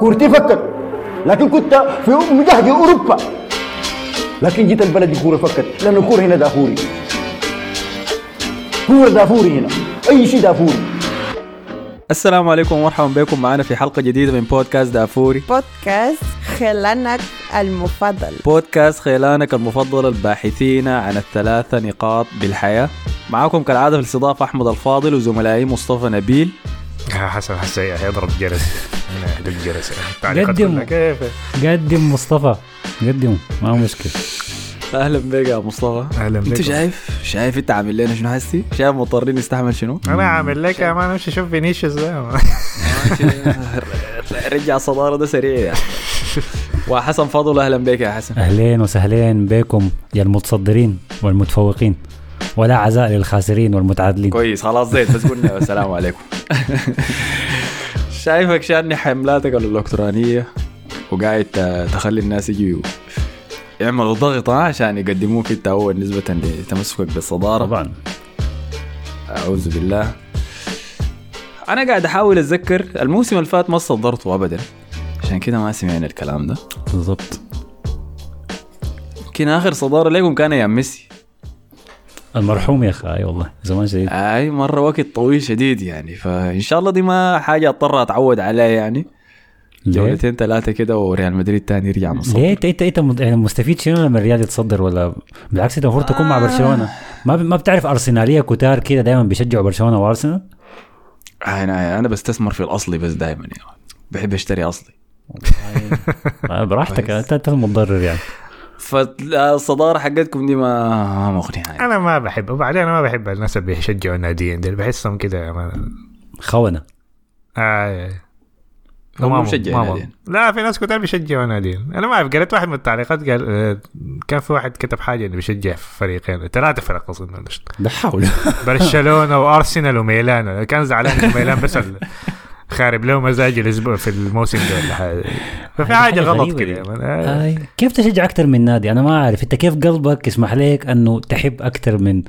كورتي فكت لكن كنت في مجهد أوروبا. لكن جيت البلد الكوره فكت لأن الكورة هنا دافوري. كورة دافوري هنا. أي شيء دافوري. السلام عليكم ومرحبا بكم. معنا في حلقة جديدة من بودكاست دافوري. بودكاست خلانك المفضل. بودكاست خيلانك المفضل الباحثين عن الثلاثة نقاط بالحياة. معكم كالعادة في الاستضافة أحمد الفاضل وزملائي مصطفى نبيل. حسن حسن يضرب جرس. يحدق جرس. قدم. كيف؟ قدم مصطفى. قدم ما هو مشكلة. أهلا بك يا مصطفى. أهلا أنت بكم شايف شايف أنت عامل لنا شنو هسي شايف مضطرين نستحمل شنو؟ أنا عامل لك يا مان أمشي شوف فينيسيوس ده. رجع الصدارة ده سريع يعني. وحسن فضل أهلا بك يا حسن. أهلين وسهلين بكم يا المتصدرين والمتفوقين. ولا عزاء للخاسرين والمتعادلين. كويس خلاص زيت بس قلنا السلام عليكم. شايفك شاني حملاتك الإلكترونية وقاعد تخلي الناس يجوا يعملوا ضغط عشان يقدموك انت أول نسبة لتمسكك بالصدارة. طبعا. أعوذ بالله. أنا قاعد أحاول أتذكر الموسم اللي فات ما صدرته ابدا. عشان كده ما سمعنا الكلام ده. بالضبط. يمكن آخر صدارة لكم كان أيام ميسي. المرحوم يا أخي أي والله زمان شديد أي مرة وقت طويل شديد يعني فإن شاء الله دي ما حاجة اضطر أتعود عليها يعني؟ جولتين ثلاثة كده وريال مدريد تاني يرجع مصر ليه؟ انت انت يعني مستفيد شنو لما الريال يتصدر ولا؟ بالعكس أنت المفروض تكون مع برشلونة. ما ما بتعرف أرسنالية كتار كده دائما بيشجعوا برشلونة وأرسنال؟ أنا أنا بستثمر في الأصلي بس دائما يعني. بحب أشتري أصلي. آه، براحتك انت أنت المتضرر يعني. فالصدارة حقتكم دي ما ما مقنعة يعني. أنا ما بحب وبعدين أنا ما بحب الناس اللي بيشجعوا الناديين دي بحسهم كده مان خونة. آه هو ما- مشجع ما- ناديين. لا في ناس كتير بيشجعوا ناديين أنا ما أعرف قريت واحد من التعليقات قال آه، كان في واحد كتب حاجة إنه بيشجع فريقين ثلاثة فرق اظن ده حول. برشلونة وأرسنال وميلان كان زعلان ميلان بس خارب له مزاج الأسبوع في الموسم ده ولا حاجة ففي حاجة غلط كده. آه. كيف تشجع أكثر من نادي أنا ما أعرف أنت كيف قلبك يسمح لك أنه تحب أكثر من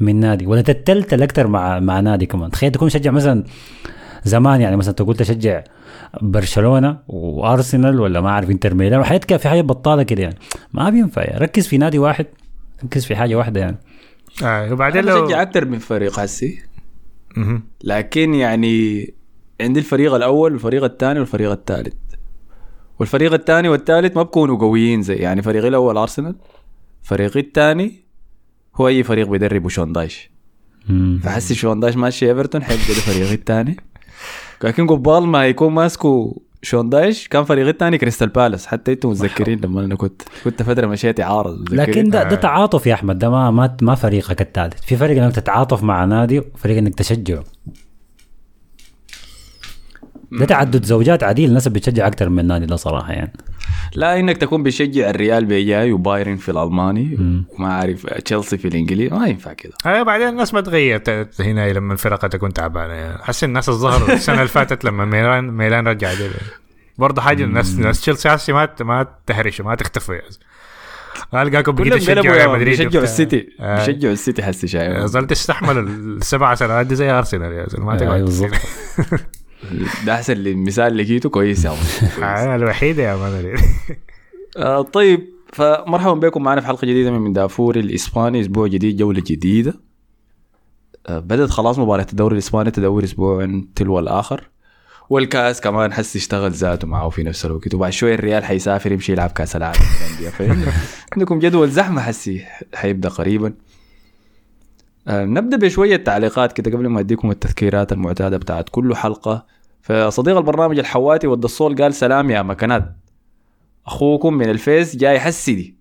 من نادي ولا تتلتل أكثر مع مع نادي كمان تخيل تكون تشجع مثلا زمان يعني مثلا تقول تشجع برشلونة وأرسنال ولا ما أعرف إنتر ميلان وحاجات كده في حاجة بطالة كده يعني ما بينفع يعني. ركز في نادي واحد ركز في حاجة واحدة يعني آه. وبعدين لو بشجع أكثر من فريق هسي. لكن يعني عندي الفريق الأول والفريق الثاني والفريق الثالث. والفريق الثاني والثالث ما بكونوا قويين زي يعني فريقي الأول أرسنال فريقي الثاني هو أي فريق بيدربه شون دايش. فحسي شون دايش ماشي إيفرتون حيبقى ده فريقي الثاني. لكن قبال ما يكون ماسكه شون دايش كان فريقي الثاني كريستال بالاس. حتى أنتم متذكرين لما أنا كنت كنت فتره مشيت أعارض متذكرين؟ لكن ده, ده آه. تعاطف يا أحمد. ده ما ما ما فريقك الثالث. في فرق إنك تتعاطف مع نادي وفريق إنك تشجعه. ده تعدد زوجات عديل الناس بتشجع أكثر من نادي ده صراحة يعني. لا إنك تكون بتشجع الريال بيجاي وبايرن في الألماني وما عارف تشيلسي في الإنجليزي ما ينفع كده. آه بعدين الناس ما تغيرت هنا لما الفرقه تكون تعبانة. يعني حس الناس الظهر السنة اللي فاتت لما ميلان ميلان رجع دي برضه حاجة الناس ناس تشيلسي ما ما تهرشوا ما تختفوا يا زلمة. القاكم بقيت تشجعوا ريال يا مدريد بيشجعوا وبتاع. السيتي آه. بيشجعوا السيتي حسي شايف ظل تستحمل السبع سنوات دي زي أرسنال يا زلمة ما أيوه تقعد. ده أحسن المثال اللي لقيته كويس يا. آه، الوحيده يا مان آه طيب فمرحبا بكم. معنا في حلقة جديدة من من دافور الإسباني أسبوع جديد جولة جديدة. آه بدأت خلاص مباراة الدوري الإسباني تدور أسبوع تلو الآخر. والكاس كمان حس يشتغل ذاته معه في نفس الوقت. وبعد شوية الريال حيسافر يمشي يلعب كأس العالم عندكم جدول زحمة حسي حيبدأ قريبا. نبدأ بشوية تعليقات كده قبل ما أديكم التذكيرات المعتادة بتاعت كل حلقة. فصديق البرنامج الحواتي ود الصول قال سلام يا مكانات أخوكم من الفيس جاي حسدي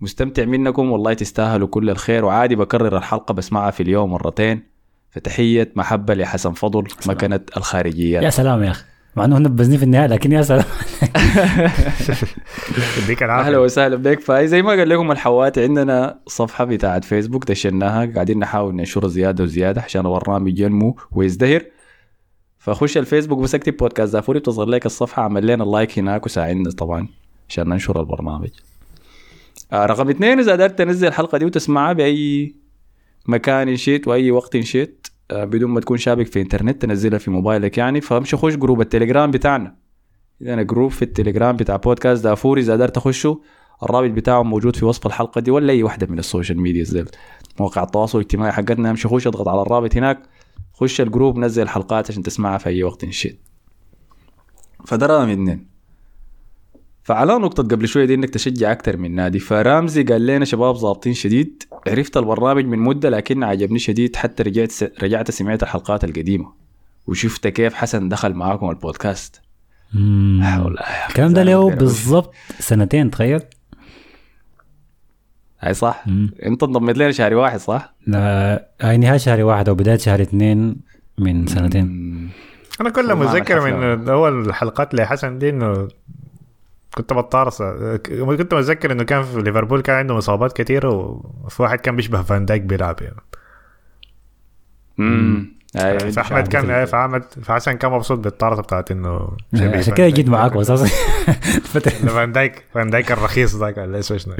مستمتع منكم والله تستاهلوا كل الخير وعادي بكرر الحلقة بسمعها في اليوم مرتين. فتحية محبة لحسن فضل مكنة الخارجيات يا سلام يا أخي. مع إنه نبذني في النهاية لكن يا سلام. يديك أهلا وسهلا بك فاي زي ما قال لكم الحواتي عندنا صفحة بتاعت فيسبوك دشناها. قاعدين نحاول ننشرها زيادة وزيادة عشان البرنامج ينمو ويزدهر. فخش الفيسبوك بس اكتب بودكاست دافوري بتظهر لك الصفحة عمل لنا ال like هناك وساعدنا طبعا عشان ننشر البرنامج. آه رقم اثنين إذا قدرت تنزل الحلقة دي وتسمعها بأي مكان إن شئت وأي وقت إن شئت بدون ما تكون شابك في انترنت تنزلها في موبايلك يعني. فامشي خش group التليجرام بتاعنا. عندنا group في التليجرام بتاع بودكاست دافوري إذا قدرت تخشوا الرابط بتاعه موجود في وصف الحلقة دي ولا أي واحدة من ال social media زي مواقع التواصل الاجتماعي حقتنا. امشي خش اضغط على الرابط هناك. خش الجروب نزل الحلقات عشان تسمعها في أي وقت نشيت فده رقم اثنين. فعلى نقطة قبل شوية دي إنك تشجع أكتر من نادي. فرامزي قال لنا شباب ظابطين شديد. عرفت البرنامج من مدة لكن عجبني شديد حتى رجعت س... رجعت سمعت الحلقات القديمة. وشفت كيف حسن دخل معاكم البودكاست. الكلام ده له. بالضبط سنتين تخيل. هاي صح؟ مم. أنت انضميت لنا شهر واحد صح؟ آه، هاي نهاية شهر واحد أو بداية شهر اثنين من سنتين. مم. أنا كل متذكر عمل من أول الحلقات لحسن دي إنه كنت بتطارص كنت متذكر إنه كان في ليفربول كان عنده اصابات كثيره وفي واحد كان بيشبه فان دايك بيلعب يعني. مم. هاي فأحمد كان فاحمد فحسن كان مبسوط بالطارصه بتاعت إنه شبيه عشان كده. جيت معاكم أساسا فان دايك فان دايك الرخيص ذاك ولا إيش شنو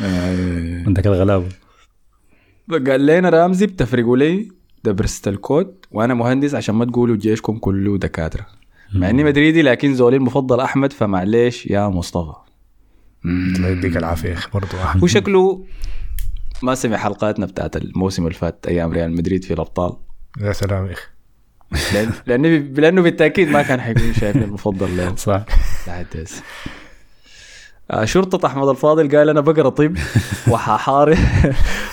عندك الغلابة. قال لنا رامزي بتفرقوا لي ده برستل كود وأنا مهندس عشان ما تقولوا جيشكم كله دكاترة. مع إني مدريدي لكن زولي المفضل أحمد فمعليش يا مصطفى. الله يديك العافية يا أخي برضه أحمد. هو شكله ما سمع حلقاتنا بتاعت الموسم اللي فات أيام ريال مدريد في الأبطال. يا سلام يا أخي. لأن لأنه لأنه بالتأكيد ما كان حيكون شايفني المفضل له. صح. لحد. آه، شرطة أحمد الفاضل قال أنا بقرأ طب وححارب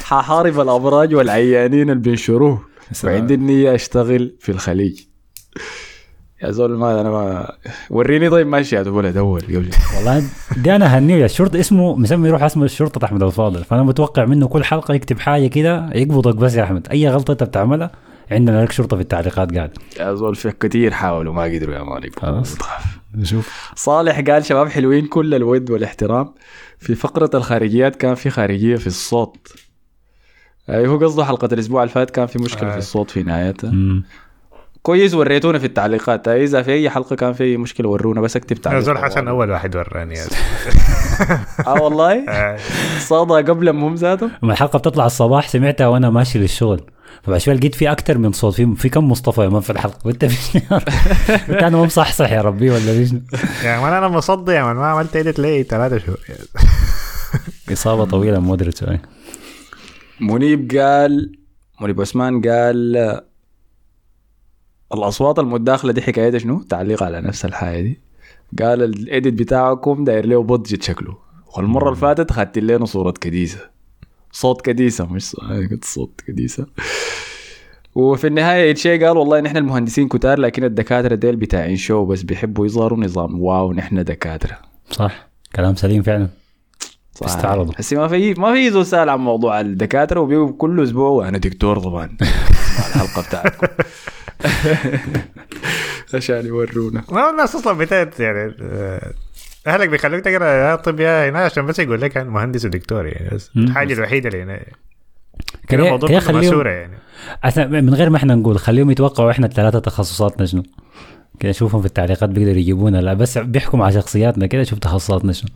ححارب الأبراج والعيانين اللي بينشروه. وعندي النية أشتغل في الخليج. يا زول ما أنا ما وريني طيب ماشي يا ولد أول قبل والله دي أنا هنيه الشرطه اسمه مسمي روح اسمه الشرطة أحمد الفاضل. فأنا متوقع منه كل حلقة يكتب حاجة كده يقبضك بس يا أحمد. أي غلطة أنت بتعملها عندنا لك شرطة في التعليقات قاعد يا زول في كتير حاولوا ما قدروا يا مالك خلاص. نشوف. صالح قال شباب حلوين كل الود والاحترام. في فقرة الخارجيات كان في خارجية في الصوت. هو قصده حلقة الأسبوع اللي فات كان في مشكلة آه. في الصوت في نهايتها. كويس وريتونا في التعليقات. إذا في أي حلقة كان في مشكلة ورونا بس اكتب تعليق. زول حسن أول واحد وراني. آه والله؟ آه، صادى قبل ما هم ذاتهم لما الحلقة بتطلع الصباح سمعتها وأنا ماشي للشغل. فبعد شوي لقيت في أكثر من صوت. في في كم مصطفى يا man في الحلقة؟ وانت في قلت أنا مصحصح يا ربي ولا إيش يا man أنا مصدي يا man. ما عملت edit لي ثلاثة شهور. إصابة طويلة مودريتش منيب قال منيب عثمان قال الأصوات المتداخله دي حكايتها شنو؟ تعليق على نفس الحاجة دي. قال ال edit بتاعكم داير له بضجة شكله. والمرة اللي فاتت خدت لنا صورة كديسة. صوت كديسة مش ص- آه، قلت صوت كديسة. وفي النهاية شيء قال والله نحن المهندسين كتار لكن الدكاترة ديل بتاعين شو بس بيحبوا يظهروا نظام. واو نحن دكاترة. صح. كلام سليم فعلا. صح. تستعرضوا. هسي ما في ما في زول سأل عن موضوع الدكاترة وبيجوا كل أسبوع وأنا دكتور طبعا. الحلقة بتاعتكم. عشان يورونا ما الناس أصلا بتاعت يعني آه، أهلك بيخلوك تقرأ يا طب يا هنا عشان بس يقول لك أنا مهندس ودكتور يعني بس. الحاجة الوحيدة اللي هنا كده كده الموضوع كده كله خليهم مسوره يعني. من غير ما إحنا نقول خليهم يتوقعوا إحنا الثلاثة تخصصاتنا شنو. كده شوفهم في التعليقات بيقدروا يجيبونا لا بس بيحكوا مع شخصياتنا كده شوف تخصصاتنا شنو.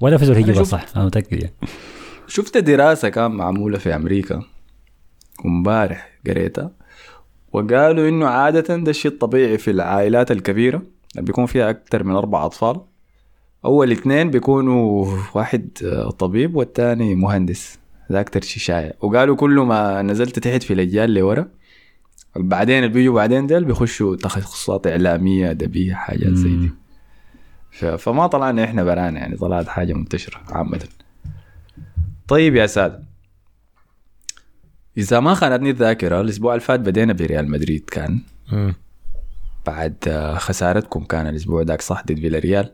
ولا في زول يجيبها شوف- صح أنا متأكد يعني. شفت دراسة كان معمولة في أمريكا ومبارح قريتها. وقالوا إنه عادة ده الشيء الطبيعي في العائلات الكبيرة اللي بيكون فيها أكثر من أربع أطفال. أول اثنين بيكونوا واحد آه، طبيب والثاني مهندس. ده أكثر شيء شائع. وقالوا كل ما نزلت تحت في الأجيال اللي ورا بعدين اللي بيجوا بعدين ديل بيخشوا تخصصات إعلامية ادبيه حاجات زي دي. فما طلعنا إحنا برانا يعني طلعت حاجة منتشرة عامة. طيب يا سادة إذا ما خانتني الذاكرة الأسبوع اللي فات بدينا بريال مدريد كان. بعد آه، خسارتكم كان الأسبوع ذاك صح ضد فيلاريال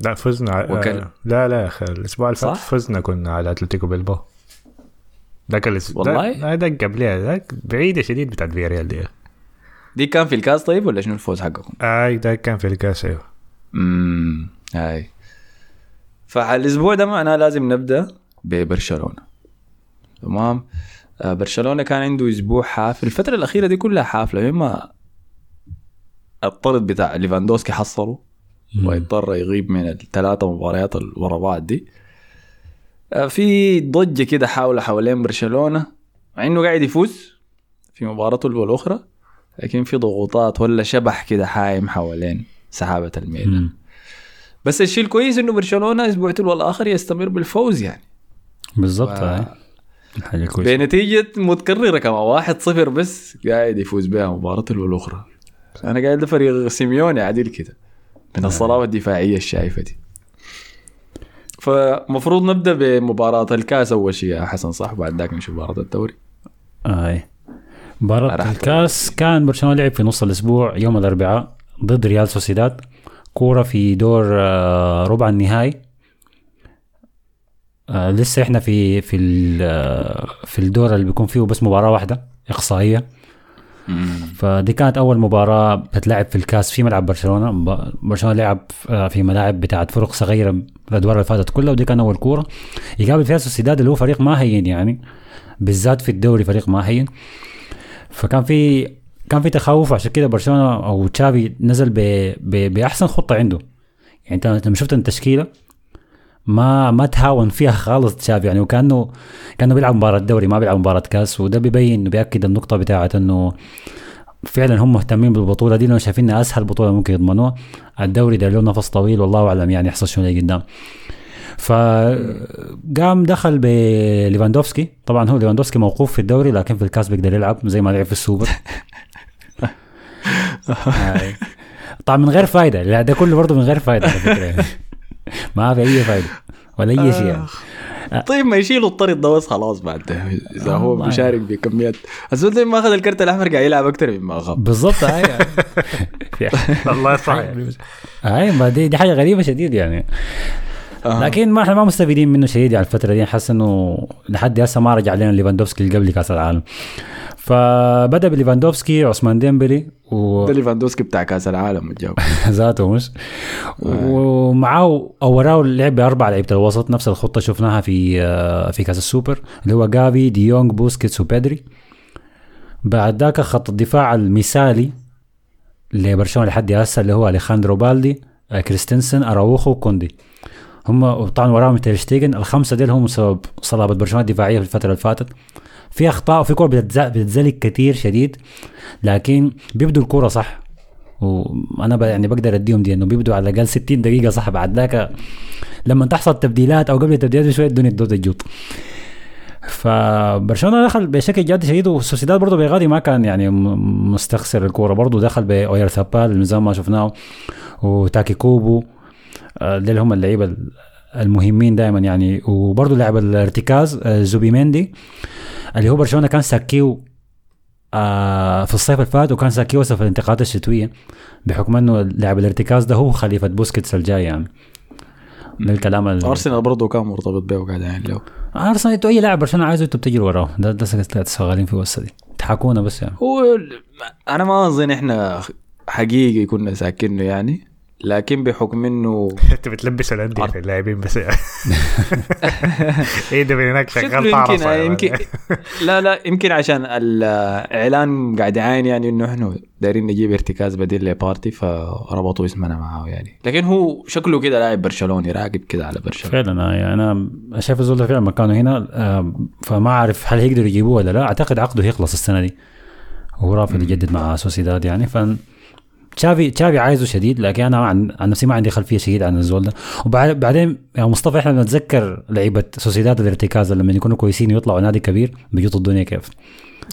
لا فزنا ع- وكل- آه، لا لا يا أخي الأسبوع اللي فات؟ فزنا كنا على أتلتيكو بيلباو ذاك الأسبوع والله؟ لا ذاك قبلها ذاك بعيده شديد بتاعت فياريال دي دي كان في الكاس طيب ولا شنو الفوز حقكم؟ آي ذاك كان في الكاس أيوه امم هاي فالاسبوع ده معناه لازم نبدأ ببرشلونة تمام آه، برشلونة كان عنده أسبوع حافل. الفترة الأخيرة دي كلها حافلة. اما الطرد بتاع ليفاندوسكي حصله ويضطر يغيب من الثلاثة مباريات ورا بعض دي. آه، في ضجة كده حول حوالين برشلونة مع إنه قاعد يفوز في مباراته الأخرى لكن في ضغوطات ولا شبح كده حايم حوالين سحابة الميلان مم. بس الشيء الكويس إنه برشلونة أسبوع تلو الآخر يستمر بالفوز يعني. بالضبط ف- هاي حاجة كويسة. بنتيجة متكررة كمان واحد صفر بس قاعد يفوز بها مباراة الاخرى أنا قاعد ده فريق سيميوني عديل كده من الصلابة الدفاعية الشايفة دي. فمفروض نبدأ بمباراة الكاس أول شيء يا حسن صح بعد ذاك نشوف مباراة الدوري. هاي مباراة راح الكاس كان برشلونة لعب في نص الأسبوع يوم الأربعاء ضد ريال سوسيداد كورة في دور آه، ربع النهائي. آه، لسه إحنا في في آه، في الدور اللي بيكون فيه بس مباراة واحدة إقصائية. فدي كانت أول مباراة بتلعب في الكاس في ملعب برشلونة. ب- برشلونة لعب آه، في ملاعب بتاعت فرق صغيرة الأدوار اللي فاتت كلها ودي كان أول كورة. يقابل فيها سوسيداد اللي هو فريق ما هين يعني بالذات في الدوري فريق ما هين فكان في كان في تخوف عشان كده برشلونة أو تشافي نزل ب... ب... بأحسن خطة عنده. يعني أنت لما شفت التشكيلة ما ما تهاون فيها خالص تشافي. يعني وكأنه كأنه بيلعب مباراة دوري ما بيلعب مباراة كاس. وده بيبين بيأكد النقطة بتاعت إنه فعلا هم مهتمين بالبطولة دي. لأنه شايفين أسهل بطولة ممكن يضمنوها الدوري ده له نفس طويل والله أعلم يعني يحصل شنو قدام. فقام دخل بليفاندوفسكي طبعا هو ليفاندوفسكي موقوف في الدوري لكن في الكاس بيقدر يلعب زي ما لعب في السوبر. هاي. طبعا من غير فايدة. لا ده كله برضه من غير فايدة على فكرة. ما في أي فايدة ولا أي شيء يعني. طيب ما يشيلوا الطرد ده بس خلاص بعد. إذا هو والله. بيشارك بكميات. الزول ما أخذ الكرت الأحمر قاعد يلعب أكثر مما اخذ بالضبط هاي الله يصح هاي ما دي, دي حاجة غريبة شديد يعني. لكن ما إحنا ما مستفيدين منه شديد يعني الفترة دي. حاسس إنه لحد هسه ما رجع لنا ليفاندوفسكي اللي قبل كاس العالم. فبدأ بليفاندوفسكي عثمان ديمبلي و... ده ليفاندوفسكي بتاع كأس العالم الجو. ذاته مش؟ ومعاه أو وراه لعب بأربع لعيبة الوسط نفس الخطة شفناها في آه، في كأس السوبر اللي هو جافي ديونج بوسكيتس وبيدري بعد ذاك خط الدفاع المثالي لبرشلونة لحد هسه اللي هو أليخاندرو بالدي آه، كريستنسن أراوخو وكوندي هم طبعا وراهم تيرشتيجن الخمسة ديل هم سبب صلابة برشلونة الدفاعية في الفترة اللي فاتت. في أخطاء وفي كور بتتز- بتتزلق كتير شديد لكن بيبدوا الكورة صح. وأنا يعني بقدر أديهم دي إنه بيبدوا على الأقل 60 دقيقة صح بعد ذاك. لما تحصل تبديلات أو قبل التبديلات بشوية الدنيا تبدا تجوط. فبرشلونة دخل بشكل جد شديد وسوسيداد برضه بيغادي ما كان يعني مستخسر الكورة برضه. دخل بأويارزابال اللي زي ما شفناه. وتاكي كوبو آه، دول هم اللعيبة ال- المهمين دائما يعني. وبرضه لاعب الارتكاز آه، زوبيميندي اللي هو برشلونة كان ساكيو آه في الصيف اللي فات وكان ساكيو في الانتقالات الشتوية بحكم إنه لاعب الارتكاز ده هو خليفة بوسكيتس الجاي يعني. ده الكلام ال- أرسنال برضه كان مرتبط به وقاعد يعين له أرسنال إنتوا أي لاعب برشلونة عايزه أنتوا بتجروا وراه؟ ده ده شغالين في وسط دي. تحاكونا بس يعني. هو أنا ما أظن إحنا حقيقي كنا ساكنه يعني. لكن بحكم إنه أنت بتلبس الانديه في اللاعبين بس. إيه ده من هناك شغال يمكن يمكن مان. لا لا يمكن عشان الإعلان قاعد يعاين يعني إنه إحنا دايرين نجيب ارتكاز بديل لبارتي فربطوا اسمنا معاه يعني. لكن هو شكله كده لاعب برشلوني راقب كده على برشلونة. فعلا آه، يعني أنا شايف الزول ده فعلا مكانه هنا آه، فما أعرف هل هيقدروا يجيبوه ولا لا. أعتقد عقده هيخلص السنة دي. وهو رافض يجدد مع سوسيداد يعني ف تشافي تشافي عايزه شديد لكن أنا عن, عن نفسي ما عندي خلفية شديد عن الزول ده. وبعدين يا مصطفى إحنا بنتذكر لعيبة سوسيداد الارتكاز لما يكونوا كويسين ويطلعوا نادي كبير بيجوطوا الدنيا كيف.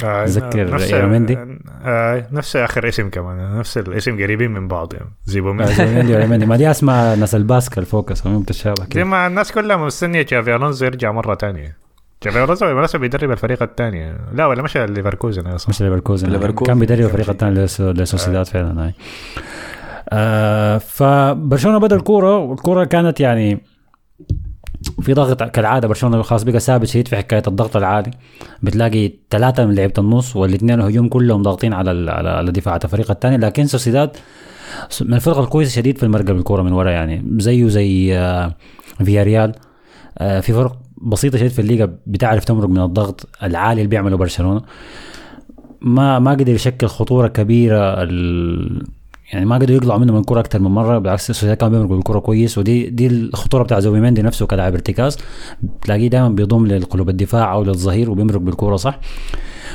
آه، تذكر نفس- إيرامندي؟ آه، نفس آخر اسم كمان نفس الاسم قريبين من بعض يعني. زي بومين زوميندي وريميندي. ما دي اسماء ناس الباسكا الفوكس هم بتشابه زي كده ما الناس كلها مستنية تشافي ألونزو يرجع مرة ثانية بالمناسبه بيدرب الفريق الثاني لا ولا مشى ليفركوزن أصلا مش ليفركوزن ليفركوزن. كان بيدرب الفريق الثاني لس- لسوسيداد فعلا هاي آه فبرشلونه بدا الكوره والكوره كانت يعني في ضغط كالعادة برشلونة خلاص بقى ثابت شديد في حكاية الضغط العالي. بتلاقي ثلاثة من لعيبة النص والاثنين الهجوم كلهم ضاغطين على ال- على دفاعات الفريق الثاني. لكن سوسيداد من الفرق الكويسه شديد في المرقب بالكوره من ورا يعني. زيه زي آه فياريال. آه في فرق بسيطة شديد في الليغا بتعرف تمرق من الضغط العالي اللي بيعمله برشلونة. ما ما قدر يشكل خطورة كبيرة ال... يعني ما قدروا يقلعوا منه من الكره أكثر من مرة بالعكس السوسيداد كان بيمرق بالكره كويس ودي دي الخطورة بتاع زوبيميندي نفسه كلاعب ارتكاز. تلاقيه دائما بيضم للقلوب الدفاع أو للظهير وبيمرق بالكره صح؟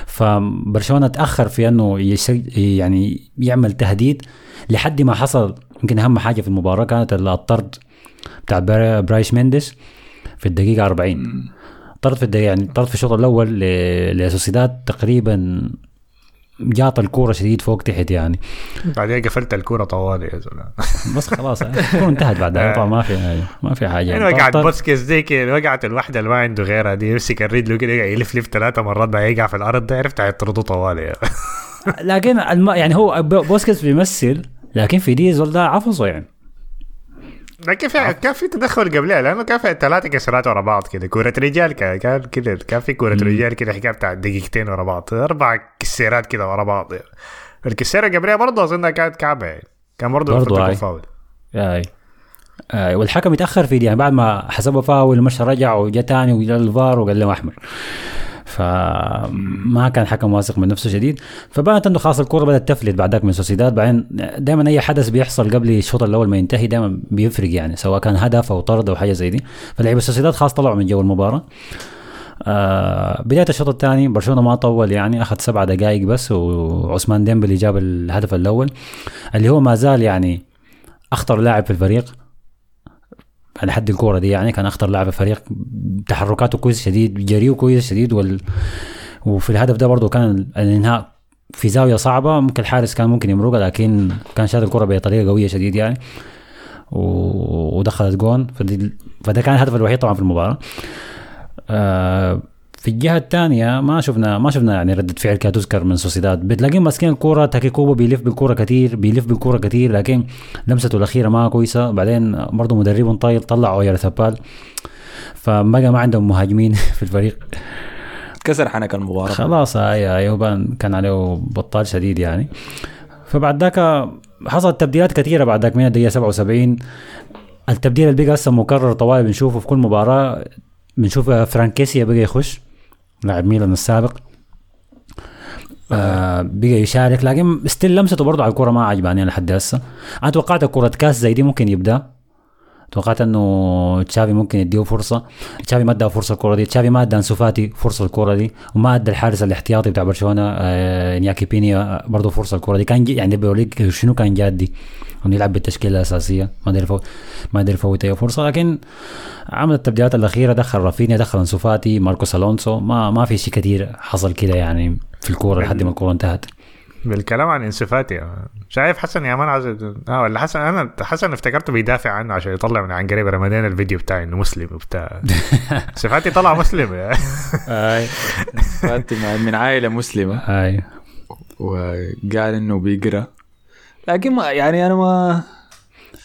فبرشلونة تأخر في إنه. يعني يعمل تهديد لحد ما حصل يمكن أهم حاجة في المباراة كانت الطرد بتاع برا- برايس مينديس في الدقيقة 40 طرد في الدقيقة يعني طرد في الشوط الأول لسوسيداد تقريبا جاط الكورة شديد فوق تحت يعني. بعدين قفلت الكورة طوالي يا زلمة. بس خلاص الكورة انتهت بعدها طبعا ما في ما في حاجة. يعني يعني وقعت بوسكيز دي كده وقعت الواحدة اللي ما عنده غيرها دي يمسك الرجل كده يقعد يلف لف ثلاثة مرات بعدين يقع في الأرض ده عرفت هيطردوا طوالي. لكن الم... يعني هو ب- بوسكيتس بيمثل لكن في دي زول ده عفصه يعني. لكن في كان في تدخل قبلها؟ لأنه كان في ثلاثة كسرات ورا بعض كده. كورة رجال كان كان كده كان في كورة رجال كده حكاية بتاع دقيقتين ورا بعض. أربع كسيرات كده ورا بعض. يعني. الكسيرة قبلها برضه اظنها كانت كعبة يعني. كان برضه برضه. فاول اي اي والحكم يتأخر في دي يعني بعد ما حسبه فاول مشى رجع وجا تاني وجا الفار وقال له أحمر. فما كان حكم واثق من نفسه شديد. فبانت انه خلاص الكورة بدأت تفلت بعد كده من سوسيداد. بعدين دائما أي حدث بيحصل قبل الشوط الأول ما ينتهي دائما بيفرق يعني سواء كان هدف أو طرد أو حاجة زي دي. فلعيبه سوسيداد خلاص طلعوا من جو المباراة. آه بداية الشوط الثاني برشلونة ما طول يعني أخذ سبع دقائق بس وعثمان ديمبلي جاب الهدف الأول. اللي هو ما زال يعني أخطر لاعب في الفريق. على حد الكورة دي يعني كان أخطر لاعب في الفريق. تحركاته كويس شديد جريه كويس شديد وال... وفي الهدف ده برضه كان الإنهاء في زاوية صعبة. ممكن الحارس كان ممكن يمرقها لكن كان شاد الكره بطريقة قوية شديد يعني. و... ودخلت جون. فده كان الهدف الوحيد طبعا في المباراة. آه في الجهة الثانية ما شفنا ما شفنا يعني ردة فعل كانت تذكر من سوسيداد. بتلاقيهم ماسكين الكوره تاكي كوبا بيلف بالكورة كثير بيلف بالكورة كثير لكن لمسته الأخيرة ما كويسة. بعدين برضه مدربهم طايل طلع اوير ثبال. فبقى ما عندهم مهاجمين في الفريق. كسر حنك المباراة. خلاص اي ايوبان كان عليه بطال شديد يعني. فبعد ذاك حصلت تبديلات كثيرة بعد ذاك من الدقيقة 77 التبديل اللي بقى هسه مكرر طوال بنشوفه في كل مباراة. بنشوف فرانكيسيا بقى يخش. لاعب ميلان السابق. آه بقى يشارك لكن still لمسته برضه على الكوره ما عجباني لحد هسه. أنا توقعت كره كاس زي دي ممكن يبدأ. توقعت انه تشافي ممكن يديه فرصة. تشافي ما ادى فرصة الكرة دي. تشافي ما ادى انسو فاتي فرصة الكرة دي وما ادى الحارس الاحتياطي بتاع برشلونة آه إنياكي بينيا برضه فرصة الكرة دي. كان يعني بيوريك شنو كان جادي انه يلعب بالتشكيلة الأساسية. ما قدر يفوت ما قدر يفوت أي فرصة. لكن عمل التبديلات الأخيرة دخل رافينيا دخل انسو فاتي ماركوس ألونسو. ما ما في شيء كثير حصل كده يعني في الكورة لحد ما الكورة انتهت. بالكلام عن انسفاتي شايف حسن يا مان عايز آه ولا حسن أنا حسن افتكرته بيدافع عنه عشان يطلع من عن قريب رمضان الفيديو بتاعي إنه مسلم وبتاع. انسفاتي طلع مسلم. آي. فانت من عائلة مسلمة. آي. وقال إنه بيقرأ. لكن ما يعني أنا ما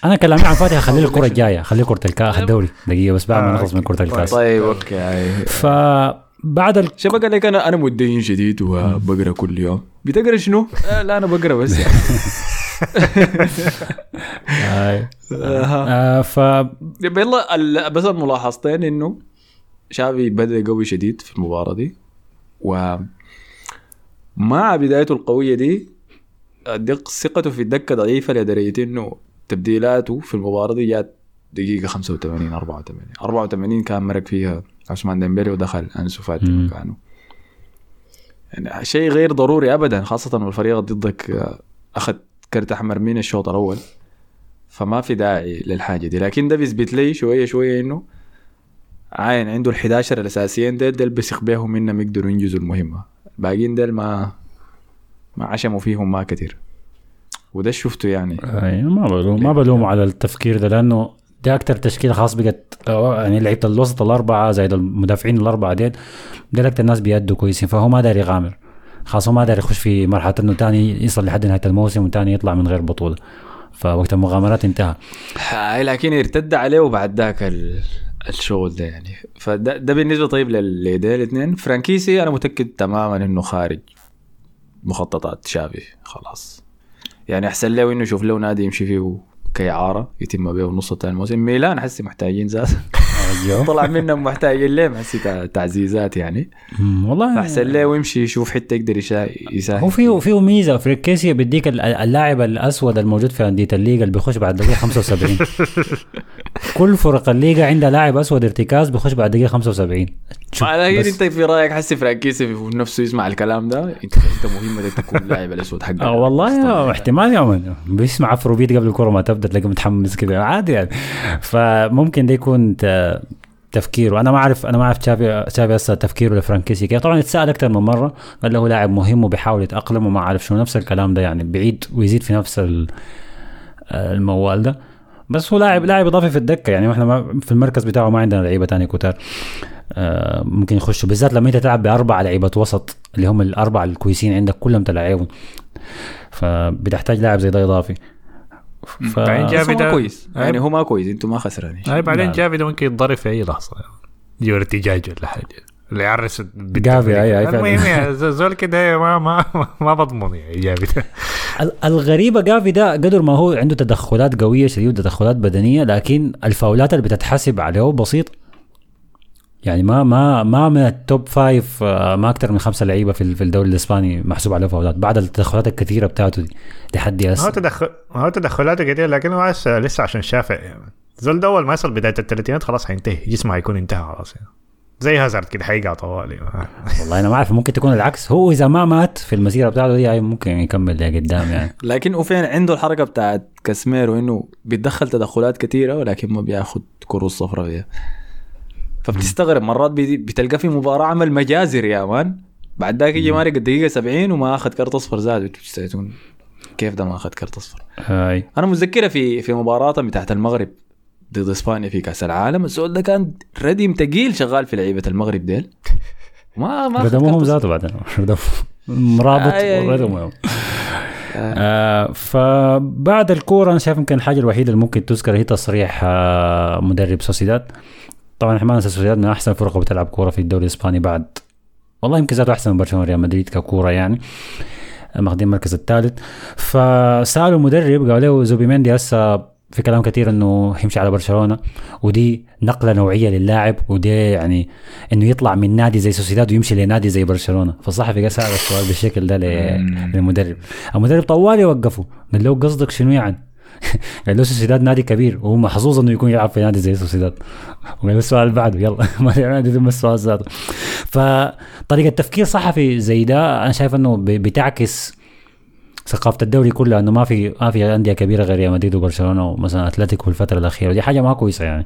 أنا كلامي عن فاتح خليه الكرة الجاية. خليه كرة الكاس الدوري دقيقة بس بعد ما نخلص من كرة الكاس. طيب أوكي يعني فبعد ال... شباب قال لك أنا أنا متدين شديد وبقرا كل يوم بتقرأ شنو؟ آه لا أنا بقرأ بس يعني آه. آه ف يلا ال- بس الملاحظتين إنه شافي بدأ قوي شديد في المباراة دي و مع بدايته القوية دي دق ثقته في الدكه ضعيفة لدرجة إنه تبديلاته في المباراة دي جات دقيقة 85 84 84 كان مرق فيها عثمان ديمبلي ودخل أنسو فاتي. مكانه. يعني شيء غير ضروري ابدا خاصة والفريق ضدك آه، أخذ كرت أحمر من الشوط الأول. فما في داعي للحاجة دي. لكن ده بيثبت لي شوية شوية إنه عاين عنده ال 11 الأساسيين ديل ديل بيثق بيهم إنهم يقدروا ينجزوا المهمة. الباقيين ديل ما ما عشموا فيهم ما كتير. وده شفته يعني. ما بلوم ما بلوم على التفكير ده لأنه دي أكتر تشكيلة خلاص بقت آه، يعني لعيبة الوسط الأربعة زائد المدافعين الأربعة ديل ديل أكتر ناس بيأدوا كويسين. فهو ما داري يغامر. خلاص هو ما داري يخش في مرحلة إنه تاني يصل لحد نهاية الموسم وتاني يطلع من غير بطولة. فوقت المغامرات انتهى. لكن ارتد عليه وبعد ذاك ال- الشغل ده يعني. فده ده بالنسبة طيب لديل الاثنين. فرانك كيسي أنا متأكد تماما إنه خارج مخططات شافي. خلاص. يعني أحسن له إنه يشوف له نادي يمشي فيه كإعارة يتم بيه نص الثاني الموسم. ميلان حسي محتاجين زاد طلع منهم محتاجين ليه؟ حسي تع- تعزيزات يعني. والله فأحسن له ويمشي يشوف حتة يقدر يساهم هو فيه فيه ميزة. فريكيسيا بيديك ال- اللاعب الأسود الموجود في أندية الليغا اللي بيخش بعد دقيقة 75 كل فرق الليغا عندها لاعب أسود ارتكاز بيخش بعد دقيقة 75 شوف، لكن بس- أنت في رأيك حسي فرانكيسي نفسه يسمع الكلام ده؟ انت أنت مهمتك تكون لاعب الأسود حقك. آه والله احتمال يا من. بيسمع افروبيت قبل الكره ما تبدأ تلاقيه متحمس كده. عادي يعني. فممكن ده يكون ت- تفكيره. أنا ما أعرف أنا ما أعرف تشافي تشافي هسه تفكيره لفرانكيسي كيف. طبعا يتسال أكثر من مرة قال له هو لاعب مهم وبيحاول يتأقلم وما أعرف شنو. نفس الكلام ده يعني. بعيد ويزيد في نفس ال- الموال ده. بس هو لاعب لاعب إضافي في الدكة يعني إحنا ما في المركز بتاعه ما عندنا لعيبة تانية كتار. آه، ممكن يخشوا بالذات لما أنت تلعب بأربع لعيبة وسط اللي هم الاربعه الكويسين عندك كلهم تلاعبهم فبتحتاج لاعب زي ده إضافي. ف... بعدين بس جافي هو ده- ما كويس يعني هو ما كويس أنتم ما خسرانين. بعدين. جافي ده ممكن يتضرب في أي لحظة يجي ارتجاج ولا حاجة. اللي يعرس جافي، أي- أي فعلا. المهم يا ز- زول كده ما ما ما بضمن يعني جافي ده الغريبة جافي ده قدر ما هو عنده تدخلات قوية شديد وتدخلات بدنية لكن الفاولات اللي بتتحسب عليه بسيط يعني ما ما ما من ال top five آه، ما أكثر من خمسة لعيبة في في الدوري الإسباني محسوب عليه فاولات بعد التدخلات الكثيرة بتاعته دي لحد ما هو تدخل ما هو تدخلاته كتير لكن هو لسه لسه عشان شافع يعني زول ده أول ما يصل بداية الثلاثينات خلاص حينتهي جسمه حيكون انتهى خلاص يعني. زي هازارد كده حيقع طوالي والله أنا ما أعرف ممكن تكون العكس. هو إذا ما مات في المسيرة بتاعته دي ممكن يكمل لقدام يعني. لكن هو فين عنده الحركة بتاعت كاسميرو إنه بيتدخل تدخلات كثيره ولكن ما بياخد كروس صفراء فيها. فبتستغرب مرات بتلقى في مباراة عمل مجازر يا مان. بعد ذاك يجي مارق الدقيقة 70 وما أخذ كرت أصفر زاد. كيف ده ما أخذ كرت أصفر؟ هاي. أنا متذكرة في في مباراة بتاعت المغرب. ضد إسبانيا في كأس العالم. السؤال ده كان رديم تقيل شغال في لعيبة المغرب ديل؟ ما ما ردموهم ذاته بعدين. مرابط أي- أي. وردموا آه. فبعد الكورة أنا شايف يمكن الحاجة الوحيدة اللي ممكن تذكر هي تصريح آه مدرب سوسيداد. طبعا إحنا ما ننسى سوسيداد من أحسن الفرق بتلعب كورة في الدوري الإسباني بعد. والله يمكن ذاته أحسن من برشلونة ريال مدريد ككورة يعني. ماخذين المركز الثالث. فسألوا المدرب قال له زوبيميندي هسه في كلام كثير إنه يمشي على برشلونة ودي نقلة نوعية للاعب ودي يعني إنه يطلع من نادي زي سوسيداد ويمشي لنادي زي برشلونة. فالصحفي قال سأل السؤال بالشكل ده للمدرب. المدرب طوال يوقفه قال له قصدك شنو يعني؟ قال له سوسيداد نادي كبير وهو محظوظ إنه يكون يلعب في نادي زي سوسيداد. وقال له السؤال اللي بعده يلا ما نادي ثم السؤال ذاته. فطريقة تفكير صحفي زي ده أنا شايف إنه بتعكس ثقافة الدوري كلها إنه ما في ما في أندية كبيرة غير ريال مدريد وبرشلونة ومثلا أتلتيكو الفترة الأخيرة. دي حاجة ما كويسة يعني.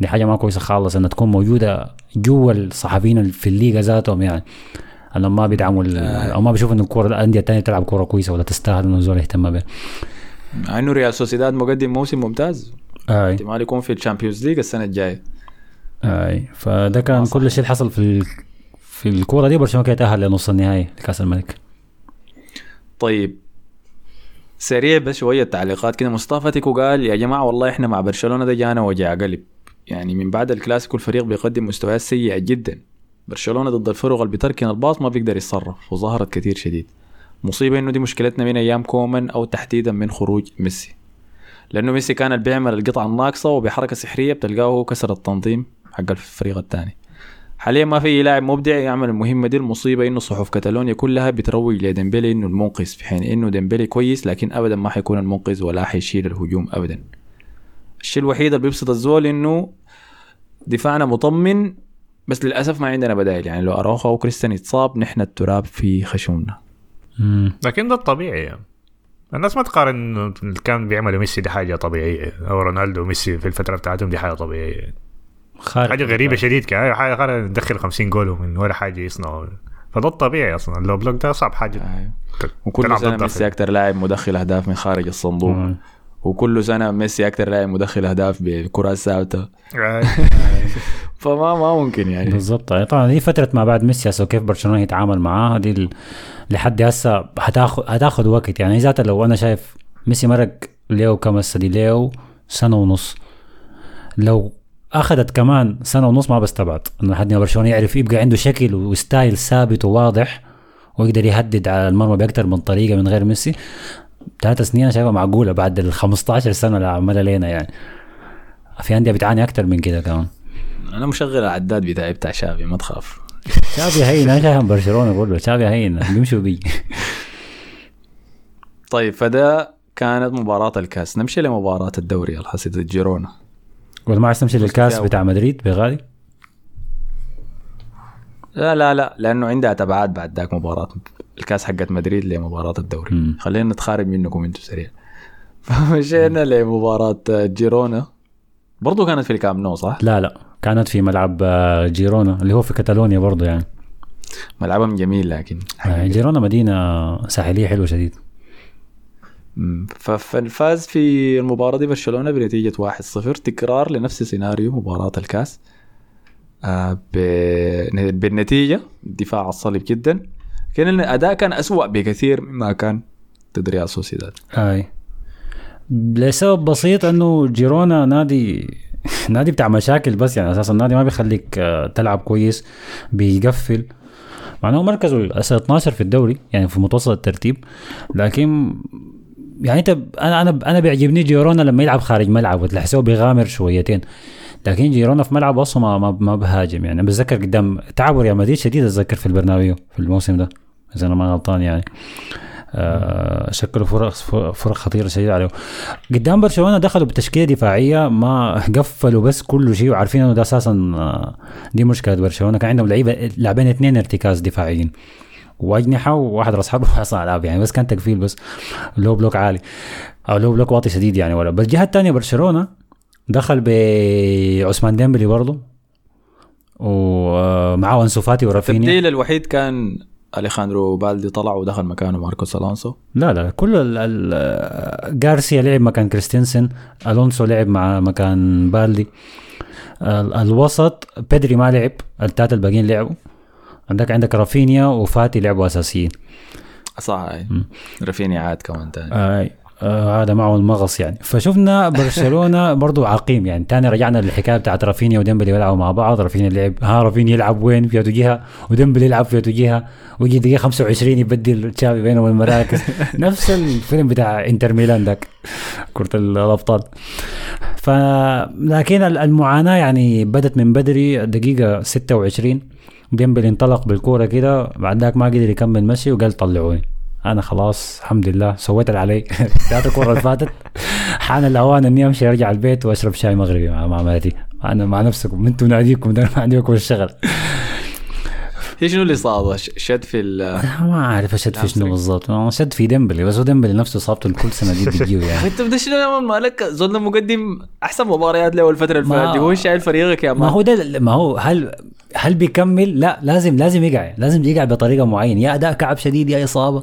دي حاجة ما كويسة خالص إنها تكون موجودة جوا الصحفيين في الليغا ذاتهم يعني. إنهم ما بيدعموا ال- أو ما بيشوفوا إنه الكوره الأندية الثانية تلعب كوره كويسة ولا تستاهل إنه الزول يهتم بها. مع إنه ريال سوسيداد مقدم موسم ممتاز. آي. احتمال يكون في ال Champions League السنة الجاية. آي. فده كان كل شيء اللي حصل في ال... في الكوره دي. برشلونة كده تأهل لنص النهائي لكأس الملك. طيب. سريع بس شوية تعليقات كده. مصطفى تيكو قال يا جماعة والله إحنا مع برشلونة ده جانا وجع قلب. يعني من بعد الكلاسيكو الفريق بيقدم مستويات سيئة جدا. برشلونة ضد الفرق اللي بتركن الباص ما بيقدر يتصرف وظهرت كثير شديد. مصيبة إنه دي مشكلتنا من أيام كومان أو تحديدا من خروج ميسي. لأنه ميسي كان بيعمل القطعه الناقصة وبحركة سحرية بتلقاه كسر التنظيم حق الفريق الثاني. حاليا ما في لاعب مبدع يعمل المهمة دي المصيبة إنه صحف كتالونيا كلها بتروج لديمبلي إنه المنقذ في حين إنه ديمبلي كويس لكن ابدا ما حيكون المنقذ ولا حيشيل الهجوم ابدا الشيء الوحيد اللي بيبسط الزول إنه دفاعنا مطمن بس للأسف ما عندنا بدائل يعني لو أراوخو أو كريستيان يتصاب نحن التراب في مم. لكن ده الطبيعي يعني. الناس ما تقارن اللي كان بيعمله ميسي دي حاجة طبيعية أو رونالدو وميسي في الفترة بتاعتهم دي حاجة طبيعية خارج حاجة غريبة شديد كده حاجة غير ندخل 50 جول من ولا حاجة يصنعوا فده الطبيعي أصلا. ال low block ده اصعب حاجة. ت- وكل سنة ميسي أكثر لاعب مدخل أهداف من خارج الصندوق. مم. وكل سنة ميسي أكثر لاعب مدخل أهداف بكرات ثابته آه، فما ما ممكن يعني. بالضبط. طبعا دي فترة ما بعد ميسي هسه كيف برشلونة يتعامل معاها دي ال- لحد هسه هتاخذ هتاخذ وقت. يعني ذات لو أنا شايف ميسي مرق ليو كم هسه دي ليو سنة ونص. لو أخذت كمان سنة ونص ما بستبعد إنه لحد ما برشلونه يعرف يبقى عنده شكل و style ثابت وواضح ويقدر يهدد على المرمى باكثر من طريقة من غير ميسي. ثلاث سنين أنا شايفها معقولة بعد ال 15 سنة اللي عملها لينا يعني. في انديه بتعاني أكثر من كده كمان. أنا مشغل العداد بتاعي بتاع شافي ما تخاف. شافي هين أنا شايف برشلونة كله شافي هين بيمشوا بي. طيب فده كانت مباراة الكاس. نمشي لمباراة الدوري الحسي ضد جيرونا. ولا ما عايز تمشي للكاس بتاع مدريد بغالي؟ لا لا لا لأنه عندها تبعات بعد ذاك مباراة. الكاس حقت مدريد لمباراة الدوري. مم. خلينا نتخارج منكم أنتم سريع. فمشينا لمباراة جيرونا. برضو كانت في الكامب نو صح؟ لا لا كانت في ملعب آه، جيرونا اللي هو في كاتالونيا برضه يعني. ملعبهم جميل لكن آه، جيرونا مدينة ساحلية حلوة شديد. فالفاز في المباراة دي برشلونة بنتيجة 1-0 تكرار لنفس سيناريو مباراة الكاس. آه ب- بالنتيجة الدفاع الصلب جدا. لكن الأداء كان أسوأ بكثير مما كان ضد ريال سوسيداد أي. لسبب بسيط إنه جيرونا نادي نادي بتاع مشاكل بس يعني أساسا النادي ما بيخليك آه، تلعب كويس بيقفل. مع إنه مركزه الأساس 12 في الدوري يعني في متوسط الترتيب. لكن يعني انت أنا أنا أنا بيعجبني جيرونا لما يلعب خارج ملعب وتحسه بيغامر شويتين. لكن جيرونا في ملعب أصلا ما ما, ما بهاجم يعني. بتذكر قدام تعبوا ريال مدريد شديد أتذكر في البرنابيو في الموسم ده إذا أنا ما غلطان يعني. آه شكلوا فرق فرق خطيرة شديدة عليه قدام برشلونة دخلوا بتشكيلة دفاعية ما قفلوا بس كل شيء وعارفين إنه ده أساسا آه، دي مشكلة برشلونة. كان عندهم لعيبة لاعبين اثنين ارتكاز دفاعيين. وأجنحة وواحد راس حرب وواحد صانع العاب يعني بس كان تقفيل بس. low block عالي. أو low block واطي شديد يعني ولا. بس الجهة الثانية برشلونة دخل بعثمان ديمبلي برضه ومعاه أنسو فاتي ورافينيا. التبديل الوحيد كان أليخاندرو بالدي طلع ودخل مكانه ماركوس الونسو لا لا كل ال ال جارسيا لعب مكان كريستنسن. ألونسو لعب مع مكان بالدي. ال الوسط بيدري ما لعب. التلاتة الباقيين لعبوا. عندك عندك رافينيا وفاتي لعبوا أساسيين. صح. رافينيا عاد كمان تاني. آه آه هذا معه المغص يعني. فشفنا برشلونة برضو عقيم يعني. تاني رجعنا للحكاية بتاعت رافينيا وديمبلي بيلعبوا مع بعض. رافينيا لعب ها رافينيا يلعب وين؟ في جهه وديمبلي يلعب في جهه ويجي دقيقة 25 يبدل تشافي بينهم المراكز نفس الفيلم بتاع انتر ميلان ذاك. كرة الأبطال. ف لكن المعاناة يعني بدت من بدري. دقيقة 26 ديمبلي انطلق بالكورة كده بعد ذاك ما قدر يكمل مشي وقال طلعوني. أنا خلاص الحمد لله. سويت اللي علي. ذات الكره اللي فاتت. حان الأوان إني أمشي أرجع البيت وأشرب شاي مغربي مع مع مرتي أنا مع نفسكم. أنتم ناديكم ده ما عندكم الشغل هي شنو اللي صار؟ ش- شد في ال ما أعرف أشد في شنو بالضبط. شد في ديمبلي بس هو ديمبلي نفسه اصابته كل سنة دي بتجيه يعني. أنت بدي شنو يا man مالك زول مقدم أحسن مباريات له الفترة اللي ما- فاتت هو شايل فريقك يا ما man هو ده ما هو هل هل بيكمل؟ لا لازم لازم يقع. لازم يقع بطريقة معينة. يا أداء كعب شديد يا إصابة.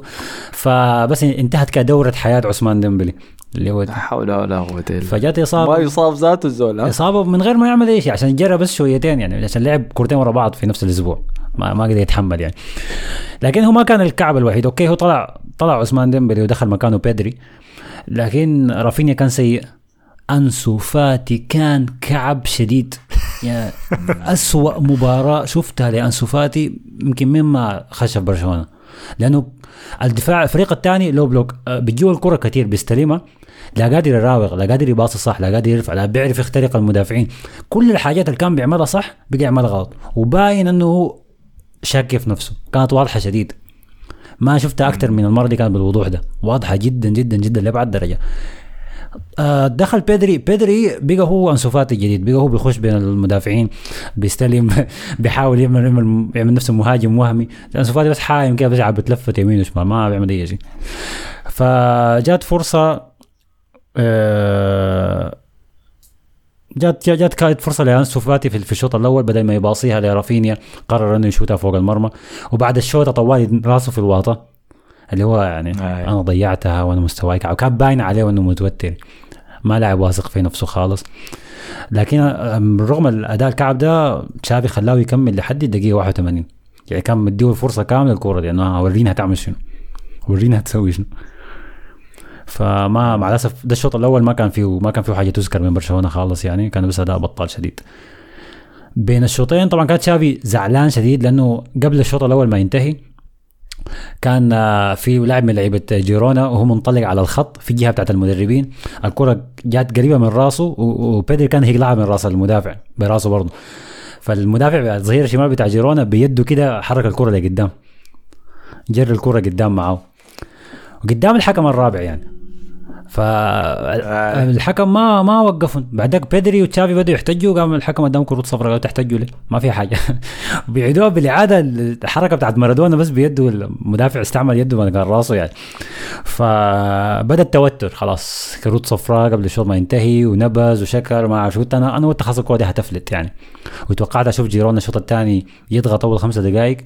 فبس انتهت كدورة حياة عثمان ديمبلي. اللي هو لا حول ولا قوة إلا فجات ما إصابة. يصاب ذاته الزول إصابة من غير ما يعمل أي شيء عشان جرى بس شويتين يعني عشان لعب كورتين ورا بعض في نفس الأسبوع. ما ما قدر يتحمل يعني. لكن هو ما كان الكعب الوحيد. okay هو طلع طلع عثمان ديمبلي ودخل مكانه بيدري. لكن رافينيا كان سيء. أنسو فاتي كان كعب شديد. يعني أسوأ مباراة شفتها لأنسو فاتي يمكن مما خشف برشلونة. لأنه الدفاع الفريق الثاني لو بلوك آه، بيجيو الكرة كتير بيستلمها. لا قادر يراوغ لا قادر يباصي صح لا قادر يرفع لا بيعرف يخترق المدافعين. كل الحاجات اللي كان بيعملها صح بقى يعملها غلط. وباين إنه شاك في نفسه. كانت واضحة شديد. ما شفتها أكثر من المرة دي كانت بالوضوح ده. واضحة جدا جدا جدا لأبعد درجة. آه، دخل بيدري بيدري بقى هو انسو فاتي الجديد. بقى هو بيخش بين المدافعين بيستلم بيحاول يعمل يعمل, يعمل نفسه مهاجم وهمي. انسو فاتي بس حايم كده بس بتلفت يمين وشمال ما بيعمل أي شيء. فجات فرصة آه، جات جات كانت فرصة لانسو فاتي في الشوط الأول بدل ما يباصيها لرافينيا قرر إنه يشوتها فوق المرمى. وبعد الشوط طوالي راسه في الواطه اللي هو يعني آه. أنا ضيعتها وأنا مستواي كعب. كان باين عليه إنه متوتر. ما لاعب واثق في نفسه خالص. لكن رغم الأداء الكعب ده تشافي خلاه يكمل لحد الدقيقة 81 يعني كان مديه الفرصة كاملة الكورة دي إنه ورينا هتعمل شنو. ورينا هتسوي شنو. فما مع الأسف ده الشوط الأول ما كان فيه ما كان فيه حاجة تذكر من برشلونة خالص يعني كان بس أداء بطال شديد. بين الشوطين طبعا كان تشافي زعلان شديد لأنه قبل الشوط الأول ما ينتهي كان آه، في لاعب من لعيبة جيرونا وهو منطلق على الخط في الجهة بتاعت المدربين. الكرة جات قريبة من راسه وبيدري كان هيقلعها من راس المدافع براسه برضه. فالمدافع الظهير الشمال بتاع جيرونا بيده كده حرك الكرة لقدام جر الكرة قدام معاه وقدام الحكم الرابع يعني. فالحكم ما ما وقفهم بعدك بيدري وتشافي بدوا يحتجوا قام الحكم اداهم كروت صفراء قالوا تحتجوا ليه؟ ما في حاجة. بيعيدوها بالإعادة الحركة بتاعت مارادونا بس بيده المدافع استعمل يده ما كان راسه يعني. فبدا التوتر خلاص. كروت صفراء قبل الشوط ما ينتهي ونبز وشكر ما أعرف أنا أنا قلت خلاص الكوره دي هتفلت يعني. وتوقعت أشوف جيرونا الشوط الثاني يضغط أول خمسة دقائق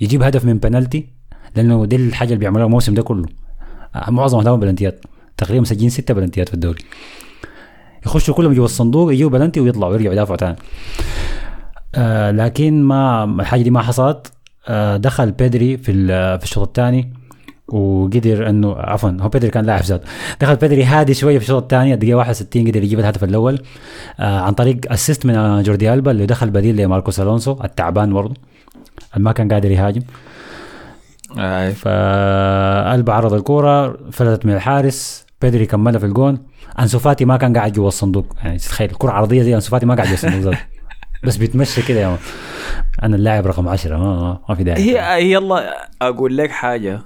يجيب هدف من بنالتي لأنه دي الحاجة اللي بيعملوها الموسم ده كله. معظم أهدافهم بلنتيات. تقريبا مسجلين ستة بلنتيات في الدوري. يخشوا كلهم جوا الصندوق يجيبوا بلنتي ويطلعوا ويرجعوا يدافعوا تاني. آه لكن ما الحاجة دي ما حصلت. آه دخل بيدري في في الشوط الثاني وقدر انه عفوا هو بيدري كان لاعب زاد دخل بيدري هادي شوية في الشوط الثاني الدقيقة 61 قدر يجيب الهدف الأول. آه عن طريق assist من جوردي ألبا اللي دخل بديل لماركوس ألونسو التعبان برضه. ما كان قادر يهاجم. آه. فألبا عرض الكورة فلتت من الحارس. بيدري كملها في الجون. أنسو فاتي ما كان قاعد جوا الصندوق. يعني تخيل الكرة عرضيه زي أنسو فاتي ما قاعد جوا الصندوق. بس بيتمشى كده يا. أنا اللاعب رقم 10 ما, ما, في داعي. هي يلا أقول لك حاجة.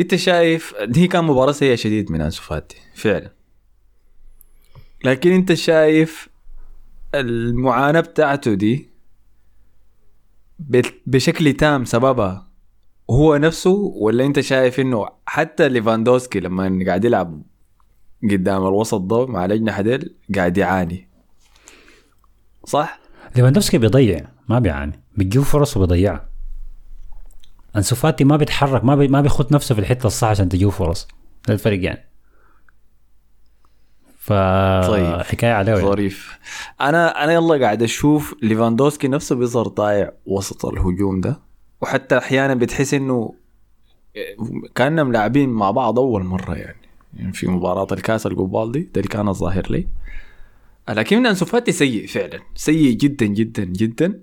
أنت شايف هي كان مباراة سيئة شديد من أنسو فاتي فعلا. لكن أنت شايف المعاناة بتاعته دي بشكل تام سببها هو نفسه ولا انت شايف انه حتى ليفاندوسكي لما قاعد يلعب قدام الوسط ده مع الاجنحه ديل قاعد يعاني صح؟ ليفاندوفسكي بيضيع ما بيعاني بتجيب فرص وبيضيعها أنسو فاتي ما بيتحرك ما بي ما بيخط نفسه في الحتة الصح عشان تجيب فرص ده الفرق يعني ف طيب. حكاية عليه يعني. ظريف أنا أنا يلا قاعد أشوف ليفاندوسكي نفسه بيظهر ضايع وسط الهجوم ده وحتى أحيانا بتحس إنه كأنهم لاعبين مع بعض أول مرة يعني, يعني في مباراة الكاس القبال دي ده اللي كان الظاهر لي. لكن انسو فاتي سيء فعلا. سيء جدا جدا جدا.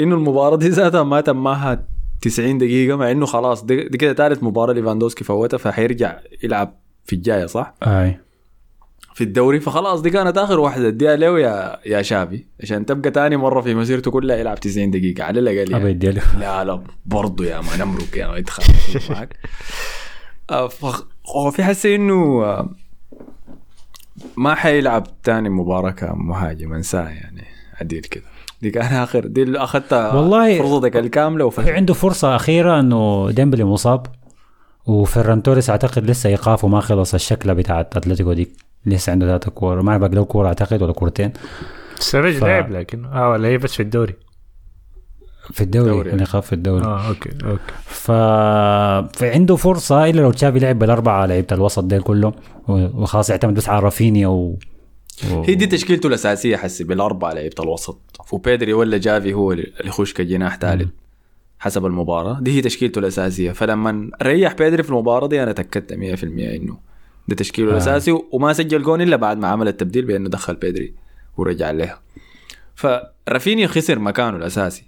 إنه المباراة دي ذاتها ما تماها 90 دقيقة مع إنه خلاص دي, دي كده ثالث مباراة ليفاندوسكي فوتها فحيرجع يلعب في الجاية صح؟ أي. في الدوري فخلاص دي كانت آخر واحدة. اديها له يا يا شافي. عشان تبقى تاني مرة في مسيرته كلها يلعب 90 دقيقة. على الأقل يعني. يديله لا لا برضه يا ما نمرق يا ما يتخانق معك آه، فخ- هو في حسي إنه آه، ما حيلعب تاني مباراة كمهاجم انساه يعني عديل كده دي كان آخر دي اللي اخذتها والله- فرصتك الكاملة وفشل عنده فرصة أخيرة إنه ديمبلي مصاب وفيران توريس أعتقد لسه إيقافه ما خلص الشكلة بتاعت أتلتيكو ديك لسه عنده ذات كورة. ما باقي له كورة أعتقد ولا كورتين. السرج ف- لعب لكن آه ولا هي بس في الدوري. في الدوري دوري. الإيقاف في الدوري. آه أوكي أوكي. ف... فعنده فرصة إلا لو تشافي لعب بالأربعة لعيبة الوسط ديل كله وخلاص يعتمد بس على رافينيا و... و... هي دي تشكيلته الأساسية حسي بالأربعة لعيبه الوسط. وبيدري ولا جافي هو اللي يخش كجناح ثالث حسب المباراة. دي هي تشكيلته الأساسية. فلما ريح بيدري في المباراة دي أنا تأكدت 100% إنه ده تشكيله آه. الأساسي وما سجل جون إلا بعد ما عمل التبديل بأنه دخل بيدري ورجع لها فرافينيا خسر مكانه الأساسي.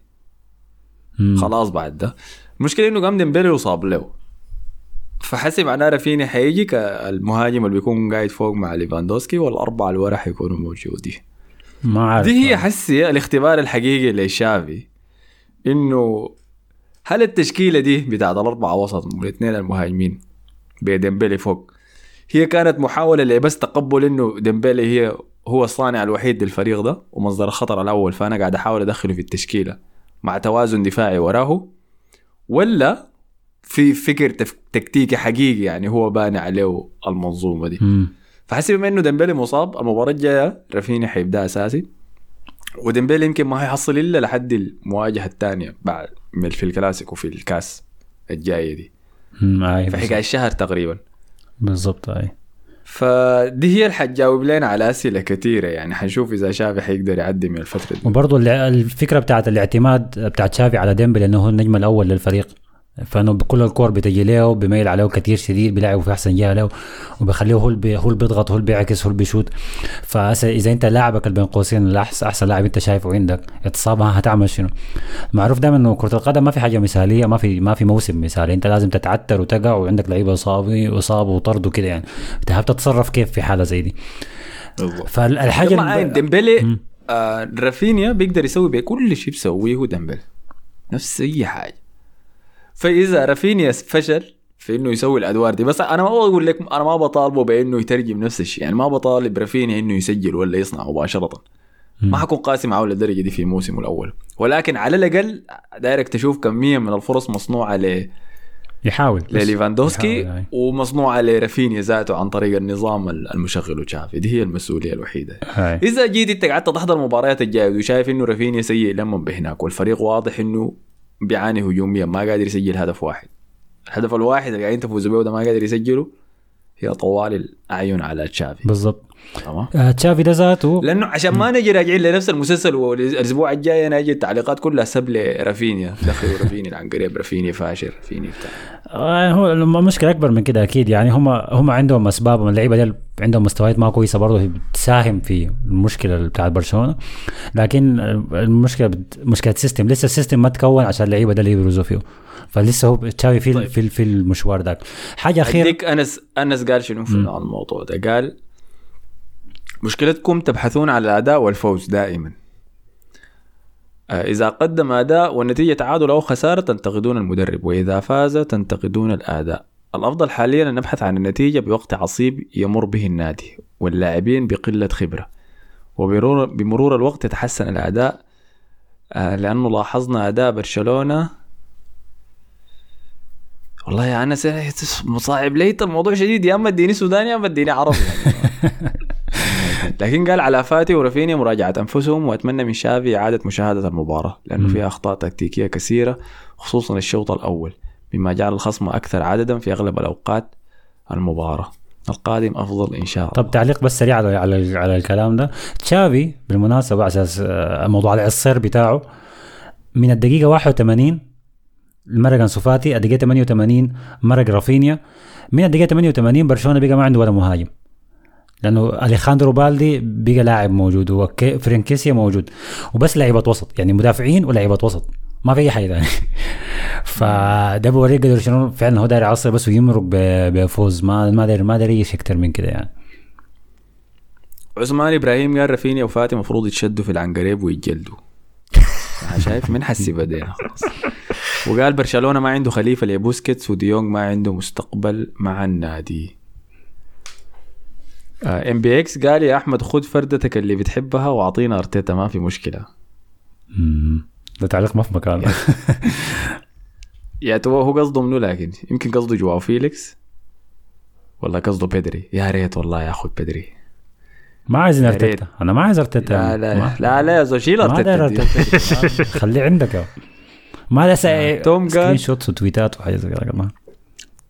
مم. خلاص بعد ده. المشكلة إنه قام ديمبلي وصاب له. فحسي معناه رافينيا حيجي كالمهاجم اللي بيكون قاعد فوق مع ليفاندوسكي والأربعة اللي ورا حيكونوا موجودين. ما عارف دي هي حسي الاختبار الحقيقي لشافي إنه هل التشكيلة دي بتاعت الأربعة وسط والاثنين المهاجمين بديمبلي فوق هي كانت محاولة لبس تقبل إنه ديمبلي هي هو الصانع الوحيد للفريق ده ومصدر الخطر الأول. فأنا قاعد أحاول أدخله في التشكيلة مع توازن دفاعي وراه. ولا في فكر تكتيكي حقيقي يعني هو باني عليه المنظومة دي. مم. فحسب بما إنه ديمبلي مصاب المباراة الجاية رافينيا حيبدأ أساسي. وديمبلي يمكن ما حيحصل إلا لحد المواجهة الثانية بعد من- في الكلاسيكو في الكاس الجاية دي. في حكايه الشهر تقريبا. بالضبط أي. فدي هي اللي حتجاوب لنا على أسئلة كثيره يعني حنشوف إذا شافي حيقدر يعدي من الفترة دي. وبرضه الفكرة بتاعت الاعتماد بتاعت شافي على ديمبلي إنه هو النجم الأول للفريق. فإنه كل الكور بتجي له بيميل عليه كثير شديد بيلعبه في أحسن جهة له وبخليه هو اللي هو اللي بيضغط هو اللي بيعكس هو اللي بيشوت فاذا أنت لاعبك بين قوسين أحسن لاعب أنت شايفه عندك اتصاب ها هتعمل شنو؟ معروف دائما إنه كرة القدم ما في حاجة مثالية ما في ما في موسم مثالي. أنت لازم تتعتر وتقع وعندك لعيبة اصابه إصابة وطرد وكده يعني. أنت هتتصرف كيف في حالة زي دي؟ فالحاجة عين ديمبلي آه رافينيا بيقدر يسوي بكل شيء بيسويه ديمبلي. نفس أي حاجة. فإذا رافينيا فشل في إنه يسوي الأدوار دي. بس أنا ما بقول لك أنا ما بطالبه بإنه يترجم نفس الشيء. يعني ما بطالب رافينيا إنه يسجل ولا يصنع مباشرة. ما حكون قاسي معه للدرجة دي في موسمه الأول. ولكن على الأقل دايرك تشوف كميه من الفرص مصنوعة ل يحاول لليفاندوسكي. ومصنوعة لرافينيا ذاته عن طريق النظام المشغله تشافي دي هي المسؤولية الوحيدة. هاي. إذا جيت أنت قعدت تحضر المباريات الجاية وشايف إنه رافينيا سيء لما بهناك؟ والفريق واضح إنه بيعاني هجوميا ما قادر يسجل هدف واحد. الهدف الواحد اللي قاعدين تفوزوا به وده ما قادر يسجله هي طوالي الأعين على تشافي. بالضبط. تمام. آه تشافي ده ذاته لأنه عشان ما نجي راجعين لنفس المسلسل والاسبوع الجاي أنا أجي التعليقات كلها سب رافينيا دخلوا رافينيا عن قريب رافينيا فاشل رافينيا بتاع. آه هو المشكلة أكبر من كده أكيد. يعني هم هم عندهم أسباب اللعيبة دي عندهم مستويات ما كويسة برضه بتساهم في المشكلة بتاعت برشلونة. لكن المشكلة بت- مشكلة system لسه ال system ما تكون عشان اللعيبة ده اللي يبرزوا فيه. فلسه هو تشافي في طيب. في في المشوار ذاك. حاجة أخيرة. أديك انس أنس قال شنو في الموضوع ده؟ قال مشكلتكم تبحثون على الأداء والفوز دائما. آه، إذا قدم أداء والنتيجة تعادل أو خسارة تنتقدون المدرب وإذا فاز تنتقدون الأداء. الأفضل حاليا أن نبحث عن النتيجة بوقت عصيب يمر به النادي واللاعبين بقلة خبرة. وبمرور بمرور الوقت يتحسن الأداء آه، لأنه لاحظنا أداء برشلونة. والله يا أنس يعني مصاعب ليت الموضوع شديد. يا أما اديني سوداني يا أما اديني عربي. لكن قال على فاتي ورافينيا مراجعة أنفسهم وأتمنى من شافي إعادة مشاهدة المباراة لأنه فيها أخطاء تكتيكية كثيرة خصوصا الشوط الأول مما جعل الخصم أكثر عددا في أغلب الأوقات المباراة. القادم أفضل إن شاء الله. طب تعليق بس سريع على على, على الكلام ده. تشافي بالمناسبة على أساس آه، موضوع العصير بتاعه من الدقيقة 81 مرق أنسو فاتي الدقيقة 88 مرق رافينيا من الدقيقة 88 برشلونة بقى ما عنده ولا مهاجم. لأنه أليخاندرو بالدي بقى لاعب موجود وفرانك كيسيه موجود. وبس لعيبة وسط يعني مدافعين ولاعيبه وسط ما في أي حاجة ثانية فده بوريك قدر شنو فعلا هو داير يعصر بس ويمرق بفوز. ما ما داير ما داير يعيش أكثر من كده يعني. عثمان إبراهيم قال رافينيا وفاتي المفروض يتشدوا في العنقريب ويتجلدوا. شايف من حسي بدينا خلاص وقال برشلونة ما عنده خليفة لبوسكيتس ودي يونج ما عنده مستقبل مع النادي. MBX قال يا أحمد خد فردتك اللي بتحبها وأعطينا أرتيتا ما في مشكلة. مم. ده تعليق ما في مكانه يا تو هو قصده منو لكن؟ يمكن قصده جواو فيليكس؟ ولا قصده بيدري يا ريت والله ياخذ بيدري ما عايزين. أرتيتا. أنا ما عايز أرتيتا. لا لا ما- لا لا يا زول شيل أرتيتا. خليه عندك يا. ما لسه توم قال- screenshots وتويتات وحاجات زي كده.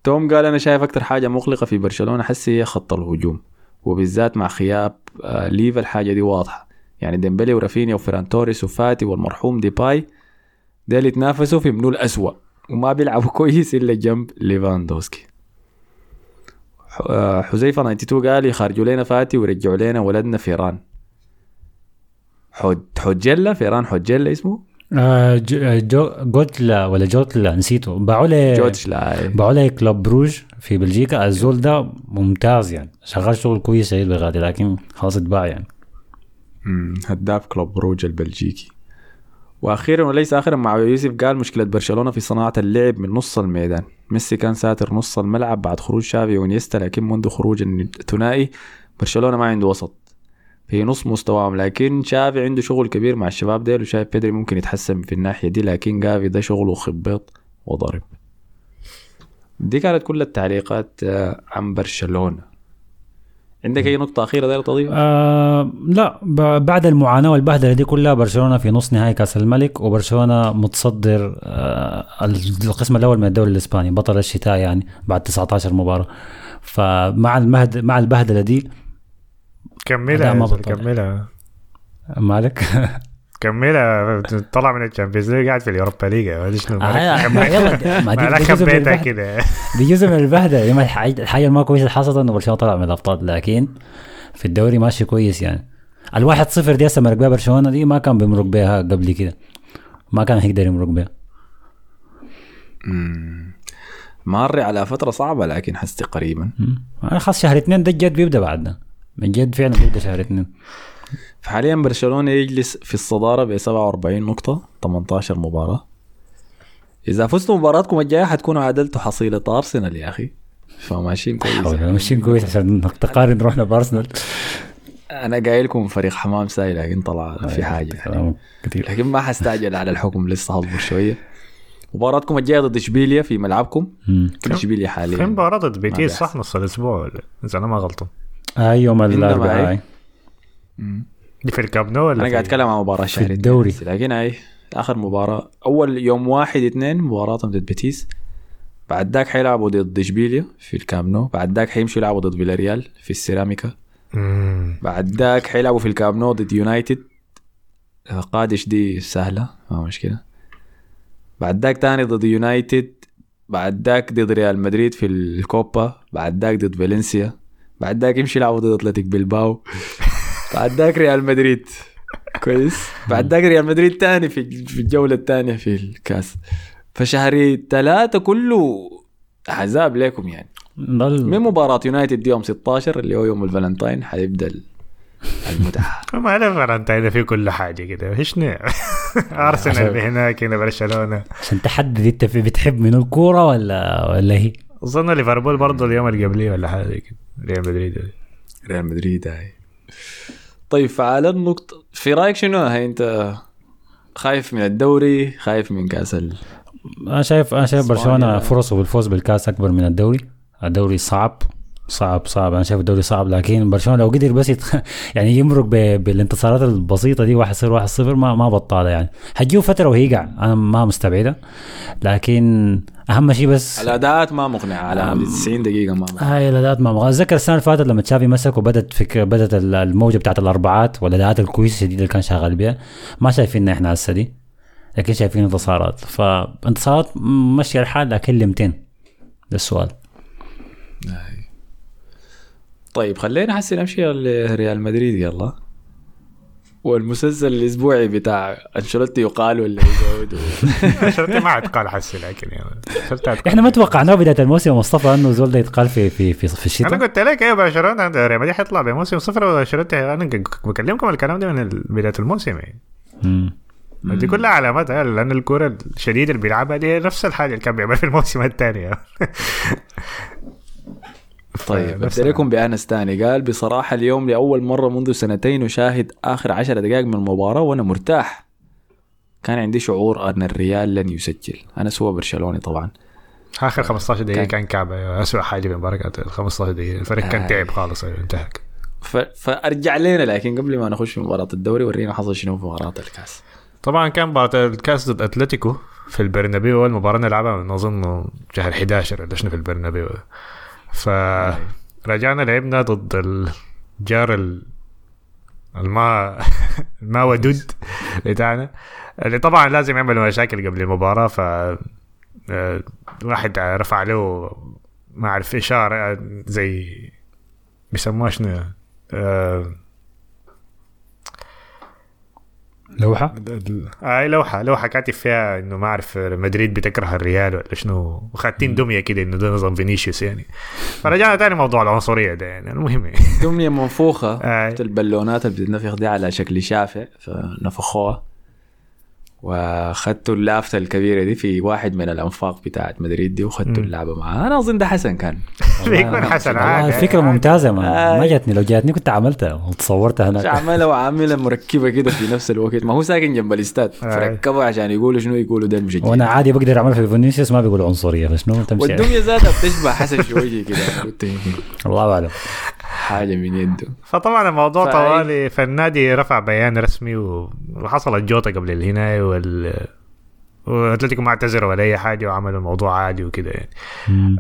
توم قال أنا شايف أكثر حاجة مقلقة في برشلونة حسي هي خط الهجوم. وبالذات مع غياب آه، ليفا الحاجة دي واضحة. يعني ديمبلي ورافينيا وفيران توريس وفاتي والمرحوم ديباي ديل يتنافسوا في منو الأسوأ. وما بيلعبوا كويس إلا جنب ليفاندوسكي. آه، حذيفة 92 قال يخرجوا لنا فاتي ويرجعوا لنا ولدنا فيران. حج حجلة فيران حجلة اسمه؟ آه، جو- جو جوتلا ولا جوتلا نسيته. باعوه لي جورج لا باعوه لي كلوب بروج في بلجيكا. الزول ده ممتاز يعني. شغال شغل كويس سعيد بغادي لكن خلاص اتباع يعني. هداف كلوب بروج البلجيكي. وأخيرا وليس اخرا مع يوسف قال مشكلة برشلونة في صناعة اللعب من نص الميدان. ميسي كان ساتر نص الملعب بعد خروج شافي ونيستا لكن منذ خروج الثنائي برشلونة ما عنده وسط. في نص مستواهم لكن شافي عنده شغل كبير مع الشباب ديل وشايف بيدري ممكن يتحسن في الناحية دي لكن جافي ده شغله خبيط وضرب. دي كانت كل التعليقات آه، عن برشلونة. عندك أي نقطة أخيرة داير تضيفها؟ آه لا بعد المعاناة والبهدلة دي كلها برشلونة في نص نهائي كأس الملك وبرشلونة متصدر آه القسم الأول من الدوري الإسباني بطل الشتاء يعني بعد 19 مباراة. فمع الـ مع البهدلة دي كملها ما. كملها. مالك؟ كملها طلع من ال Champions League قاعد في ال Europa League. هذا شنو آه، ما يلا ما دي خبيتها. كده. دي جزء من البهدله الحاجة ما كويسة اللي حصلت انه برشلونه طلع من الأبطال. لكن في الدوري ماشي كويس يعني. الواحد صفر دي هسه مرق بيها برشلونة دي ما كان بيمرق بيها قبل كده. ما كان هيقدر يمرق بيها ماري على فترة صعبة لكن حستي قريبا. خلاص شهر اثنين ده الجد بيبدأ بعدنا. من جد فعلا بيبدا شهر اثنين فحاليا برشلونة يجلس في الصدارة ب 47 نقطة 18 مباراة. إذا فزتوا مباراتكم الجاية حتكونوا عادلتوا حصيلة ارسنال يا أخي. فماشيين كويس. ماشيين كويس عشان تقارن روحنا بأرسنال. أنا قايل لكم فريق حمام ساي لكن طلع في حاجة يعني. لكن ما حستعجل على الحكم لسه هصبر شوية. مباراتكم الجاية ضد إشبيليا في ملعبكم. في إشبيليا في حاليا مباراة ضد بيتيس. صح نص الأسبوع ولا؟ إذا أنا ما غلطان. آه يوم الأربعاء. هي. دي في الكامب نو ولا أنا قاعد أتكلم عن مباراة شهر الدوري. لكن هاي آخر مباراة. أول يوم واحد اثنين مباراتهم ضد بيتيس. بعد ذاك حيلعبوا ضد إشبيليا في الكامنو بعد ذاك حيمشوا يلعبوا ضد فيلاريال في السيراميكا. بعد ذاك حيلعبوا في الكامنو ضد يونايتد. آه، قادش دي سهلة ما مشكلة. بعد ذاك تاني ضد يونايتد. بعد ذاك ضد ريال مدريد في الكوبا. بعد ذاك ضد فالنسيا. بعد ذاك يمشي يلعبوا ضد أتلتيك بلباو. بعد ذاك ريال مدريد. كويس. بعد ذاك ريال مدريد تاني في في الجولة الثانية في الكاس. فشهر ثلاثة كله عذاب لكم يعني. ضل من مباراة يونايتد يوم 16 اللي هو يوم الفالنتاين حيبدأ ال- المتعة. ما اعرف فالنتين في كل حاجة كده. إيش نوع أرسنال هناك هنا برشلونة. عشان تحدد أنت في- بتحب من الكورة ولا ولا هي أظن ليفربول برضه اليوم اللي قبليه ولا حاجة زي كده. ريال مدريد. ريال مدريد هاي. طيب فعلى النقطة في رأيك شنو؟ هاي أنت خايف من الدوري خايف من كأس ال... أنا شايف أنا شايف. برشلونة فرصة بالفوز بالكأس أكبر من الدوري. الدوري صعب. صعب صعب. أنا شايف الدوري صعب لكن برشلونة لو قدر بس يتخ... يعني يمرق ب... بالانتصارات البسيطة دي 1 0 1 0 ما ما بطالة يعني. حتجيه فترة وهيقع أنا ما مستبعده لكن أهم شيء بس الأداءات ما مقنعة. على مدى 90 دقيقة ما مقنعة. هاي الأداءات ما مغ- أتذكر السنة اللي فاتت لما تشافي مسك وبدت فك... بدت ال- الموجة بتاعت الأربعات والأداءات الكويسة الشديدة اللي كان شغال بها ما شايفين إحنا هسه دي. لكن شايفين انتصارات. فانتصارات ماشيه الحال لكن لمتين. ده السؤال. طيب خلينا حسي نمشي لريال مدريد يلا. والمسلسل الأسبوعي بتاع أنشيلوتي يقال ولا يقعد و... شرطي ما اتقال حسي لكن يعني. إحنا ما توقعناه بداية الموسم مصطفى إنه زول ده يتقال في في في, في أنا الشتاء قلت لك إيه برشلونه ريال مدريد حيطلع بموسم صفر وشرطي أنا بكلمكم الكلام ده من بداية الموسم يعني. دي كلها علامات آه، لأن الكوره الشديدة اللي بيلعبها دي نفس الحاجة اللي كان بيعملها في الموسم الثاني. طيب أبدأ لكم بأنس تاني قال بصراحة اليوم لأول مرة منذ سنتين أشاهد آخر عشر دقائق من المباراة وأنا مرتاح. كان عندي شعور أن الريال لن يسجل. أنا سوى برشلوني طبعا. آخر 15 دقيقة كان- كان كعبة. اسوء حاجة في المباراة كانت ال 15 دقيقة. الفريق كان آه. تعب خالص انتهى ف... فأرجع لنا لكن قبل ما نخش في مباراة الدوري ورينا حصل شنو في مباراة الكاس. طبعا كان مباراة الكاس ضد أتلتيكو في البرنابيو. المباراه نلعبها من أظن شهر 11 ولا شنو في البرنابيو. ف رجعنا لعبنا ضد الجار ال- الما ما ودود بتاعنا اللي طبعا لازم يعملوا مشاكل قبل المباراة ف آه، واحد رفع له ما أعرف إشارة زي بيسموها شنو آه، لوحة؟ هاي لوحة لوحة كاتب فيها إنه ما أعرف مدريد بتكره الريال ولا شنو. وخاتين دمية كده إنه ده نظام فينيسيوس يعني. فرجعنا تاني موضوع العنصرية ده يعني المهم. يعني. دمية منفوخة آه. البالونات اللي بتتنفخ دي على شكل شافع فنفخوها. واخدتوا اللافته الكبيرة دي في واحد من الأنفاق بتاعت مدريد دي وخدتوا اللعبة معاه. أنا أظن ده حسن كان. بيكون حسن والله عادي الفكرة ممتازة ما, ما آه. جاتني. لو جاتني كنت عملتها وتصورتها هناك. عملها وعاملها مركبة كده في نفس الوقت. ما هو ساكن جنب الإستاد. فركبوا عشان يقولوا شنو يقولوا ده المشجعين وأنا عادي بقدر اعملها في فينيسيوس ما بيقولوا عنصرية فشنو تمشي. والدميه ذاتها بتشبه حسن شوية كده. قلت يمكن. الله أعلم. حاجة من يده. فطبعا الموضوع فأي- طوالي فالنادي رفع بيان رسمي و- وحصل الجوطة قبل الهنا وال وأتلتيكو ما اعتذروا ولا أي حاجة وعملوا الموضوع عادي وكده يعني.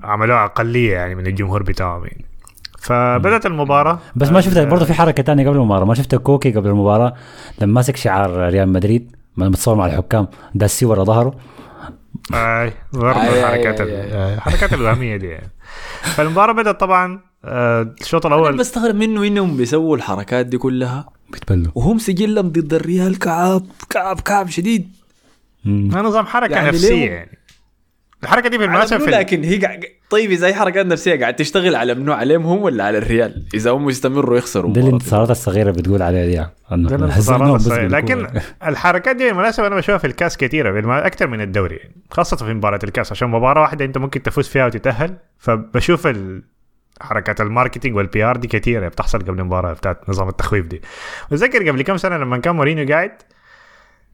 عملوها أقلية يعني من الجمهور بتاعهم يعني. فبدأت المباراة. بس ما شفت برضه في حركة تانية قبل المباراة. ما شفت كوكي قبل المباراة؟ لما ماسك شعار ريال مدريد ما متصور مع الحكام داسي ورا ظهره. أي برضه الحركات آه، الحركات الوهميه دي يعني. فالمباراة بدأت طبعا آه، الشوط أنا الأول بستغرب منه إنهم بيسووا الحركات دي كلها بيتبلوا وهم سجلهم ضد الريال كعب كعب كعب شديد. ما نظام حركة يعني نفسية؟ يعني الحركة دي بالمناسبه في لكن هي قاعد طيب إذا هي حركات نفسية قاعد تشتغل على منو عليهم هم ولا على الريال إذا هم يستمروا يخسروا دي. الانتصارات الصغيرة بتقول عليها دي الانتصارات. لكن الحركات دي بالمناسبة أنا بشوفها في الكاس كثيره أكثر من الدوري يعني. خاصة في مباراة الكاس عشان مباراة واحدة أنت ممكن تفوز فيها وتتأهل فبشوف ال... حركات ال marketing وال PR دي كثيره بتحصل قبل المباراة بتاعت نظام التخويف دي. بتذكر قبل كم سنة لما كان مورينيو قاعد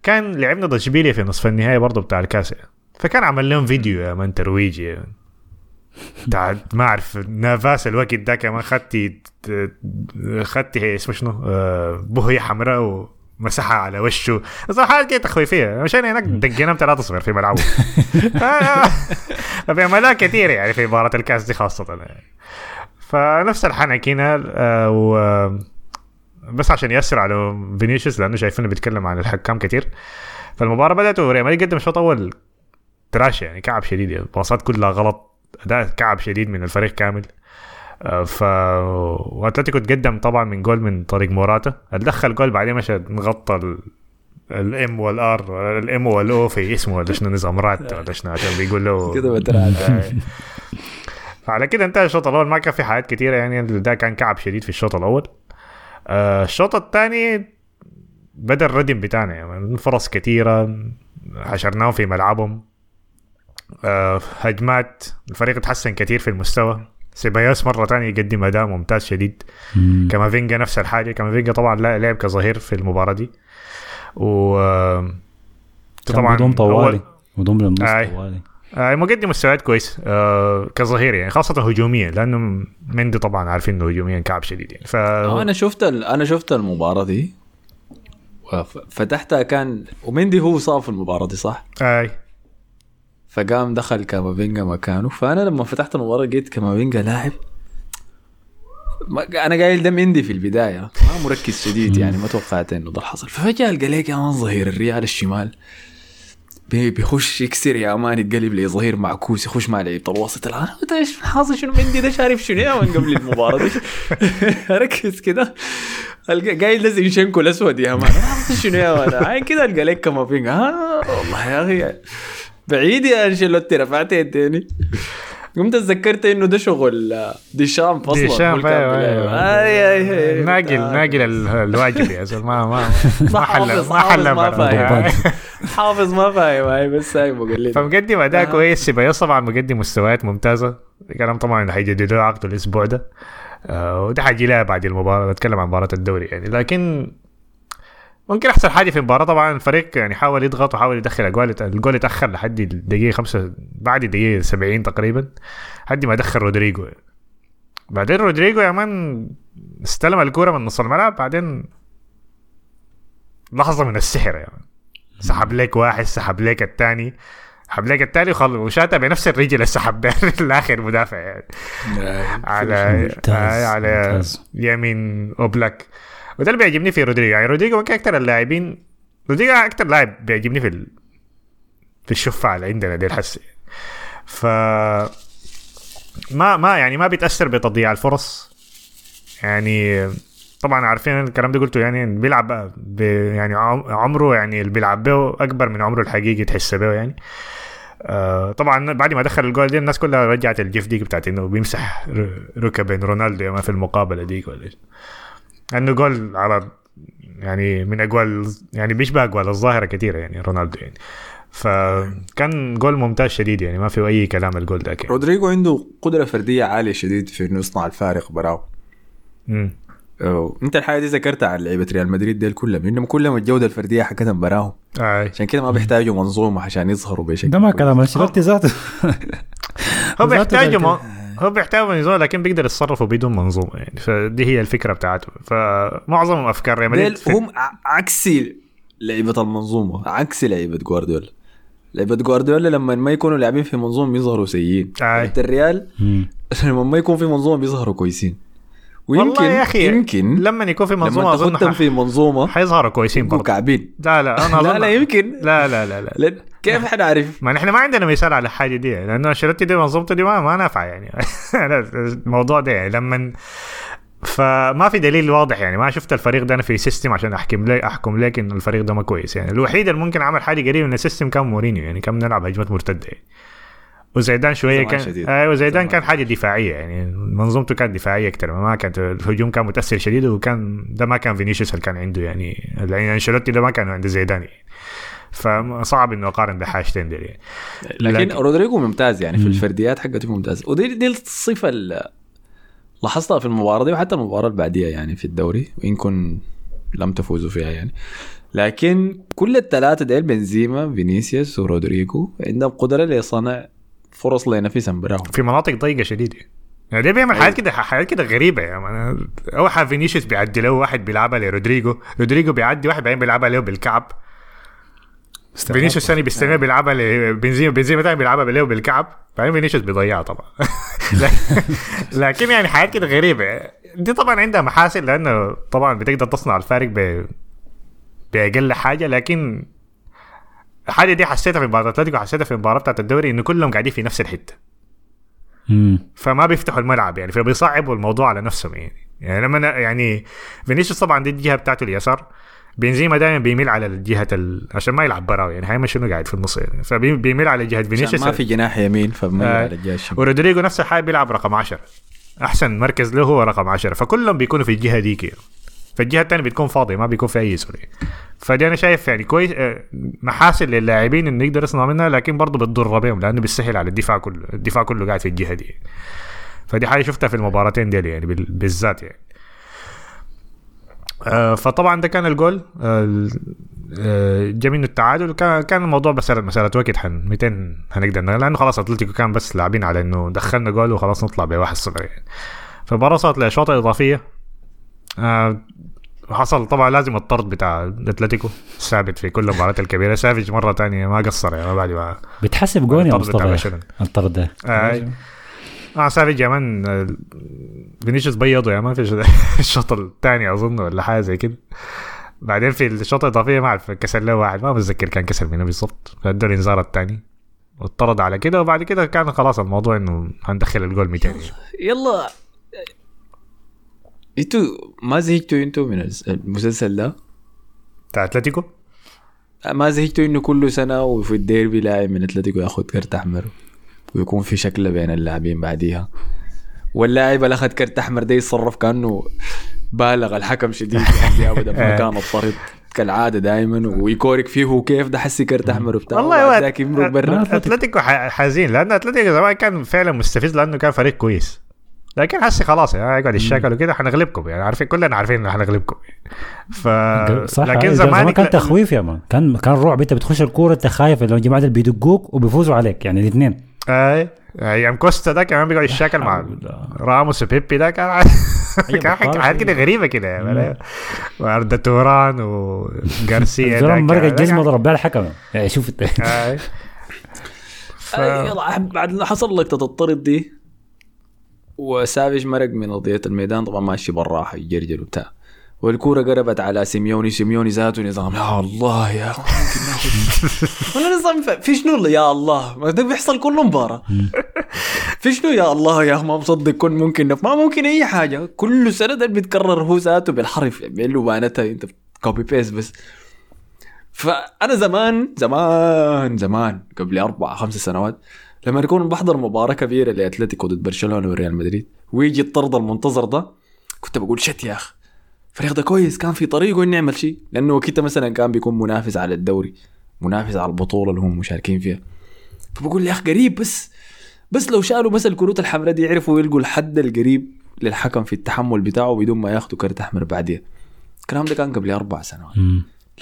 كان لعبنا ضد اشبيليا في نصف النهائي برضه بتاع الكاس. فكان عمل لهم فيديو يا من ترويجي. بتاع ما أعرف نافاس الوقت ده كمان خدتي خدتي اسمه شنو؟ آه، بهية حمراء ومسحها على وشه. صراحة حاجات كده تخويفية. مشان هناك دقيناهم 3 0 في ملعبه آه، فبيعملها كثير يعني في مباراة الكاس دي خاصة. يعني. فنفس الحنك هنا آه، و بس عشان يأثر على فينيسيوس لأنه شايفينه بيتكلم عن الحكام كثير فالمباراة بدأت وريال مدريد قدم الشوط الأول تراش يعني كعب شديد يعني الباصات كلها غلط أداء كعب شديد من الفريق كامل آه، ف وأتلتيكو تقدم طبعا من جول من طريق موراتا دخل جول بعدين مشى نغطى ال الام والار الام والاو في اسمه ولا شنو نظام رات ولا شنو عشان بيقول له كده. آه. فعلى كده انتهى الشوط الأول. ما كان في حاجات كثيره يعني ده كان كعب شديد في الشوط الأول. آه، الشوط الثاني بدأ الردم بتاعنا يعني فرص كثيره حشرناهم في ملعبهم. آه، هجمات الفريق اتحسن كثير في المستوى. سيبايوس مرة تانية يقدم أداء ممتاز شديد. مم. كامافينجا نفس الحاجة. كامافينجا طبعا لا- لعب كظهير في المباراة دي. و آه، كان بدون طوالي. بدون للنص آي. طوالي. آه، مقدم مستويات كويس آه، كظهير يعني خاصة هجوميا لأنه مندي طبعا عارفين إنه هجوميا كعب شديد يعني. ف آه، أنا شفت. أنا شفت المباراة دي. فتحتها كان ومندي هو صاب في المباراة دي صح؟ آي. فقام دخل كامافينجا مكانه. فأنا لما فتحت المباراة لقيت كامافينجا لاعب أنا قايل ده مندي في البداية. ما مركز شديد يعني ما توقعت إنه ده حصل ففجأة القى لي كمان ظهير الريال الشمال. بيخش يكسر يا man يتقلب لي ظهير معكوس يخش مع لعيبة الوسط. الان إيش؟ حاصل شنو؟ مندي ده شارف شنو؟ يا man قبل المباراة دي. ركز كده. قايل ده زينشينكو الأسود يا man حاصل شنو يا man عين كده ألقى لك كامافينجا آه والله يا أخي. بعيد يا أنشيلوتي رفعت يديني قمت تذكرت إنه ده شغل ديشام فصلا ديشام، اللي كان أيوة، ناقل. ناقل ال- الواجب يا زلمة. ما ما ما حل ما حل. حافظ ما فاهم هاي بس هاي مقلد فمقدم اداء. كويس سيبايوس طبعا مقدم مستويات ممتازة. كلام طبعا حيجددوا له عقده الأسبوع ده. آه، وده حيجي لها بعد المباراة نتكلم عن مباراة الدوري يعني. لكن ممكن أحسن حاجة في المباراة طبعا الفريق يعني حاول يضغط وحاول يدخل أجوال الجول اتأخر لحد الدقيقة خمسة بعد الدقيقة 70 تقريبا لحد ما دخل رودريجو بعدين رودريجو يا man استلم الكورة من نص الملعب بعدين لحظة من السحر يعني. سحب لك واحد سحب لك الثاني سحب لك الثاني وشاتها بنفس الرجل اللي سحب الآخر مدافع يعني. على ممتاز، آه، على ممتاز. يمين اوبلاك. وده اللي بيعجبني في رودريجو. يعني رودريجو ممكن أكثر اللاعبين رودريجو أكثر لاعب بيعجبني في ال... في الشفعة اللي عندنا دي الحس. ف ما ما يعني ما بيتأثر بتضييع الفرص. يعني طبعا عارفين الكلام ده قلته يعني بيلعب ب... يعني عم- عمره يعني اللي بيلعب به أكبر من عمره الحقيقي تحس به يعني آه طبعا بعد ما دخل الجول دي الناس كلها رجعت الجيف ديك بتاعت إنه بيمسح ركبين رونالدو ما في المقابلة ديك ولا إيش. انه جول على يعني من أجوال يعني بيشبه أجوال الظاهرة كثيره يعني رونالدو يعني فكان جول ممتاز شديد يعني ما في أي كلام الجول ده يعني. رودريجو عنده قدرة فردية عالية شديد في إنه يصنع الفارق براه مم. أو. أنت الحاجة دي ذكرتها عن لعيبة ريال مدريد ديل كلهم إنهم كلهم الجودة الفردية حقتهم براهم. آه. عشان كده ما بيحتاجوا منظومة عشان يظهروا بشكل ده ما. كلام انشيلوتي ذاته. هو ذاته بيحتاج ده م... هو بيحتاج منظومه لكن بيقدر يتصرفوا بدون منظومة يعني. فدي هي الفكرة بتاعته. فمعظم أفكار ريال مدريد في- هم ع- عكسي لعيبة المنظومة عكسي لعيبة جوارديولا. لعيبة جوارديولا لما ما يكونوا لاعبين في منظومة بيظهروا سيئين. الريال. لما ما يكون في منظومة بيظهروا كويسين. ويمكن والله يا أخي يمكن لما يكون في منظومة لما أظن في منظومة حيظهروا كويسين برضه كعبين. لا لا أنا لا لا يمكن. لا لا لا لا. لا كيف حنعرف؟ ما نحن ما عندنا مثال على الحاجة دي لأنه أنشيلوتي دي منظومته دي ما, ما نافعة يعني. الموضوع ده يعني لما فما في دليل واضح يعني. ما شفت الفريق ده أنا في system عشان أحكم لك أحكم لك إن الفريق ده ما كويس يعني. الوحيد اللي ممكن عمل حاجة قريبة من ال system كان مورينيو يعني كان بنلعب هجمات مرتدة يعني. وزيدان شوية كان شديد. أيوه زيدان. كان حاجة دفاعية يعني منظومته كانت دفاعية أكثر ما كانت الهجوم كان متأثر شديد وكان ده ما كان فينيسيوس اللي كان عنده يعني يعني أنشيلوتي ده ما كان عند زيدان يعني فصعب إنه اقارن بحاجتين دي يعني. لكن, لكن- رودريجو ممتاز يعني في الفرديات حقته ممتاز ودي دي الصفة اللي لاحظتها في المباراة دي وحتى المباراة اللي بعديها يعني في الدوري وإن كن لم تفوزوا فيها يعني لكن كل الثلاثه ديل بنزيما فينيسيوس ورودريجو عندهم قدرة لصنع فرص لنفسهم براهم في مناطق ضيقة شديدة. يعني ده بيعمل حاجات كده؟ حاجات كده غريبة يعني. أنا أول حاجة فينيسيوس بيعدي له واحد بيلعبها لرودريجو. رودريجو بيعدي واحد بعدين بيلعبها له بالكعب. فينيسيوس ثاني بيستلمها بيلعبها لبنزيما بنزيما ثاني بيلعبها له بالكعب. بعدين فينيسيوس بيضيعها طبعا. لكن يعني حاجات كده غريبة. دي طبعا عندها محاسن لأنه طبعا بتقدر تصنع الفارق ب بأقل حاجة لكن الحاجة دي حسيتها في مباراة أتلتيكو حسيتها في المباراه بتاعت الدوري انه كلهم قاعدين في نفس الحتة مم. فما بيفتحوا الملعب يعني فبيصعبوا الموضوع على نفسهم يعني يعني لما أنا يعني فينيسيوس طبعا دي الجهة بتاعته اليسار بنزيما دائما بيميل على الجهة ال... عشان ما يلعب براو يعني هيما شنو قاعد في النص يعني فبيميل على جهة عشان فينيسيوس ما في جناح يمين فما آه. على الجهة الشمال ورودريجو نفس الحاجة بيلعب رقم 10 أحسن مركز له هو رقم 10 فكلهم بيكونوا في الجهة ديك يعني. فالجهة الثانية بتكون فاضية ما بيكون في أي سوري. فدي أنا شايف يعني كويس آه، محاسن للاعبين انه يقدر يصنع منها لكن برضه بتضر بهم لأنه بيسهل على الدفاع كله الدفاع كله قاعد في الجهة دي. فدي حاجة شفتها في المباراتين دي يعني بال- بالذات يعني. آه، فطبعا ده كان الجول آه، منه التعادل وكان كان الموضوع بس مساله وقت حن 200 هنقدر لأنه خلاص أتلتيكو كان بس لاعبين على إنه دخلنا جول وخلاص نطلع ب 1-0 يعني. فالمباراه صارت لأشواط إضافية آه، حصل طبعا لازم الطرد بتاع أتلتيكو ثابت في كل المباريات الكبيرة. سافيج مرة تانية ما قصر يعني ما بعد ما بتحسب جون يا مصطفى. الطرد ده. آه، آه سافيج يا man آه، فينيسيوس بيضه يا man في الشوط الثاني أظن ولا حاجة زي كده. بعدين في الشوط الإضافية ما اعرف كسر له واحد ما بتذكر كان كسر منه بالضبط. فادوا الإنذار الثاني واطرد على كده وبعد كده كان خلاص الموضوع إنه هندخل الجول 200 يعني. يلا. أنتوا ما زهقتوا أنتوا من المسلسل ده. بتاع أتلتيكو؟ ما زهقتوا إنه كل سنة وفي الديربي لاعب من أتلتيكو ياخذ كرت أحمر ويكون في شكله بين اللاعبين بعديها. واللاعب اللي أخذ كرت أحمر ده يتصرف كأنه بالغ الحكم شديد يعني ابدا ما كان الطرد كالعادة دائما ويكورك فيه وكيف ده حسي كرت أحمر وبتاع. والله ذاك يمرق برا. أتلتيكو حزين لأن أتلتيكو زمان كان فعلا مستفز لأنه كان فريق كويس. لكن حسي خلاص يعني يقعد يشاكل وكده حنغلبكم يعني عارفين؟ كلنا عارفين إنه حنغلبكم. ف صح لكن زمان زمان كان تخويف يا man. كان كان رعب. أنت بتخش الكورة أنت خايف لو الجماعة اللي بيدقوك وبيفوزوا عليك يعني الاثنين. أي أيام كوستا ده كمان بيقعد يشاكل مع. راموس وبيبي ده كان كان بطارة حاجات كده غريبة كده يعني. وأردا توران وغارسيا ده زمان مرق كان- الجزمه ضرب بها الحكم يعني شوف. انت يلا بعد ما حصل لقطه الطرد دي. وسافيج مرق من ارضيه الميدان. طبعا ماشي بالراحه يجرجر وبتاع. والكورة قربت على سيميوني. سيميوني ذاته نظام يا الله يا ولا نظام في شنو يا الله. ما ده بيحصل كل مباراة. في شنو؟ يا الله يا ما مصدق كن ممكن ما ممكن أي حاجة. كل سنة ده بيتكرر هو ذاته بالحرف. يعني له بانتها أنت copy paste بس. فأنا زمان زمان زمان قبل أربع خمس سنوات لما اكون بحضر مباراة كبيرة لأتلتيكو ضد برشلونة وريال مدريد ويجي الطرد المنتظر ده كنت بقول shit يا أخي الفريق ده كويس كان في طريقه إنه يعمل شيء. لأنه وقتها مثلا كان بيكون منافس على الدوري منافس على البطولة اللي هم مشاركين فيها. فبقول يا أخي قريب بس بس لو شالوا بس الكروت الحمراء دي يعرفوا يلقوا الحد القريب للحكم في التحمل بتاعه بدون ما ياخذوا كرت أحمر بعديها. الكلام ده كان قبل أربع سنوات.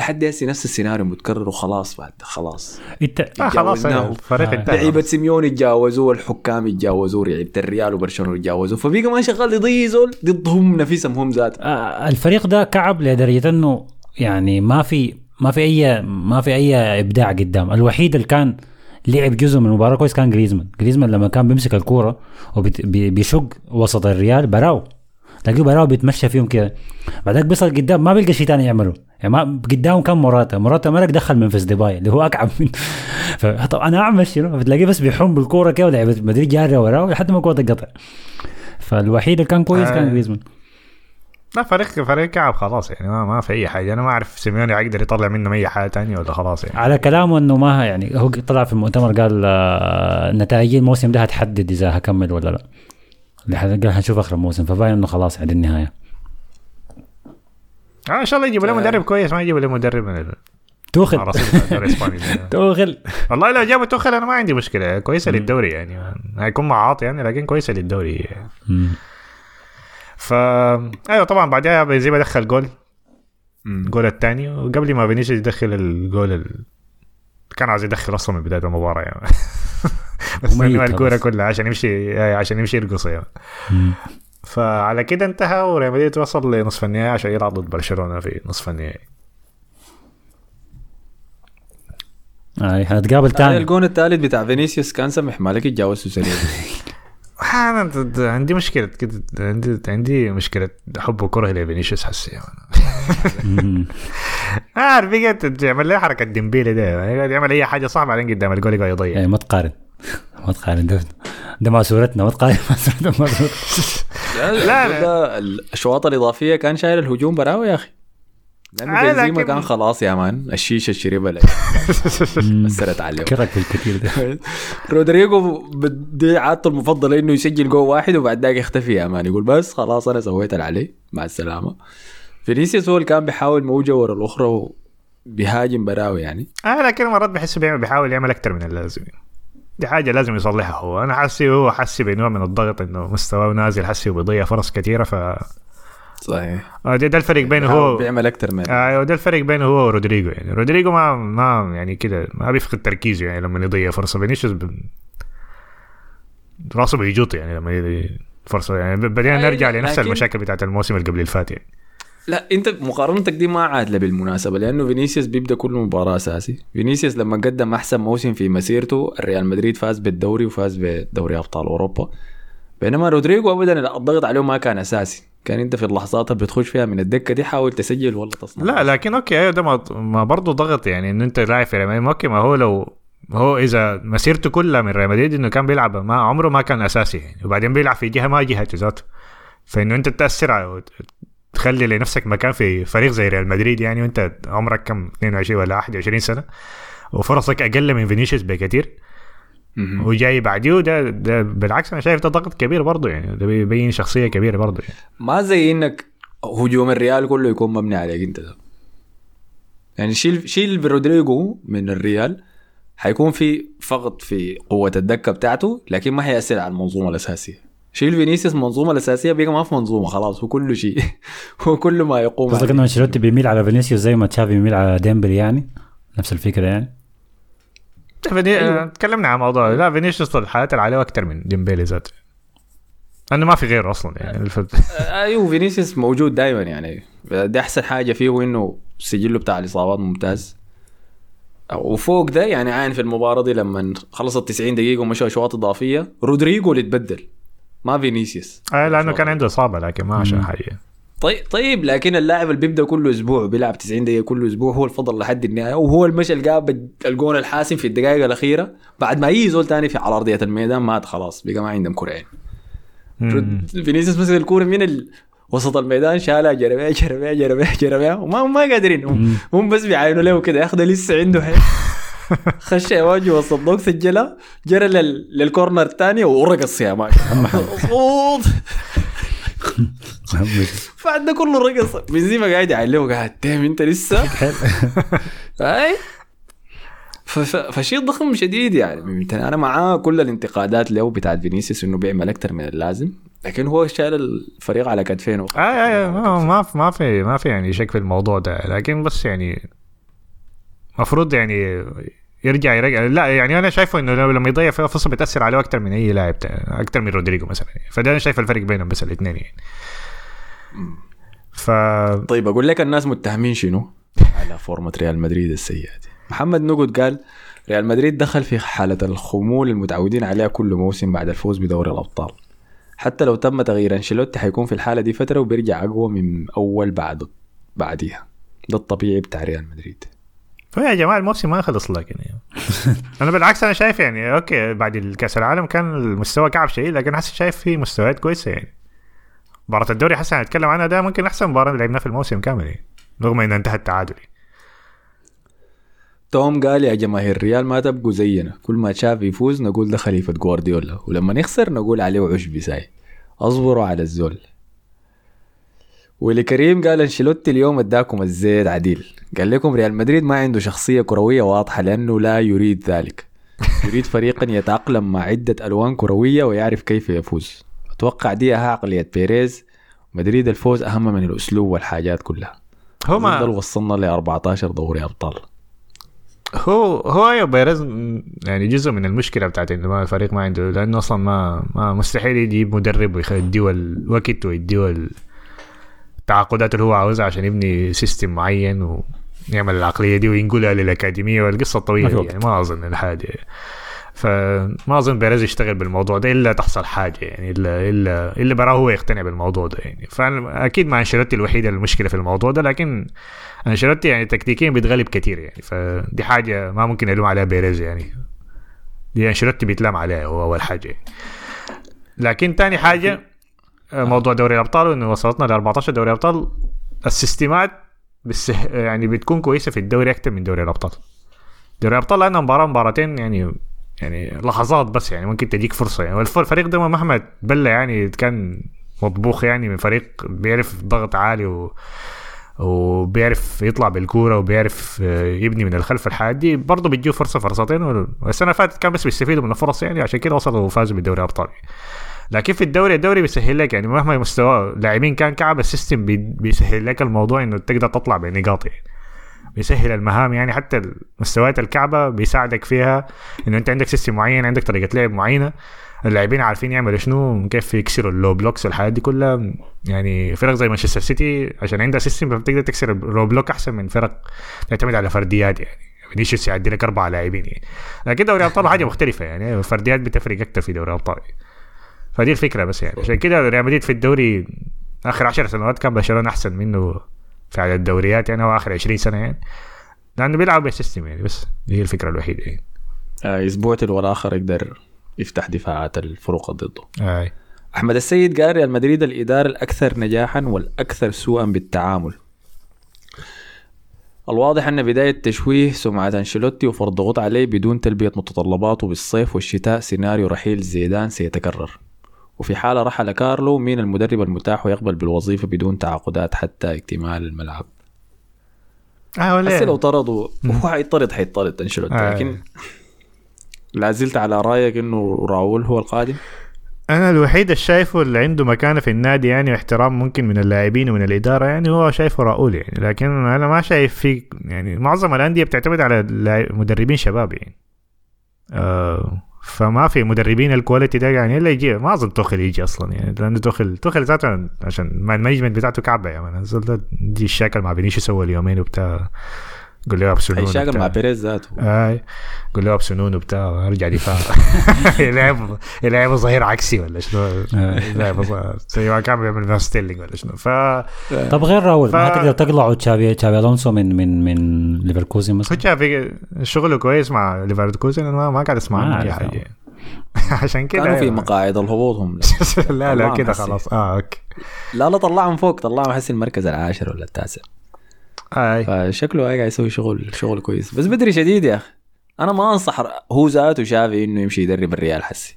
لحد هسه نفس السيناريو متكرر وخلاص بعد خلاص. انت آه خلاص تجاوزناه. الفريق آه. انتهى. لعيبة سيميوني تجاوزوه والحكام يتجاوزوه لعيبه الريال وبرشلونة يتجاوزوه فبقى ما شغال يضيع زول ضدهم نفسهم هم ذات. آه، الفريق ده كعب لدرجة إنه يعني ما في ما في أي ما في أي إبداع قدام. الوحيد اللي كان لعب جزء من المباراة كويس كان جريزمان جريزمان لما كان بيمسك الكورة وبيشق وسط الريال براو تلاقيه براو بيتمشى فيهم كده. بعدك بيصل قدام ما بيلقى شيء ثاني يعمله. يعني ما قدامه كان موراتا موراتا مرق دخل ممفيس ديباي اللي هو اكعب منه ف طب أنا أعمل شنو بتلاقيه بس بيحوم بالكورة كده ولعبه مدريد جاريه وراه لحد ما الكورة تقطع. فالوحيد اللي كان كويس كان آه. جريزمان. لا فريق فريق كعب خلاص يعني ما, ما في أي حاجة. أنا ما أعرف سيميوني يقدر يطلع منهم أي حاجة تانية ولا خلاص يعني. على كلامه إنه ما يعني هو طلع في المؤتمر قال آه، نتائج الموسم ده هتحدد إذا هكمل ولا لا. لحد- قال هنشوف آخر الموسم فباين إنه خلاص عند النهاية. آه إن شاء الله يجيبوا له مدرب كويس ما يجيبوا له مدرب من ال- توخل. توخل والله لو جابوا توخل أنا ما عندي مشكلة كويسة للدوري يعني. هيكون معاط يعني لكن كويسة للدوري. يعني. مم. ف أيوه طبعا بعدها بنزيما دخل جول الجول الثاني وقبل ما فينيسيوس يدخل الجول ال... كان عايز يدخل أصلا من بداية المباراة يعني. بس إنه الكورة. كلها عشان يمشي عشان يمشي يرقص يعني. فعلى كده انتهى وريال مدريد وصل لنصف النهائي عشان يلعب ضد برشلونة في نصف النهائي. آه هنتقابل آه، تاني الجون الثالث بتاع فينيسيوس كان سمح مالك يتجاوز سريع أنا عندي مشكلة كده عندي عندي مشكلة حب وكره لفينيسيوس حسي. عارف بقيت يعمل لي حركة ديمبيلي ده. يعمل أي حاجة صعبة بعدين قدام الجول يقعد يضيع. يعني ما تقارن. ما تقارن. ده ده مع صورتنا ما تقارن مع صورتنا. لا لا. الاشواط الإضافية كان شايل الهجوم براوي يا أخي. لأنه آه، بنزيما لكن- كان خلاص يا man الشيشة اللي شربها اثرت عليه. كرك الكثير ده. رودريجو بدي عادته المفضلة إنه يسجل جول واحد وبعد ذاك يختفي يا man. يقول بس خلاص أنا سويت اللي عليه. مع السلامة. فينيسيوس هو اللي كان بيحاول موجة ورا الأخرى وبيهاجم براوي يعني. آه لكن مرات بيعمل بيحاول يعمل أكثر من اللازم دي حاجة لازم يصلحها هو. أنا حاسي هو حاسي بنوع من الضغط إنه مستواه نازل حاسي وبيضيع فرص كثيرة ف صحيح. آه، ده, ده الفرق بينه هو بيعمل أكثر من أيوه ده الفرق بينه هو ورودريجو يعني. رودريجو ما ما يعني كده ما بيفقد تركيزه يعني لما يضيع فرصة. فينيسيوس ب... راسه بيجوط يعني لما يضيع فرصة. يعني بعدين أي، نرجع لنفس لكن- المشاكل بتاعت الموسم اللي قبل الفات يعني. لا أنت مقارنتك دي ما عادلة بالمناسبة لأنه فينيسيوس بيبدأ كل مباراة أساسي. فينيسيوس لما قدم أحسن موسم في مسيرته الريال مدريد فاز بالدوري وفاز بدوري أبطال أوروبا. بينما رودريجو ابدا الضغط عليه ما كان أساسي. كان انت في اللحظات اللي بتخش فيها من الدكة دي حاول تسجل ولا تصنع. لا لكن okay أيوه ده ما, برضه ضغط يعني انه أنت لاعب في ريال okay ما هو لو هو إذا مسيرته كلها من ريال مدريد إنه كان بيلعب ما عمره ما كان أساسي يعني. وبعدين بيلعب في جهة ما جهته ذاته. فإنه أنت تأثر تخلي لنفسك مكان في فريق زي ريال مدريد يعني وأنت عمرك كم؟ 22 ولا 21 سنة. وفرصك أقل من فينيسيوس بكثير مهم. وجاي بعديه ده, ده بالعكس أنا شايف ده ضغط كبير برضه يعني ده بيبين شخصية كبيرة برضه يعني. ما زي إنك هجوم الريال كله يكون مبني عليك أنت ده يعني شيل شيل رودريجو من الريال حيكون فقد في قوة الدكة بتاعته لكن ما حيأثر على المنظومة الأساسية شيل فينيسيوس المنظومة الأساسية بقى ما في منظومة خلاص هو كل شيء هو كل ما يقوم قصدك. إنه أنشيلوتي بيميل على فينيسيوس زي ما تشافي بيميل على ديمبلي يعني نفس الفكرة يعني فيني... أيوة. تكلمنا عن موضوع لا فينيسيوس الحالات اللي عليه أكثر من ديمبيلي ذاته. لأنه ما في غيره أصلا يعني الف... أيوه فينيسيوس موجود دائما يعني. دي أحسن حاجة فيه إنه سجله بتاع الإصابات ممتاز. وفوق ده يعني حتى في المباراة دي لما خلصت 90 دقيقة ومشوا اشواط إضافية رودريجو اللي تبدل ما فينيسيوس. آه لأنه كان عنده إصابة لكن ما عشان. حاجة طيب طيب لكن اللاعب اللي بيبدأ كل أسبوع بيلعب 90 دقيقة كل أسبوع هو الفضل لحد النهايه وهو المشي اللي جاب الجون الحاسم في الدقائق الأخيرة. بعد ما يجي زول تاني في على أرضية الميدان مات خلاص بقى ما عندهم كره مم. فينيسيوس مسك الكورة من ال... وسط الميدان شالها جربها جربها جربها جربها وما ما قادرين. هم, هم بس بيعاينوا له كده. ياخذ لسه عنده حيل. خش يا واجي وسط الضوء سجلها جرى لل... للكورنر الثاني ورقص يا صوت بعد ده كله رقص بنزيما قاعد يعلمه قاعد دام انت لسه؟ أي. فشيء ضخم شديد يعني. أنا معاه كل الانتقادات له بتاعت فينيسيوس إنه بيعمل أكثر من اللازم. لكن هو شال الفريق على كتفينه آه آه آه ما ما في ما في ما في يعني شك في الموضوع ده. لكن بس يعني المفروض يعني يرجع يرجع. لا يعني أنا شايفه إنه لما يضيع فيها فرصه بتأثر عليه أكثر من أي لاعب أكثر من رودريجو مثلا. فده أنا شايف الفرق بينهم بس الاثنين يعني. ف طيب أقول لك الناس متهمين شنو؟ على فورمة ريال مدريد السيئة دي. محمد نقد قال ريال مدريد دخل في حالة الخمول المتعودين عليها كل موسم بعد الفوز بدوري الأبطال. حتى لو تم تغيير أنشيلوتي حيكون في الحالة دي فترة وبيرجع أقوى من أول بعد بعديها. ده الطبيعي بتاع ريال مدريد. فيا جماعة الموسم ما خلص لكن يعني. أنا بالعكس أنا شايف يعني okay بعد الكأس العالم كان المستوى كعب شوية لكن هسه شايف في مستويات كويسة يعني مباراة الدوري حسن هنتكلم عنها ده ممكن أحسن مباراة لعبناها في الموسم كامل يعني. رغم انها انتهت تعادلي توم قال يا جماهير الريال ما تبقوا زينا كل ما تشافي يفوز نقول ده خليفة جوارديولا ولما نخسر نقول عليه عشبي ساي أصبروا على الزول ولي كريم قال أنشيلوتي اليوم أداكم الزيت عديل. قال لكم ريال مدريد ما عنده شخصية كروية واضحة لأنه لا يريد ذلك. يريد فريقا يتأقلم مع عدة ألوان كروية ويعرف كيف يفوز. أتوقع دي عقلية بيريز. مدريد الفوز أهم من الأسلوب والحاجات كلها. هو ده وصلنا ل 14 دوري أبطال. هو هو أيوه بيريز يعني جزء من المشكلة بتاعت إنه ما الفريق ما عنده لأنه أصلا ما, ما مستحيل يجيب مدرب ويديه الوقت ويديه التعاقدات اللي هو عاوزها عشان يبني system معين ويعمل العقلية دي وينقلها للأكاديمية والقصة الطويلة دي. يعني ما أظن الحاجة فما أظن بيريز يشتغل بالموضوع ده إلا تحصل حاجة يعني إلا إلا إلا براه هو يقتنع بالموضوع ده يعني. فاكيد ما أنشيلوتي الوحيدة المشكلة في الموضوع ده لكن أنشيلوتي يعني تكتيكيا بيتغلب كثير يعني. فدي حاجة ما ممكن الوم عليها بيريز يعني. دي أنشيلوتي بيتلام عليها هو أول حاجة يعني. لكن تاني حاجة موضوع دوري الأبطال وإنه وصلتنا ل 14 دوري أبطال. السيستمات بس يعني بتكون كويسة في الدوري أكثر من دوري الأبطال. دوري الأبطال لأنها مباراة مباراتين يعني يعني لحظات بس يعني ممكن تجيك فرصة. يعني والفريق ده مهما تبلى يعني كان مطبوخ يعني من فريق بيعرف ضغط عالي و وبيعرف يطلع بالكورة وبيعرف يبني من الخلف الحاجات دي برضه بيجيه فرصة فرصتين والسنة فاتت كان بس بيستفيدوا من الفرص يعني عشان كده وصلوا وفازوا بالدوري الابطال لكن في الدوري؟ الدوري بيسهل لك يعني مهما مستوى لاعبين كان كعب السيستم بيسهل لك الموضوع إنه تقدر تطلع بنقاط يعني. بيسهل المهام يعني حتى مستويات الكعبة بيساعدك فيها إنه أنت عندك system معين عندك طريقة لعب معينة اللاعبين عارفين يعملوا شنو كيف يكسروا ال low blocks والحاجات دي كلها يعني فرق زي مانشستر سيتي عشان عندها system بتقدر تكسر ال low block أحسن من فرق تعتمد على فرديات يعني. فينيسيوس يعدي لك أربع لاعبين يعني. لكن دوري الابطال حاجة مختلفة يعني. الفرديات بتفرق أكثر في دوري الابطال فدي الفكرة بس يعني. عشان كده ريال مدريد في الدوري آخر 10 سنوات كان برشلونة أحسن منه في عدد الدوريات يعني هو آخر 20 سنة يعني. لأنه بيلعب بال system يعني بس دي هي الفكرة الوحيدة يعني. آه، أسبوع تلو الآخر يقدر يفتح دفاعات الفرق ضده. آي. أحمد السيد قال ريال مدريد الإدارة الأكثر نجاحا والأكثر سوءا بالتعامل. الواضح أن بداية تشويه سمعة أنشيلوتي وفرض ضغوط عليه بدون تلبية متطلباته بالصيف والشتاء سيناريو رحيل زيدان سيتكرر. وفي حالة رحل كارلو مين المدرب المتاح ويقبل بالوظيفة بدون تعاقدات حتى اكتمال الملعب؟ آه ولا لو طردوا هو حيطرد حيطرد أنشيلوتي آه. لكن لا زلت على رأيك إنه راؤول هو القادم؟ أنا الوحيد اللي شايفه اللي عنده مكانة في النادي يعني واحترام ممكن من اللاعبين ومن الإدارة يعني هو شايفه راؤول يعني لكن أنا ما شايف في يعني معظم الأندية بتعتمد على مدربين شباب يعني. آه. فما في مدربين الكواليتي ده يعني إلا يجي ما أظن توخل يجي أصلا يعني لأنه توخل توخل ذاته عشان ما المانجمنت بتاعته كعبة ده دي الشاكل مع بينيسيوس أول يومين وبتاع. قول له ابسنون وبتاع. مع بيريز ذاته. أي. قول له ابسنون وبتاع ارجع دفاع يلعب يلعب ظهير عكسي ولا شنو؟ يلعب زي ما كان بيعمل مع ستيرلينج ولا شنو. ف طب غير راول ما تقدر تقلعوا تشافي تشافي ألونسو من من من ليفركوزن مثلا؟ في شغله كويس مع ليفركوزن أنا ما ما قاعد اسمع عنه اي. حاجة عشان كده كانوا في أيوة. مقاعد الهبوط هم لا لا كده. خلاص. آه okay. لا لا طلعهم فوق. طلعهم هسه المركز العاشر ولا التاسع. اي فشكله قاعد يسوي شغل شغل كويس. بس بدري شديد يا أخي. أنا ما أنصح هو ذاته تشافي إنه يمشي يدرب الريال حسي.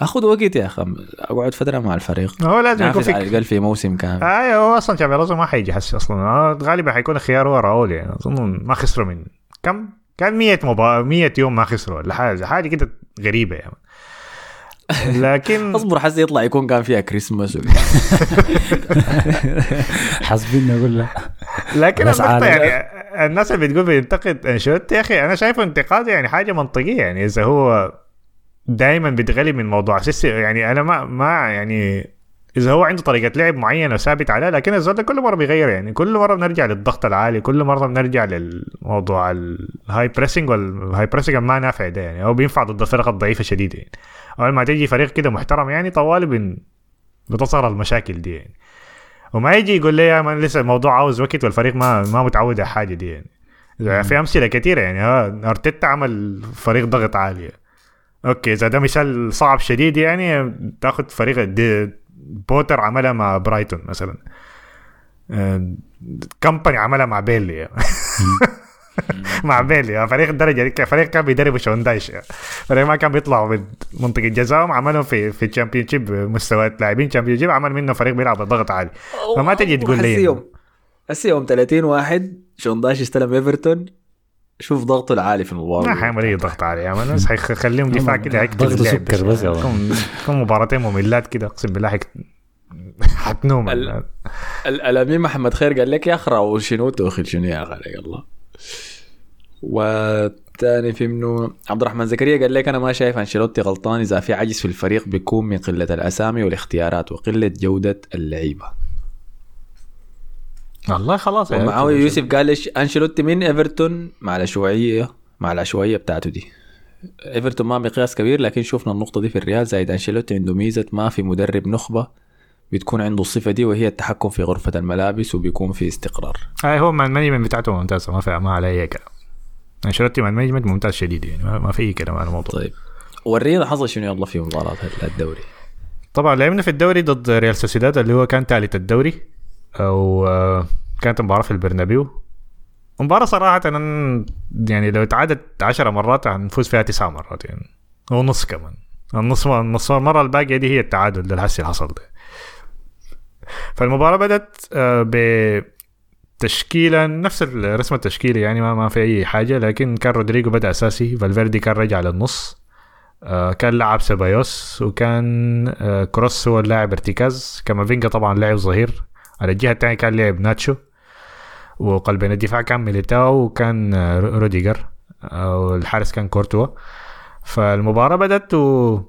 أخذ وقت يا أخي. أقعد فترة مع الفريق. هو لازم يكون نافس على في الأقل في موسم كامل. اي هو أصلا تشافي ألونسو ما حيجي حسي أصلا. غالبا حيكون الخيار هو راؤول يعني. أظن ما خسروا من كم؟ كان 100 مبا... 100 يوم ما خسروا ولا حاجة. حاجة كده غريبة يعني. لكن اصبر حسي يطلع يكون كان فيها كريسماس ولا- حاسبين أقول لك لكن النقطة. يعني الناس اللي بتقول بينتقد انشيلوتي يا أخي؟ أنا شايفه انتقاد يعني حاجة منطقية يعني إذا هو دائما بيتغلب من موضوع. system يعني أنا ما ما يعني إذا هو عنده طريقة لعب معينة وثابت عليها لكن الزول كل مرة بيغير يعني. كل مرة بنرجع للضغط العالي كل مرة بنرجع للموضوع ال high pressing وال high pressing ما نافع ده يعني هو بينفع ضد الفرق الضعيفة شديده يعني. أول ما تيجي فريق كده محترم يعني طوالي بن بتظهر المشاكل دي يعني. وما يجي يقول لي يا مان لسه الموضوع عاوز وقت والفريق ما ما متعود على الحاجة دي يعني. في أمثلة كثيره يعني أرتيتا عمل فريق ضغط عالي. أوكي إذا ده مثال صعب شديد يعني تاخذ فريق دي بوتر عملها مع برايتون مثلا. آه، كمباني عملها مع بيلي. مع بيلي. فريق الدرجة دي فريق كان بيدربوا شون دايش فريق ما كان بيطلعوا من منطقة جزائهم عملهم في في ال Championship مستويات لاعبين Championship عمل منه فريق بيلعب بضغط عالي. فما تجي تقول لي يوم هسه يوم 30 واحد شون دايش استلم إيفرتون. شوف ضغطه العالي في المباراة. ما حيعمل أي ضغط عالي يا man بس حيخليهم دفاع كده هيقتل ضغط. سكر بس. تكون مباراتين مملات كده أقسم بالله حك... حتنوم. ال- ال- الأمين محمد خير قال لك يا اخ راؤول شنو توخل شنو يا أخي عليك الله والثاني في منو؟ عبد الرحمن زكريا قال لك أنا ما شايف أنشيلوتي غلطان إذا في عجز في الفريق بيكون من قلة الأسامي والاختيارات وقلة جودة اللعيبة. والله خلاص ومعاوية أخي. يوسف قال ليش أنشيلوتي من إيفرتون. مع العشوائيه مع العشوائيه بتاعته دي. إيفرتون ما مقياس كبير لكن شفنا النقطة دي في الريال. زايد أنشيلوتي عنده ميزة ما في مدرب نخبة بتكون عنده الصفة دي وهي التحكم في غرفة الملابس وبيكون في استقرار. هاي هو man management بتاعته ممتازة ما في ما عليه أي كلام. أنشيلوتي man management ممتاز شديد يعني ما, في أي كلام على الموضوع. طيب. ورينا حظ شنو؟ يلا في مباراة الدوري. طبعا لعبنا في الدوري ضد ريال سوسيداد اللي هو كان ثالث الدوري. أو آه، كانت مباراة في البرنابيو. مباراة صراحة أنا يعني لو اتعادت عشرة مرات هنفوز فيها تسعة مرات يعني ونص كمان. النص النص المرة الباقية دي هي التعادل ده اللي حصل ده. فالمباراة بدت آه، بتشكيلة نفس الرسمة التشكيلي يعني ما, ما في أي حاجة لكن كان رودريجو بدأ أساسي فالفيردي كان رجع للنص. آه، كان لعب سيبايوس وكان كروس هو اللاعب ارتكاز. كامافينجا طبعا لاعب ظهير. على الجهة الثانية كان لعب ناتشو وقلبين الدفاع كان ميليتاو وكان آه، روديجر آه، والحارس كان كورتوا. فالمباراة بدت و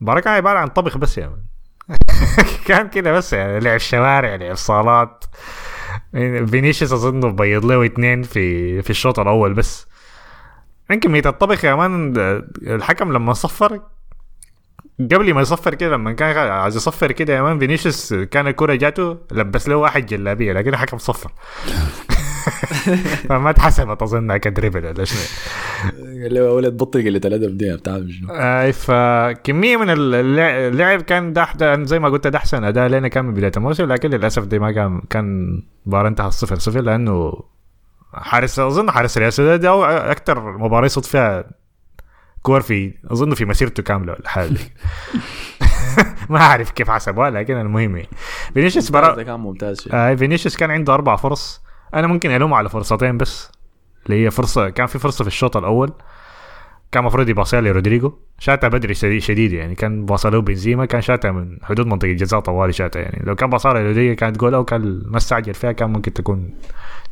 المباراة كانت عبارة عن طبخ بس man. كان كده بس يعني لعب شوارع لعب صالات. فينيسيوس أظن بيض له اثنين في في الشوط الأول بس. من كمية الطبخ يا man الحكم لما صفر قبل ما يصفر كده لما كان عايز يصفر كده يا man فينيسيوس كان الكرة جاته لبس له واحد جلابية لكن الحكم صفر. فما اتحسبت اظن ك dribble ولا شنو. قال له ولد بطل قله الادب دي بتعمل شنو. أي فكمية من اللع- اللعب كان ده زي ما قلت ده احسن اداء لنا كان من بداية الموسم لكن للأسف دي ما كان كان مباراة انتهى صفر صفر لأنه حارس أظن حارس ريال ده هو أكثر مباراة يصد فيها كور في أظن في مسيرته كاملة دي ما أعرف كيف حسبوها لكن المهم يعني. فينيسيوس برا كان ممتاز. آه فينيسيوس كان عنده أربع فرص. أنا ممكن ألومه على فرصتين بس اللي هي فرصة كان في فرصة في الشوط الأول. كان المفروض يباصيها لرودريجو شاتها بدري شديد, شديد يعني. كان باصها له بنزيما كان شاتها من حدود منطقة الجزاء طوالي شاتها يعني. لو كان باصها لرودريجو كانت جول أو كان ما استعجل فيها كان ممكن تكون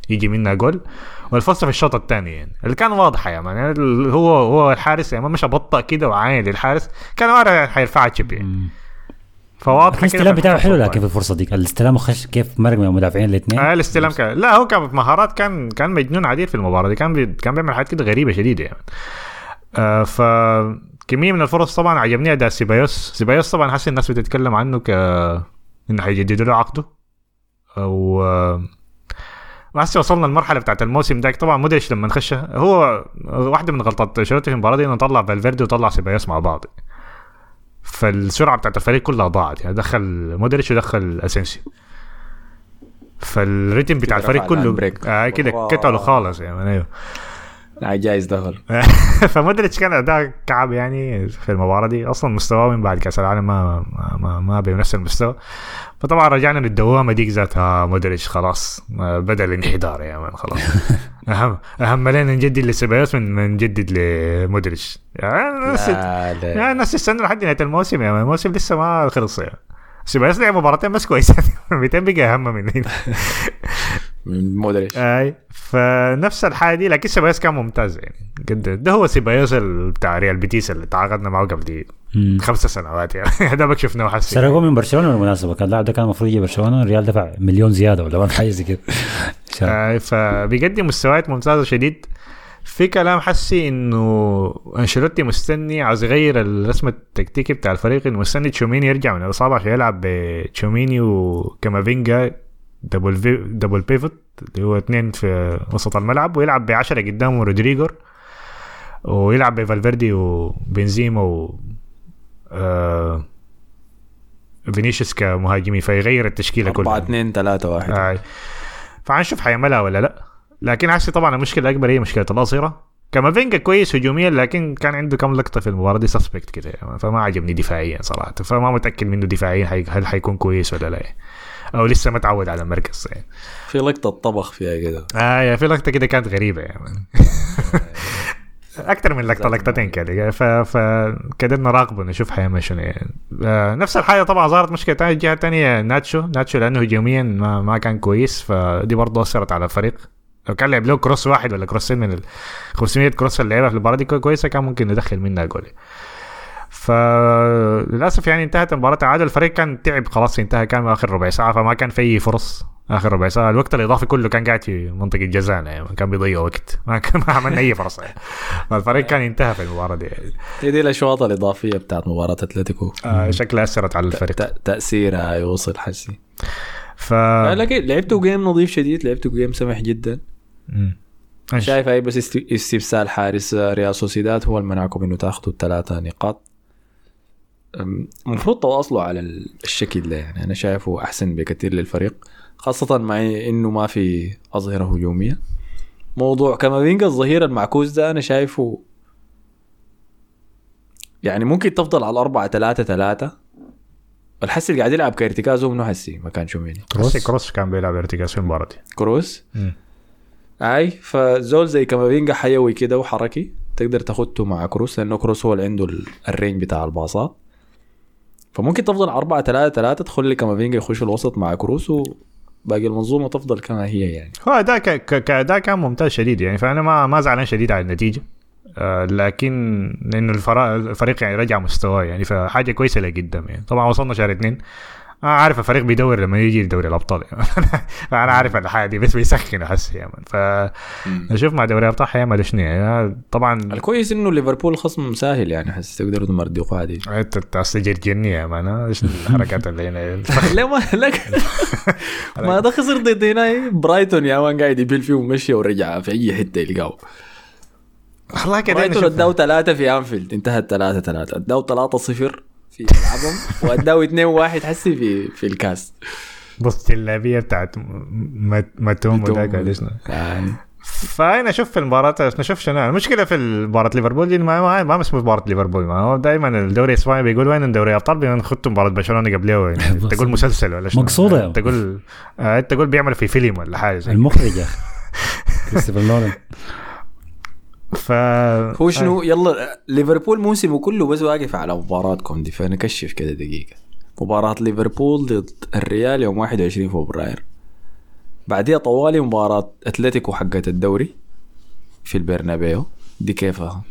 يجي منها جول. والفرصة في الشوط الثاني يعني. اللي كان واضحة يعني هو هو الحارس يعني مش بطأ كده وعاين للحارس كان عارف حيرفعها chip يعني. فواضحه كده الاستلام بتاعه حلو لكن في الفرصة دي الاستلام خش كيف مرق من المدافعين الاثنين؟ آه الاستلام كان لا هو كان مهارات كان كان مجنون عديل في المباراة دي. كان بي... كان بيعمل حاجات كده غريبة شديدة يعني. آه ف كمية من الفرص طبعا عجبني. اداء سيبايوس. سيبايوس طبعا حاسس الناس بتتكلم عنه ك إنه حيجددوا له عقده. أو آه، هسه وصلنا المرحله بتاعت الموسم ده طبعا مودريتش لما خش هو واحدة من غلطات في المباراة دي إنه طلع فالفيردي وطلع سيبايوس مع بعض. فالسرعة بتاعت الفريق كلها ضاعت. يعني دخل مودريتش ودخل أسينسيو. فالريتم بتاع الفريق كله. آه كده. كتله خالص يعني أيوه. جايز دخل فمودريتش كان أداء كعب يعني في المباراة دي. أصلا مستواه من بعد كأس العالم ما ما ما, ما بنفس المستوى. فطبعا رجعنا للدوامه ديك ذاتها مودريتش خلاص ما بدأ الانحدار يا man خلاص. أهم أهم لنا نجدد لسيبايوس من نجدد لمودريتش يعني الناس يعني تستنى لحد نهاية الموسم يا man الموسم لسه ما خلص يعني. سيبايوس لعب مباراتين بس كويسة 200 بقى أهم من هنا. من مودريتش أي فنفس الحاجة دي لكن سيبايوس كان ممتاز يعني قد ده هو سيبايوس بتاع ريال بيتيس اللي تعاقدنا معه قبل دي. خمسة سنوات يعني. هذا بك شفناه حسي سرقوه من برشلونة بالمناسبة. كان اللاعب ده كان المفروض يجي برشلونة الريال دفع مليون زيادة ولا ما حاجة زي كده. آه، فبيقدم مستويات ممتازة شديد. في كلام حسي إنه أنشيلوتي مستني عاوز يغير الرسم التكتيكي بتاع الفريق إنه مستني تشوميني يرجع من الإصابة عشان يلعب بتشوميني وكامافينجا double في double pivot اللي هو اثنين في وسط الملعب ويلعب ب 10 قدامه رودريجو ويلعب بفالفيردي وبنزيما آه فينيسيوس كمهاجمين فيغير التشكيلة 4 كلها. 2 3 1 آه. فحنشوف حيعملها ولا لا. لكن حسي طبعا المشكلة الأكبر هي مشكلة الاظهره كامافينجا كويس هجوميا لكن كان عنده كم لقطة في المباراة دي suspect كده. فما عجبني دفاعيا صراحة. فما متأكد منه دفاعيا هل حيكون كويس ولا لا. أو لسه ما تعود على المركز. يعني. في لقطة طبخ فيها كده. آه يا في لقطة كده كانت غريبة يعني. أكثر من لقطة لقطتين كده. ف فكده نراقبه نشوف حيعمل شنو يعني نفس الحاجة طبعا ظهرت مشكلة ثانية الجهه الثانية ناتشو. ناتشو لأنه هجوميا ما, ما كان كويس فدي برضه أثرت على الفريق. لو كان لعب له كروس واحد ولا كروسين من ال 500 كروس اللي لعبها في المباراة دي كويسة كان ممكن ندخل منها جول. فللأسف يعني انتهت المباراة تعادل الفريق كان تعب خلاص انتهى كان آخر ربع ساعة فما كان في اي فرص آخر ربع ساعة. الوقت الإضافي كله كان قاعد في منطقة جزانا يعني كان بيضيع وقت. ما كان ما عملنا أي فرصه يعني. فالفريق كان انتهى في المباراة دي. يعني. هي دي الأشواط الإضافية بتاعت مباراة أتلتيكو. آه شكلها أثرت على الفريق. تأثيرها يوصل حسي. ف لكن لعبتوا game نظيف شديد لعبتوا game سمح جدا. مم. شايف هاي بس است- استبسال حارس ريال سوسيداد هو اللي منعكم إنه تأخذوا الثلاثة نقاط؟ المفروض تواصلوا على ال- الشكل ده يعني. أنا شايفه أحسن بكثير للفريق خاصة مع إنه ما في أظهرة هجومية. موضوع كامافينجا الظهير المعكوس ده أنا شايفه يعني ممكن تفضل على الأربعة ثلاثة ثلاثة الحسي اللي قاعد يلعب كارتكازو منه حسي؟ ما كان شوميني كروس. كروس كان بيلعب ارتكاز في المباراة دي. كروس؟ مم. أي فزول زي كامافينجا حيوي كده وحركي تقدر تاخده مع كروس لأنه كروس هو اللي عنده ال- ال range بتاع الباصات. فممكن تفضل 4 3 3 تخلي كامافينجا يخش في الوسط مع كروس وباقي المنظومة تفضل كما هي يعني. هو ك- كاداء كان ممتاز شديد يعني فأنا ما ما زعلان شديد على النتيجة. آه لكن لأنه الفريق يعني رجع مستواه يعني فحاجة كويسة لقدام يعني. طبعا وصلنا شهر اثنين. أنا عارف الفريق بيدور لما يجي لدوري الأبطال. يعني فانا عارف الحاجة دي بس بيسخن احس يعني فنشوف مع دوري الأبطال حيعمل شنو يعني طبعا الكويس إنه ليفربول خصم سهل يعني حس تقدروا تمردقوا عادي. أنت اصل جرجني يا مان إيش الحركات اللي هنا؟ ليه ما لك ما ده خسر ضد هنا. برايتون يا مان قاعد يبيل فيه ومشي ورجع في أي حتة يلقاه والله كده برايتون نشوف. اداوا ثلاثة في أنفيلد. انتهت ثلاثة ثلاثة. اداوا ثلاثة صفر. في ملعبهم. واداوا اثنين واحد حسي في في الكاس. بص اللعبية بتاعت م- م- متوم وذاك ولا شنو يعني. فأنا أشوف في المباراه نشوف شنو المشكلة في مباراة ليفربول دي ما ما, ما اسمه مباراة ليفربول. ما هو دائما الدوري الإسباني بيقول وين دوري ابطال بنخدوا مباراة برشلونة قبلها يعني تقول مسلسل ولا شنو؟ مقصودة. تقول آه، تقول بيعملوا في فيلم ولا حاجة المخرج يا أخي. كريستوفر نولان. ف هو شنو؟ يلا ليفربول موسمه كله بس واقف على مباراتكم دي فنكشف كده دقيقة. مباراة ليفربول ضد الريال يوم 21 فبراير. بعديها طوالي مباراة أتلتيكو حقت الدوري في البرنابيو. دي كيفها؟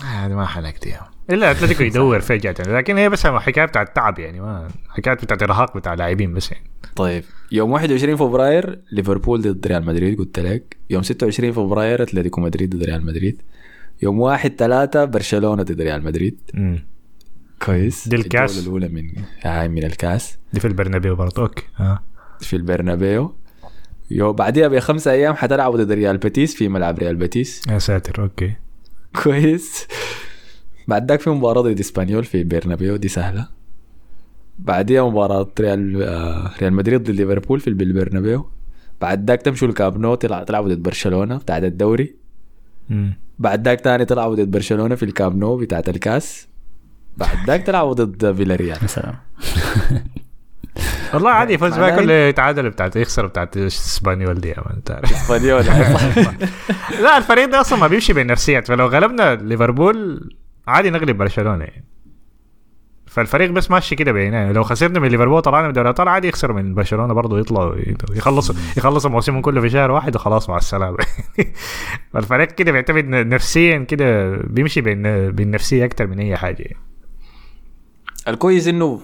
هذه ما حلقت يا. إلا أتلتيكو يدور فجأة لكن هي بس حكاية بتاعت تعب يعني ما حكاية بتاعت إرهاق بتاع لاعبين بس يعني. طيب. يوم 21 فبراير ليفربول ضد ريال مدريد قلت لك. يوم 26 فبراير أتلتيكو مدريد ضد ريال مدريد. يوم 1 3 برشلونة ضد ريال مدريد. مم. كويس. دي الكاس. الجولة الأولى من هاي من الكاس. دي في البرنابيو برضه أوكي. ها في البرنابيو. يو بعديها بخمسة أيام حتلعبوا ضد ريال بيتيس في ملعب ريال بيتيس. يا ساتر أوكي. كويس. بعد ذاك في مباراة ضد إسبانيول في برنابيو دي سهلة. بعديها مباراة ريال آه، ريال مدريد ضد ليفربول في البرنابيو. بعد ذاك تمشوا الكاب نو تلع- تلعبوا ضد برشلونة بتاعت الدوري. بعد ذاك تاني تلعبوا ضد برشلونة في الكاب نو بتاعت الكاس. بعد ذاك تلعبوا ضد فيلاريال. يا سلام. والله عادي يفوز معناه كل يتعادل بتاعت يخسر بتاعت إسبانيول دي انت عارف إسبانيول. لا الفريق ده أصلا ما بيمشي بالنفسيات فلو غلبنا ليفربول عادي نغلب برشلونة يعني. فالفريق بس ماشي كده بيننا لو خسرنا من ليفربول طلعنا من دوري الأبطال عادي يخسر من برشلونة برضه يطلعوا يخلصوا يخلصوا موسمهم كله في شهر واحد وخلاص مع السلامة. فالفريق كده بيعتمد نفسيا كده بيمشي بالنفسيه أكتر من أي حاجة. يعني. الكويس إنه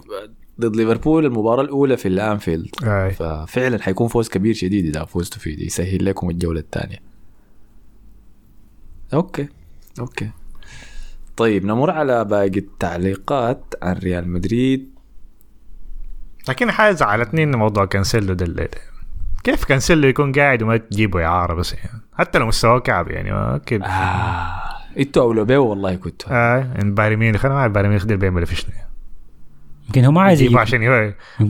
ضد ليفربول المباراة الأولى في الأنفيلد. آي. ففعلا حيكون فوز كبير شديد إذا فزتوا فيه يسهل لكم الجولة الثانية. أوكي. أوكي. طيب نمر على باقي التعليقات. عن ريال مدريد. لكن حاجة زعلتني ان موضوع كانسيلو ده كيف كانسيلو يكون قاعد وما تجيبه اعاره بس يعني. حتى لو مستواه كعب يعني ما أكيد آه. إنتوا أولى بيه والله كنتوا. آه إن بايرن ميونخ. أنا ما أعرف بايرن ميونخ دي بيعملوا في شنو يمكن هو ما عايز يجيبه يجيب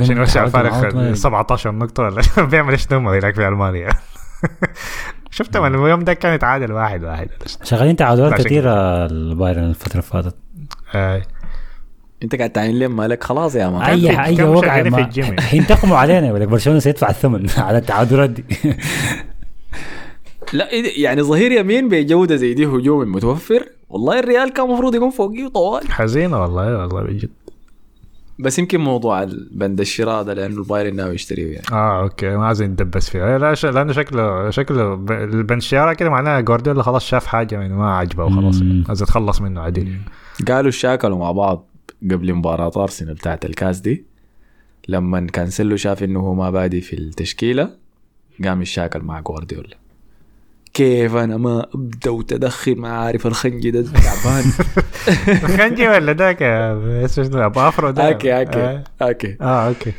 عشان يوسع فارق ما- 17 نقطة ولا بيعمل إيش هناك في ألمانيا. شفت من اليوم ده كان يتعادل واحد واحد. شغالين تعادلات كثيرة البايرن الفترة اللي فاتت. آه. انت قاعد تعين ليه مالك؟ خلاص يا man أي أي ما يعني. حينتقموا علينا يقول لك برشلونة سيدفع الثمن على التعادلات دي. لا يعني ظهير يمين بجوده زي دي هجومي متوفر. والله الريال كان المفروض يكون فوقيه طوال. حزينة والله والله بجد بس يمكن موضوع البند الشراء ده لأنه البايرن ناوي يشتريه يعني آه أوكي. ما عايزين ندبس فيها. لا ش... لأنه شكله شكله ب... البنشيارة كده معناها جوارديولا خلاص شاف حاجة يعني ما عجبه وخلاص. عايز يتخلص منه عديل قالوا شاكلوا مع بعض قبل مباراة أرسنال بتاعت الكاس دي. لما كانسلو شاف إنه هو ما بادي في التشكيلة قام يشاكل مع جوارديولا. كيف أنا ما أبدأ وتدخل ما عارف أكانجي ده؟ تعبان. أكانجي ولا ذاك اسمه شنو أبو afro ده. أوكي آه. أوكي. أوكي آه أوكي.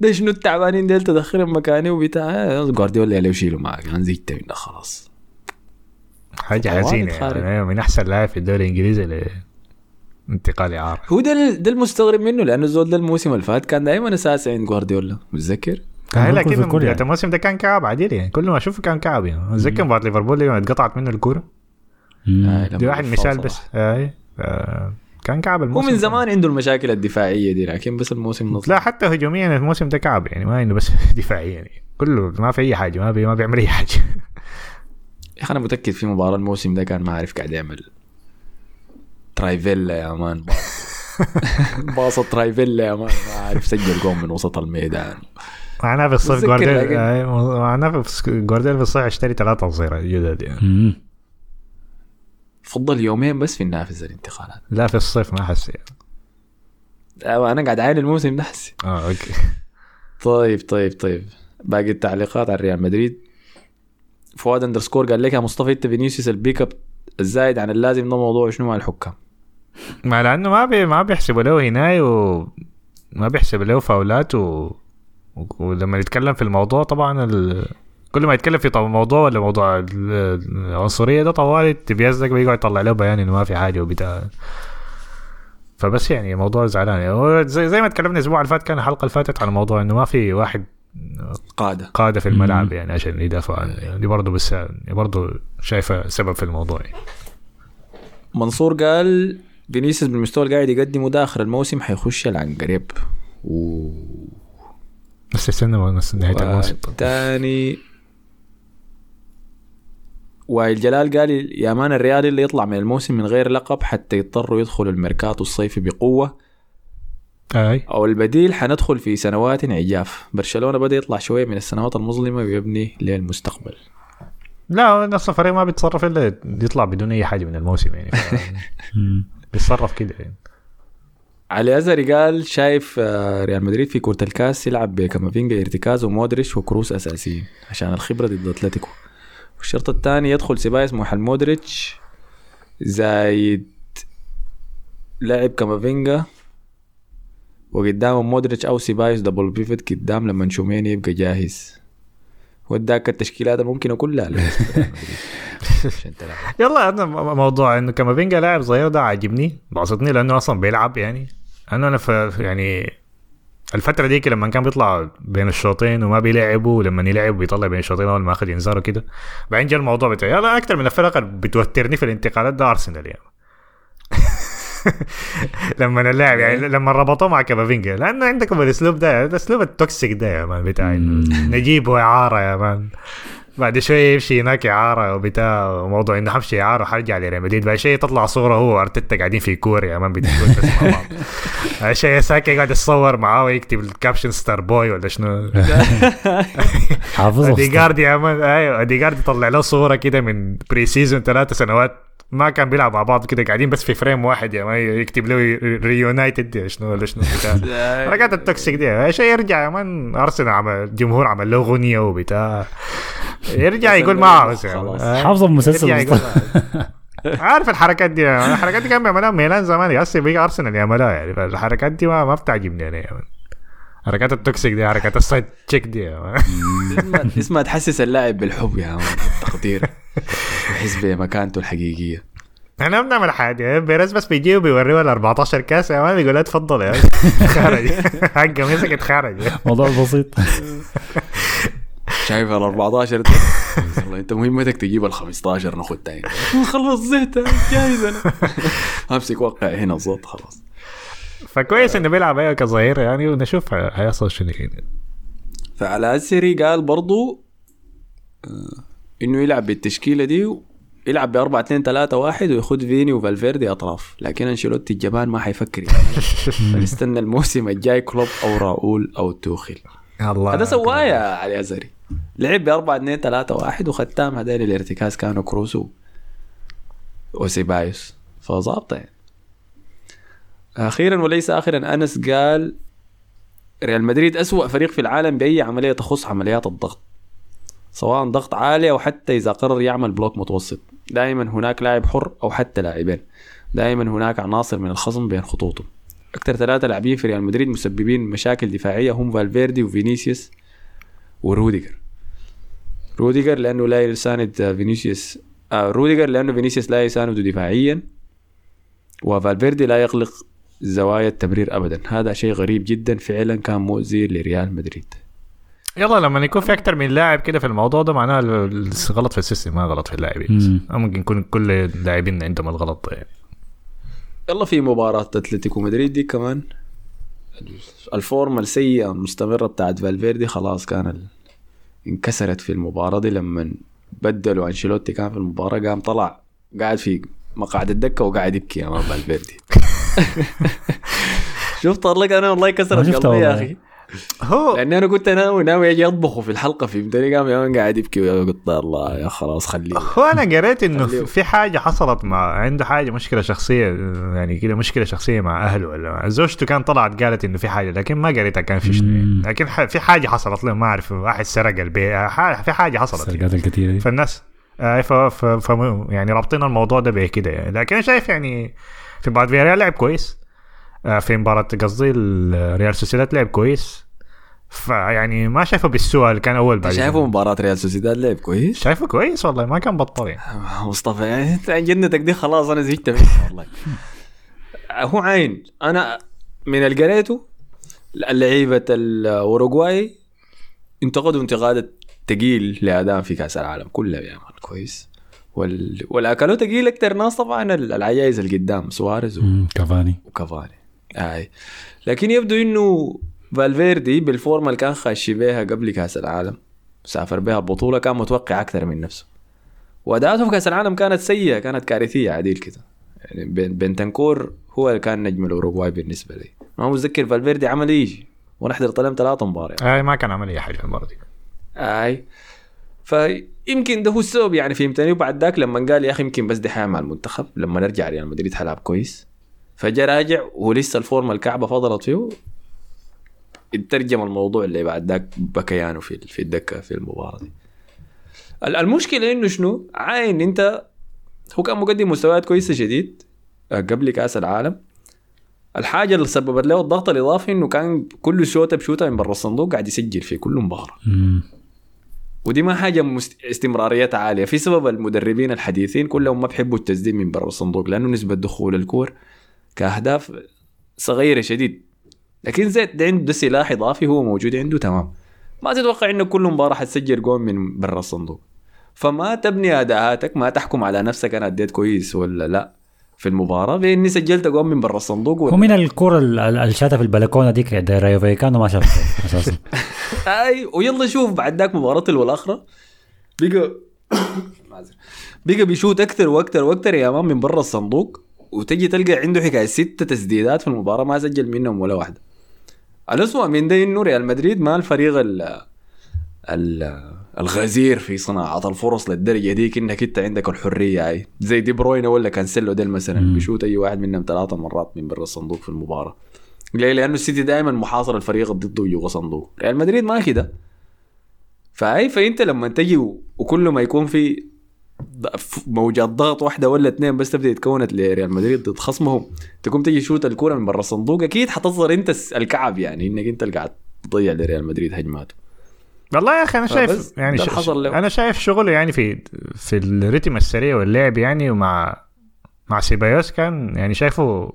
ده شنو التعبانين ديل تدخلهم مكاني وبتاع؟ جوارديولا اللي يشيله معك أنا زهقت منه خلاص. حزينة خارج. يعني من أحسن لاعب في الدوري الإنجليزي لانتقال إعارة. هو ده المستغرب منه لأنه الزول ده الموسم اللي فات كان دائما اساسي عند جوارديولا متذكر؟ لكن الكل يعني. الموسم ده كان كعب عديل يعني كل ما اشوفه كان كعب يعني. أتذكر مباراة ليفربول يوم اتقطعت منه الكورة. دي واحد مثال بس. أي آه، كان كعب هو الموسم من ده. زمان عنده المشاكل الدفاعية دي لكن بس الموسم نص لا حتى هجوميا الموسم ده كعب يعني. ما انه بس دفاعيا يعني. كله ما في أي حاجة ما بي ما بيعمل أي حاجة. يا أخي أنا متأكد في مباراة الموسم ده كان ما عارف قاعد يعمل trivela يا man. باصة trivela يا man. ما عارف سجل جول من وسط الميدان. معناه في الصيف جوارديولا لكن- آه، معناه في جوارديولا في الصيف اشتري ثلاثة أظهرة جدد يعني. مم. فضل يومين بس في النافذة الانتقالات لا في الصيف ما احس يعني. أنا قاعد عاين الموسم ده. حسي آه أوكي. طيب طيب طيب. باقي التعليقات على ريال مدريد. فؤاد underscore قال لك يا مصطفى إنت فينيسيوس البيك أب الزايد عن اللازم ده موضوع شنو مع الحكام؟ ما لأنه ما بي ما بيحسبوا له هناي و ما بيحسب له فاولات و... ولما يتكلم في الموضوع طبعا ال... كل ما يتكلم في موضوع ولا موضوع ال- العنصرية ده طوالي تبيزك بيقعد يطلع له بيان إنه ما في حاجة وبتاع. فبس يعني موضوع زعلان. يعني زي, زي ما تكلمنا الأسبوع اللي فات كان الحلقة اللي فاتت عن موضوع إنه ما في واحد قادة. قادة في الملعب يعني عشان يدافع عنه يعني دي برضه بس يعني برضه شايفة سبب في الموضوع يعني. منصور قال فينيسيوس بالمستوى اللي قاعد يقدمه ده اخر الموسم حيخش العنقريب و بس استنى بس نهاية الموسم. الثاني وائل جلال قال يا man الريال اللي يطلع من الموسم من غير لقب حتى يضطروا يدخلوا الميركاتو الصيفي بقوة. أي. أو البديل حندخل في سنوات عجاف برشلونة بدأ يطلع شوية من السنوات المظلمة ويبني للمستقبل. لا نص الفريق ما بيتصرف إلا يطلع بدون أي حاجة من الموسم يعني. بيتصرف كده يعني. علي ازري قال شايف آه، ريال مدريد في كورة الكاس يلعب بكامافينجا ارتكاز ومودريتش وكروس أساسيين عشان الخبرة ضد أتلتيكو. والشوط الثاني يدخل سيبايوس محل مودريتش. زايد لعب كامافينجا. وقدامهم مودريتش أو سيبايوس double pivot قدام لمن تشواميني يبقى جاهز. وداك التشكيلات الممكنه كلها يلا أنا موضوع إنه كامافينجا لاعب صغير ده عاجبني بسطني لأنه أصلا بيلعب يعني. أنا أنا في يعني الفترة ديك لما كان بيطلع بين الشوطين وما بيلعبوا ولما يلعب بيطلع بين الشوطين أول ما أخذ انذار وكده بعدين جاء الموضوع بتاعي. يلا أكثر من الفرق اللي بتوترني في الانتقالات ده أرسنال يعني. لما اللاعب يعني لما ربطوه مع كامافينجا لأنه عندكم الأسلوب ده الأسلوب ال toxic ده يا man بتاع نجيبه إعارة يا man. بعد شوية يمشي هناك إعارة وبتاع وموضوع إنه حمشي إعارة حرجع لريال مدريد. بعد شوية تطلع صورة هو وأرتيتا قاعدين في كوريا يا man بيتكلموا بس مع بعض. بعد شوية ساكا قاعد يتصور معاه ويكتب ال caption star boy ولا شنو. حافظه يا man أيوه أوديجارد طلع له صورة كده من pre-season ثلاث سنوات. ما كان بيلعب مع بعض كده قاعدين بس في frame واحد يا man يكتب له reunited شنو ولا شنو بتاع. حركات ال toxic دي شيء يرجع يا man أرسنال عمل الجمهور عمل له اغنيه وبتاع. يرجع يقول ما عاوز يا. حافظه المسلسل. عارف الحركات دي الحركات دي كان بيعملها ميلان زمان هسه بيجي أرسنال يعملها يعني فالحركات دي ما, ما بتعجبني أنا يا مان حركات التوكسيك دي حركات السايد تشيك دي يا. اسمها- تحسس اللاعب بالحب يا مان والتقدير ويحس بمكانته الحقيقية. إحنا ما بنعمل حاجة. بيريز بس بيجي وبيوريه ال 14 كاس. يا مان بيقول له اتفضل يا خارج حقه مسكت خارج موضوع بسيط. شايف ال 14 ده والله انت مهمتك تجيب ال 15 ناخد تاني؟ خلص زهت. جاهز أنا. أمسك وقع هنا الصوت خلاص. فكويس إنه بيلعب أيوه كظهير يعني ونشوف هيحصل شنو يعني فعلى أسري قال برضو آه، إنه يلعب بالتشكيلة دي يلعب ب 4 2 3 1 ويخد فيني وفالفيردي أطراف. لكن أنشيلوتي الجبان ما حيفكر يعني. فنستنى الموسم الجاي كلوب أو راؤول أو توخيل. الله هذا سواه يا علي أزري. لعب ب 4 2 3 1 وختام هذول الارتكاز كانوا كروسو وسيبايوس. فضابطة يعني. أخيرا وليس اخرا أنس قال ريال مدريد أسوأ فريق في العالم بأي عملية تخص عمليات الضغط. سواء ضغط عالي أو حتى إذا قرر يعمل بلوك متوسط. دائما هناك لاعب حر أو حتى لاعبين دائما هناك عناصر من الخصم بين خطوطهم أكثر ثلاثة لاعبين في ريال مدريد مسببين مشاكل دفاعية هم فالفيردي وفينيسيوس وروديجر. روديجر لأنه لا يساند فينيسيوس آه روديجر لأنه فينيسيوس لا يسانده دفاعيا وفالفيردي لا يغلق زوايا التمرير ابدا. هذا شيء غريب جدا فعلا كان مؤذي لريال مدريد. يلا لما يكون في أكثر من لاعب كده في الموضوع ده معناه ال- غلط في ال system ما غلط في اللاعبين. ممكن يكون كل اللاعبين عندهم الغلط ده يعني. يلا في مباراة أتلتيكو مدريد دي كمان. ال form ة السيئة المستمرة بتاعت فالفيردي خلاص كان ال... انكسرت في المباراة دي لما بدلوا أنشيلوتي كان في المباراة قام طلع قاعد في مقعد الدكة وقاعد يبكي أمام فالفيردي. شفت لك أنا والله كسرت شفتها قلبي يا. أخي. هو لأني أنا كنت ناوي ناوي أجي أطبخه في الحلقة فهمتني؟ قام قاعد يبكي قلت الله يا خلاص خليه. هو أنا قريت إنه. في حاجة حصلت مع عنده حاجة مشكلة شخصية يعني كده مشكلة شخصية مع أهله ولا زوجته كان طلعت قالت إنه في حاجة لكن ما قريتها كان في شنو يعني. لكن ح- في حاجة حصلت له ما أعرف واحد سرق البيت في حاجة حصلت السرقات الكثيره دي. فالناس آه، ف, ف, ف يعني رابطين الموضوع ده بكده يعني. لكن أنا شايف يعني في مباراه فياريال لعب كويس. في مباراة قصدي الريال سوسيداد لعب كويس. فيعني ما شايفه بالسوء اللي كان أول بعد. شايفه مباراة ريال سوسيداد لعب كويس؟ شايفه كويس والله ما كان بطل يعني. مصطفى يعني أنت عن جنتك دي خلاص أنا زهقت منها والله. هو عين. أنا من اللي قريته لعيبه الأوروغواي انتقدوا انتقاد ثقيل لأداء في كأس العالم كله يا مان كويس. وال... والاكلوا ثقيل أكثر ناس طبعا العجائز اللي قدام سواريز و... كافاني. وكافاني. آي. لكن يبدو إنه فالفيردي بال form ة اللي كان خاشي بيها قبل كأس العالم سافر بها البطوله كان متوقع أكثر من نفسه. وأداءاته في كأس العالم كانت سيئة كانت كارثية عديل كده. يعني بن- بنتنكور هو اللي كان نجم الأوروغواي بالنسبة لي. ما متذكر فالفيردي عمل إيش؟ ونحضر طلم ثلاثة مباريات. آه ما كان عمل أي حاجة المره دي. آي. فيمكن ده هو السبب يعني فهمتني. وبعد ذاك لما قال يا أخي يمكن بس دي حياه مع المنتخب لما نرجع ريال مدريد حلعب كويس. فجاء راجع ولسه الفورمة الكعبة فضلت فيه. اترجم الموضوع اللي بعد ذاك بكيانه في في الدكة في المباراة دي. ال- المشكلة إنه شنو؟ عاين أنت هو كان مقدم مستويات كويسة شديد آه، قبل كأس العالم. الحاجة اللي سببت له الضغط الإضافي إنه كان كل شوطة بشوطة من برا الصندوق قاعد يسجل في كل مباراة. ودي ما حاجة مست... استمراريتها عالية. في سبب المدربين الحديثين كلهم ما بيحبوا التسديد من برا الصندوق لأنه نسبة دخول الكور كأهداف صغيرة شديد. لكن زيت ده عنده ده سلاح إضافي هو موجود عنده تمام. ما تتوقع إنه كل مباراة حتسجل جول من برا الصندوق. فما تبني أداءاتك ما تحكم على نفسك أنا أديت كويس ولا لا في المباراة باني سجلت جول من برا الصندوق ولا من الكرة ال- ال- اللي شاتها في البلكونة ديك؟ رايو فايكانو ما شافها أساسا أي ويلا شوف بعد ذاك مباراة الاخرى بقى. بقى بيشوت أكثر وأكثر وأكثر يا مان من برا الصندوق. وتجي تلقى عنده حكاية ست تسديدات في المباراة ما سجل منهم ولا واحدة. الأسوأ من ده إنه ريال مدريد ما الفريق ال ال الغزير في صناعة الفرص للدرجة ديك انك انت عندك الحرية هاي زي دي بروينه ولا كانسيلو ديل مثلا. بيشوت أي واحد منهم ثلاثة مرات من برا الصندوق في المباراة. ليه؟ لأنه السيتي دائما محاصر الفريق ضده جوا صندوق. ريال مدريد ما كده. فأي فأنت لما تجي وكل ما يكون في موجات ضغط واحدة ولا اثنين بس تبدأ يتكونت لريال مدريد ضد خصمهم. تقوم تجي شوت الكورة من برا الصندوق أكيد حتصدر أنت الكعب يعني إنك أنت اللي قاعد تضيع لريال مدريد هجماته والله يا أخي أنا شايف يعني ش... أنا شايف شغله يعني في في الريتم السريع واللعب يعني ومع مع سيبايوس كان يعني شايفه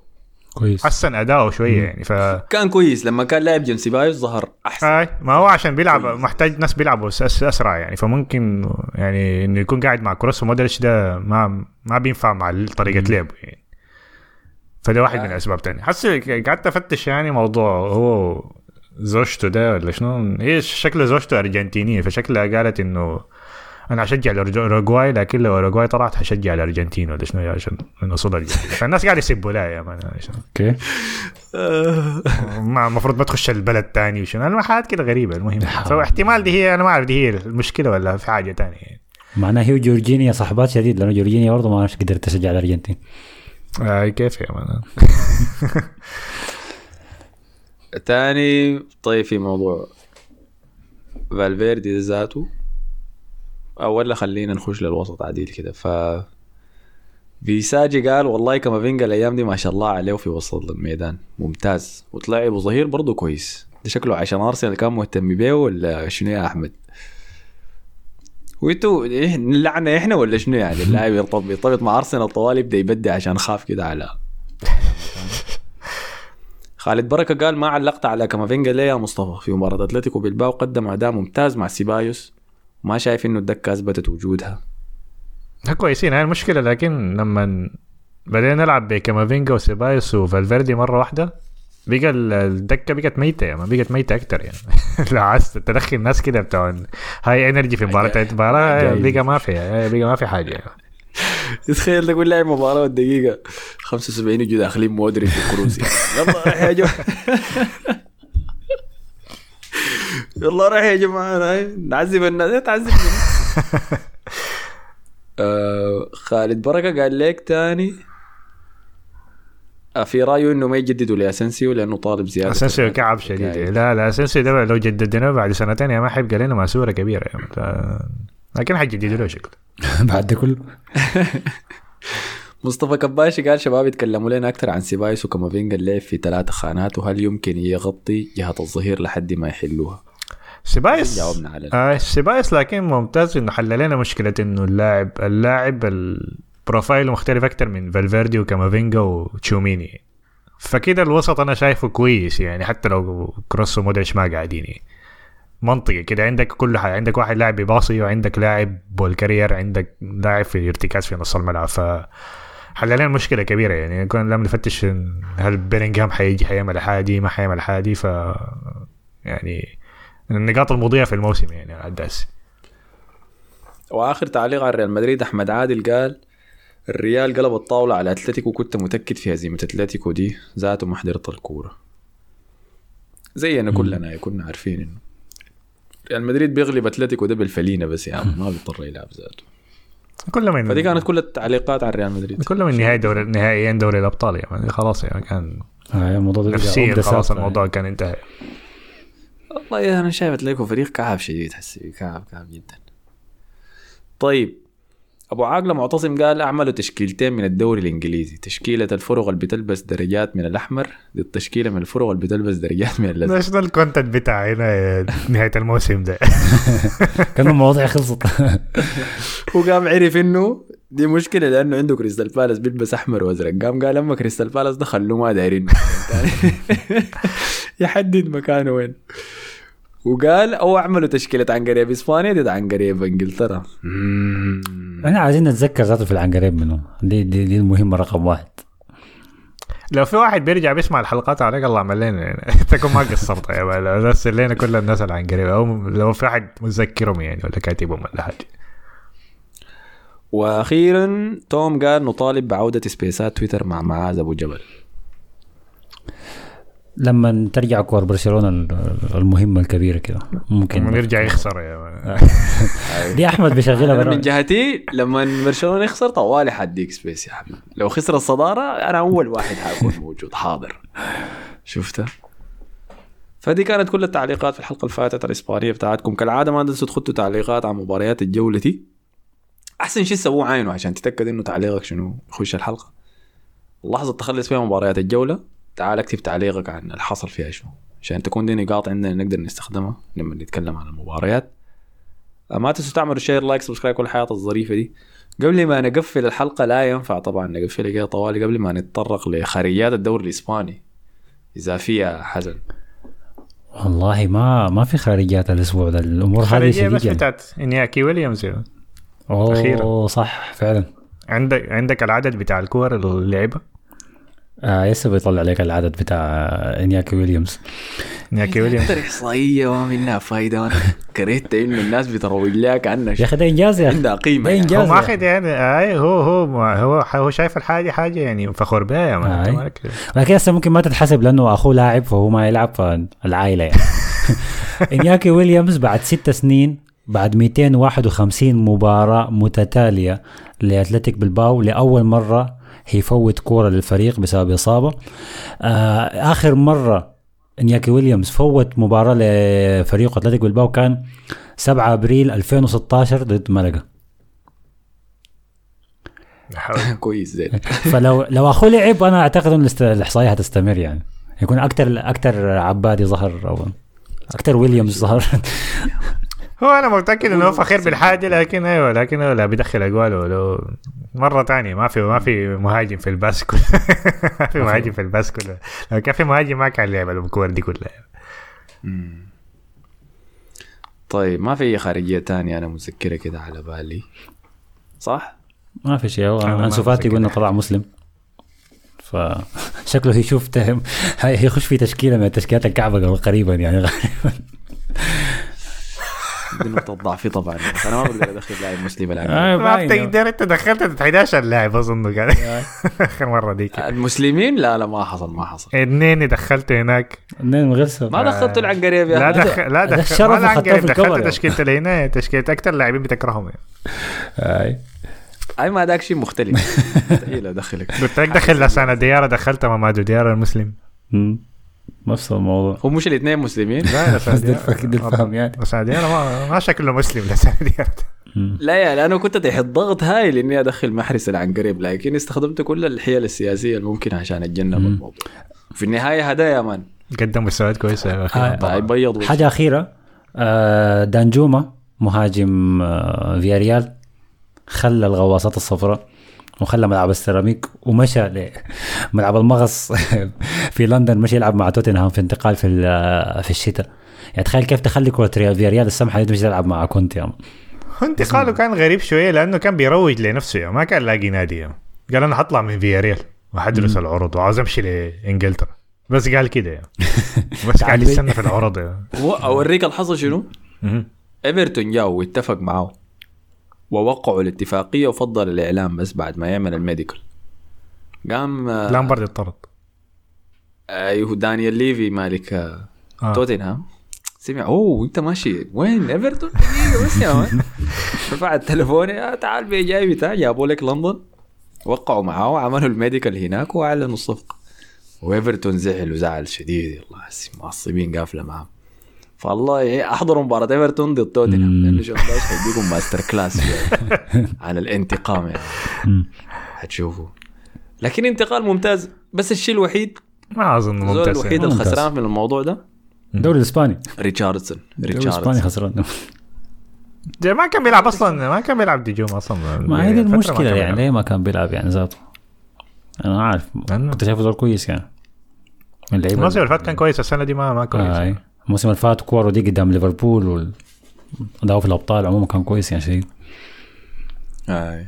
كويس. حسن أداؤه شوية يعني ف كان كويس لما كان لاعب جنب سيبايوس ظهر أحسن. هاي ما هو عشان بيلعب كويس. محتاج ناس بيلعبوا أس- أس- أسرع يعني فممكن يعني إنه يكون قاعد مع كروس ومودريتش ده ما ما بينفع مع طريقة لعبه يعني. فده واحد من الاسباب تانية. حسي قعدت أفتش يعني موضوع هو زوجته ده ولا شنو هي شكله زوجته أرجنتينية فشكلها قالت إنه أنا أشجع الأوروغواي لكن لو اوروغواي طلعت حشجع الأرجنتين ولا شنو؟ عشان صدر الارجنتين فالناس قاعد يسبوا لها يا مان أوكي. ما المفروض ما تخش البلد تاني وشنو؟ أنا حاجات كده غريبة. المهم فاحتمال دي هي أنا ما أعرف دي هي المشكلة ولا في حاجة تانية يعني. معناها هي وجورجينا صاحبات شديد لأنه جورجينا برضه ما قدرت تشجع الأرجنتين. آه كيف يا مان تاني طيب في موضوع. فالفيردي ذاته ولا خلينا نخش للوسط عديل كده. ف فيساجي قال والله كامافينجا الأيام دي ما شاء الله عليه في وسط الميدان. ممتاز. وطلع ظهير برضه كويس. ده شكله عشان أرسنال كان مهتم بيه ولا شنو يا أحمد؟ وانتوا إيه نلعنا إحنا ولا شنو يعني؟ اللاعب يرتبط يرتبط مع أرسنال طوال يبدأ يبدي عشان خاف كده على خالد بركة قال ما علقت على كامافينجا ليه يا مصطفى؟ في مباراة أتلتيكو بلباو قدم أداء ممتاز مع سيبايوس. ما شايف إنه الدكة أثبتت وجودها. كويسين هاي المشكلة. لكن لما بدينا نلعب بكامافينجا وسيبايوس وفالفيردي مرة واحدة بقى ال- الدكة بقت ميتة يعني بقت ميتة أكثر يعني. لا عايز تدخل ناس كده بتوع high energy في مباراه مباراة عجايب. بقى ما في بقى ما في حاجة يعني. تخيل تقول لاعب مباراة والدقيقة 75 يجوا داخلين مودريتش وكروس يلا راح يا يلا راح يا جماعة هاي. نعذب الناس. إيه تعذبني آه خالد بركة قال لك تاني. آه، في رأيه إنه ما يجددوا لاسنسيو لأنه طالب زيادة. اسنسيو كعب شديد. لا لا اسنسيو ده لو جددنا بعد سنتين يا ما حيبقى لنا ماسورة كبيرة يعني. ف... لكن حيجددوا له شكله. بعد ده كله. مصطفى كباشي قال شباب يتكلموا لنا أكثر عن سيبايوس وكامافينجا اللعب في ثلاثة خانات وهل يمكن يغطي جهة الظهير لحد ما يحلوها؟ سيبايوس جاوبنا على آه سيبايوس لكن ممتاز إنه حل لنا مشكلة إنه اللاعب اللاعب ال profile مختلف أكثر من فالفيردي وكامافينجا وتشواميني. فكده الوسط أنا شايفه كويس يعني حتى لو كروس ومودريتش ما قاعدين. يعني. منطقي كده عندك كل حاجة عندك واحد لاعب بيباصي وعندك لاعب ball carrier عندك لاعب في ارتكاز في نص الملعب. ف حل لنا مشكلة كبيرة يعني كنا لما نفتش هل بيلينغهام حيجي حيعمل حاجة دي ما حيعمل حاجة دي ف يعني النقاط المضيئة في الموسم يعني على الداس وآخر تعليق على ريال مدريد أحمد عادل قال الريال قلب الطاولة على أتلتيكو كنت متأكد في هزيمة أتلتيكو دي ذاته ما حضرت الكورة. زينا كلنا كنا عارفين إنه ريال مدريد بيغلب أتلتيكو ده بالفلينة بس يا عم ما بيضطر يلعب ذاته. كل من فدي كانت كل التعليقات عن ريال مدريد. كل من نهاية دوري نهائيين دوري الأبطال يعني خلاص يعني كان آه الموضوع نفسيا خلاص ثابتة. يعني. الموضوع كان انتهى. والله أنا شايف اتلتيكو فريق كعب شديد حسي كعب كعب جدا. طيب أبو عاقلة معتصم قال أعملوا تشكيلتين من الدوري الإنجليزي. تشكيلة الفرق اللي بتلبس درجات من الأحمر ضد تشكيلة من الفرق اللي بتلبس درجات من الأزرق. ده شنو ال content بتاعنا نهاية الموسم ده. كان المواضيع خلصت. وقام عرف إنه دي مشكلة لأنه عنده كريستال بالاس بيلبس أحمر وأزرق. قام قال أما كريستال بالاس ده خلوه ما دايرين يحدد مكانه وين. وقال أو أعملوا تشكيلة عنقريب إسبانيا ضد عنقريب إنجلترا. إحنا عايزين نتذكر ذاته في العنقريب منه. دي, دي, دي المهمة رقم واحد. لو في واحد بيرجع بيسمع الحلقات عليك الله عمل لنا يعني. تكون ما قصرت يا. ارسل لنا كل الناس اللي عن قريب أو لو في واحد مذكرهم يعني ولا كاتبهم ولا حاجة. وأخيرا توم قال نطالب بعودة سبيسات تويتر مع معاذ أبو جبل. لما ترجع كور برشلونة ال- المهمة الكبيرة كده ممكن لما يرجع يخسر يا. دي أحمد بيشغلها من جهتي لما برشلونة يخسر طوالي حديك space يا حبيبي لو خسر الصدارة أنا أول واحد حأكون موجود حاضر. شفتها فدي كانت كل التعليقات في الحلقة اللي فاتت الإسبانية بتاعتكم. كالعادة ما تنسوا تخطوا تعليقات عن مباريات الجولة دي. أحسن شيء سووه عينه عشان تتأكد إنه تعليقك شنو؟ يخش الحلقة. اللحظه تخلص فيها مباريات الجولة تعال اكتب تعليقك عن اللي حصل فيها شنو. عشان تكون دي نقاط عندنا نقدر نستخدمها لما نتكلم عن المباريات. ما تنسوا تعملوا share like subscribe كل الحياة الظريفة دي. قبل ما نقفل الحلقة لا ينفع طبعا نقفلها كده طوالي قبل ما نتطرق لخارجيات الدوري الإسباني إذا فيها حزن والله ما ما في خارجيات الأسبوع ده الأمور هذه خارجية بس شديدة. بتاعت إنياكي ويليامز. أوه. صح فعلا. عندك عندك العدد بتاع الكور اللي لعبها آه يسا بيطلع عليك العدد بتاع إنياكي ويليامز. إنياكي ويليامز. أكثر احصائيه ما منها فايدة. وأنا كرهت إنه الناس بتروج لها كانها يا أخي ده إنجاز يا أخي. عندها قيمة ده يعني. إنجاز هو ماخذ. يعني آي هو هو هو هو شايف الحاجة حاجة يعني فخور بها يا مان. أنت مالك- لكن هسه ممكن ما تتحسب لأنه أخوه لاعب فهو ما يلعب فالعائلة يعني. إنياكي ويليامز بعد ست سنين بعد 251 مباراة متتالية لأتلتيك بالباو لأول مرة يفوت كورة للفريق بسبب إصابة. آه آخر مرة إنياكي ويليامز فوت مباراة لفريق أتلتيك بالباو كان 7 أبريل 2016 ضد ملقا كويس زين. فلو لو اخوه لعب أنا أعتقد إن الإحصائية هتستمر يعني. يكون أكثر أكثر عبادي ظهر أو أكثر ويليامز ظهر. هو أنا متأكد إنه هو فخير بالحاجة لكن أيوه لكن هو لا بيدخل أجواله لو مرة ثانية ما في ما في مهاجم في الباس كله ما في. مهاجم في الباس كله لو كان في مهاجم ما كان لعب الكور دي كلها. طيب ما في اي خارجية تانية أنا متذكره كده على بالي. صح؟ ما في شيء. هو انسو فاتي. قلنا طلع مسلم. فشكله يشوف تهم. هيخش في تشكيلة من تشكيلات الكعبة قريبا يعني. غالبا. دي نقطة ضعفي طبعا. أنا ما بقدر أدخل لاعب مسلم الآن. آه، ما. بتقدر أنت دخلت 11 لاعب أظن كان. آخر مرة ديك. المسلمين؟ لا لا ما حصل ما حصل. اثنين دخلت هناك. اثنين من غير سبب. ما دخلت العنقريب يا لا. دخل لا دخل ما العنقريب دخلت اللي هنا تشكيلة أكثر لاعبين بتكرههم. يعني. آي. أي ما داك شيء مختلف. مستحيل أدخلك. قلت لك دخل لسانة ديارة دخلت مامادو ديارة المسلم. نفس الموضوع. هم مش الاثنين مسلمين؟ لا بس ده الفك- ده الفهم يعني. لسانة ديارة ما, ما شكله مسلم لسانة ديارة لا يا لأنه كنت تحت ضغط هايل اني أدخل محرس العنقريب لكن استخدمت كل الحيل السياسية الممكنة عشان أتجنب الموضوع. في النهاية هدايا يا مان قدم مستويات كويسة يا أخي. آه. طيب بيض حاجة أخيرة. آه دانجوما مهاجم آه فياريال خلى الغواصات الصفراء. وخلى ملعب السيراميك ومشى لملعب المغص في لندن مشى يلعب مع توتنهام في انتقال في ال- في الشتاء يعني تخيل كيف تخلي كرة ريال- فياريال السمحة دي تمشي تلعب مع كونتي يعني. انتقاله كان غريب شوية لأنه كان بيروج لنفسه يعني ما كان لاقي نادي يعني. قال أنا حطلع من فياريال وحدرس العروض وعاوز امشي لإنجلترا بس قال كده يعني. بس قاعد يستنى في العروض يعني. هو أوريك الحظ شنو؟ إيفرتون جاء واتفق معاه ووقعوا الاتفاقية وفضل الإعلان بس بعد ما يعمل ال medical. قام آه، لامبرد اتطرد أيوه دانيال ليفي مالك آه، آه. توتنهام. سمع أوه أنت ماشي. وين؟ إيفرتون؟ بس يا man. رفع التليفون. يا تعال بي جاي بتاع جابوا لك لندن. وقعوا معاه وعملوا ال medical هناك وأعلنوا الصفقة. وإيفرتون زعل وزعل شديد. والله هسي معصبين قافلة معاه فالله إيه، احضروا مباراة إيفرتون ضد توتنهام. لأنه شون دايش حيديكم master class. عن الانتقام يعني. مم. حتشوفوا لكن انتقال ممتاز. بس الشيء الوحيد ما أظن الزول ممتاز الوحيد يعني. ممتاز. الخسران من الموضوع ده الدوري الإسباني. ريتشاردسون. الدوري الإسباني ريتشاردسون خسران. ده ما كان بيلعب أصلا ما كان بيلعب دي جوم أصلا. ما هي دي المشكلة يعني. ليه ما كان بيلعب يعني ذاته؟ أنا عارف كنت شايفه زول كويس يعني. من اللعيبه الموسم اللي فات كان كويس السنة دي ما ما كويس. آه. الموسم اللي فات كورو دي قدام ليفربول وداو في الأبطال عموما كان كويس يعني شديد آي.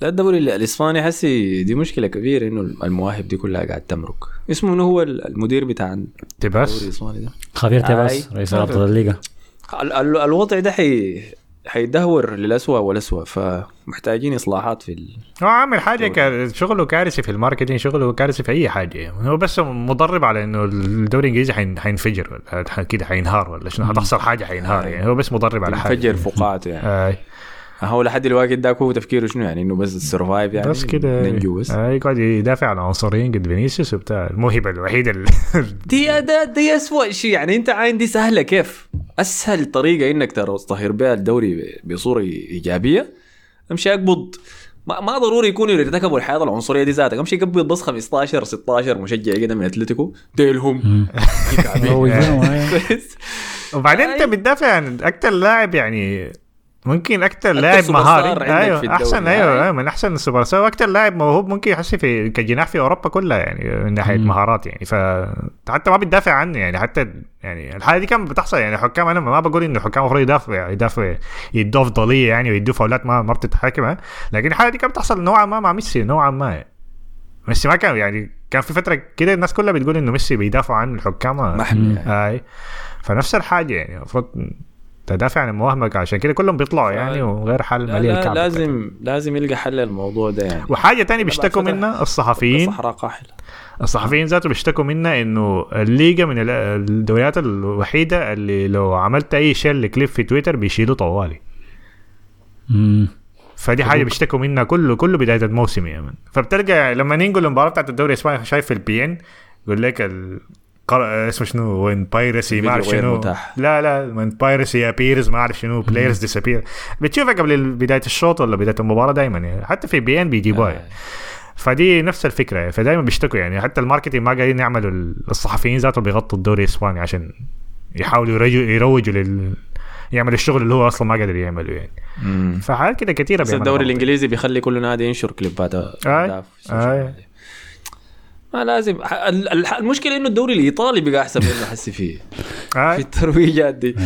لا الدوري ال- الإسباني حسي دي مشكلة كبيرة إنه المواهب دي كلها قاعد تمرق. اسمه منو هو ال- المدير بتاع الدوري تيباس الإسباني ده. خافير. تيباس رئيس رابطه الليغا ال- ال- الوضع ده حي حيدهور للأسوأ والأسوأ فمحتاجين إصلاحات في ال... هو عامل حاجة كا- شغله كارثي في ال marketing شغله كارثي في أي حاجة. هو بس مضرب على إنه الدوري الإنجليزي حين- حينفجر ولا كده حينهار ولا شنو حتحصل حاجة حينهار يعني. هو بس مضرب على حاجة. فجر فقاعته يعني. آي. هو لحد الوقت ده هو تفكيره شنو يعني؟ إنه بس ال survive يعني بس كده ننجو بس؟ آي، يقعد يدافع عن عنصريين قد فينيسيوس وبتاع. الموهبة الوحيدة اللي دي ده دي اسوء شيء. يعني أنت عاين دي سهلة. كيف؟ أسهل طريقة إنك تظهر بها الدوري بصورة إيجابية. أمشي أقبض. ما, ما ضروري يكونوا يرتكبوا الحياة العنصرية دي ذاتك. أمشي قبض بس 15 16 مشجع كده من أتلتيكو. ديلهم. وبعدين أنت. بتدافع عن أكثر لاعب يعني ممكن أكثر لاعب مهاري أيوه. أحسن أي. أيوه من أحسن السوبر ستار وأكثر لاعب موهوب ممكن يحسي في كجناح في أوروبا كلها يعني من ناحية مم. مهارات يعني ف حتى ما بتدافع عنه يعني حتى يعني الحالة دي كانت بتحصل يعني حكام أنا ما بقول إنه الحكام المفروض يدافع يدافع يدوا افضليه يعني ويدوا فاولات ما ما بتتحاكمها لكن الحالة دي كانت بتحصل نوعا ما مع ميسي نوعا ما يعني. ميسي ما كان يعني كان في فترة كده الناس كلها بتقول إنه ميسي بيدافع عن الحكام محمي يعني. هاي فنفس الحاجة يعني المفروض تدافع عن مواهبك عشان كده كلهم بيطلعوا يعني وغير حل لا مليء لا الكعب لازم لازم يلقى حل للموضوع ده يعني. وحاجة تانية بيشتكوا منها الصحفيين. صحراء قاحلة. الصحفيين ذاته بيشتكوا منها إنه الليجا من ال- الدوريات الوحيدة اللي لو عملت أي share لكليب في تويتر بيشيلوا طوالي. مم. فدي حاجة بيشتكوا منها كله كله بداية الموسم يا من فبتلقى لما ننقل المباراه بتاعت الدوري الإسباني شايف في البي ان يقول لك ال... قر... اسمه شنو وين بايرسي ما أعرف شنو متاح. لا لا وين بايرسي ابيرز ما أعرف شنو بلايرز ديسابير بتشوفها قبل بداية الشوط ولا بداية المباراة دائما يعني حتى في بي ان بيجيبوها يعني. فدي نفس الفكرة يعني فدائما بيشتكوا يعني حتى الماركتينج ما قاعدين يعملوا ال- الصحفيين ذاتهم بيغطوا الدوري الاسباني عشان يحاولوا يروجوا يروجوا لل يعمل الشغل اللي هو أصلا ما قادر يعمله يعني فحاجات كده كثيره بس الدوري. الإنجليزي بيخلي كل نادي ينشر كليبات آي. ميديا. ما لازم. ال- ال- المشكلة إنه الدوري الإيطالي بقى أحسن منه حسي فيه. في آه. الترويجات دي.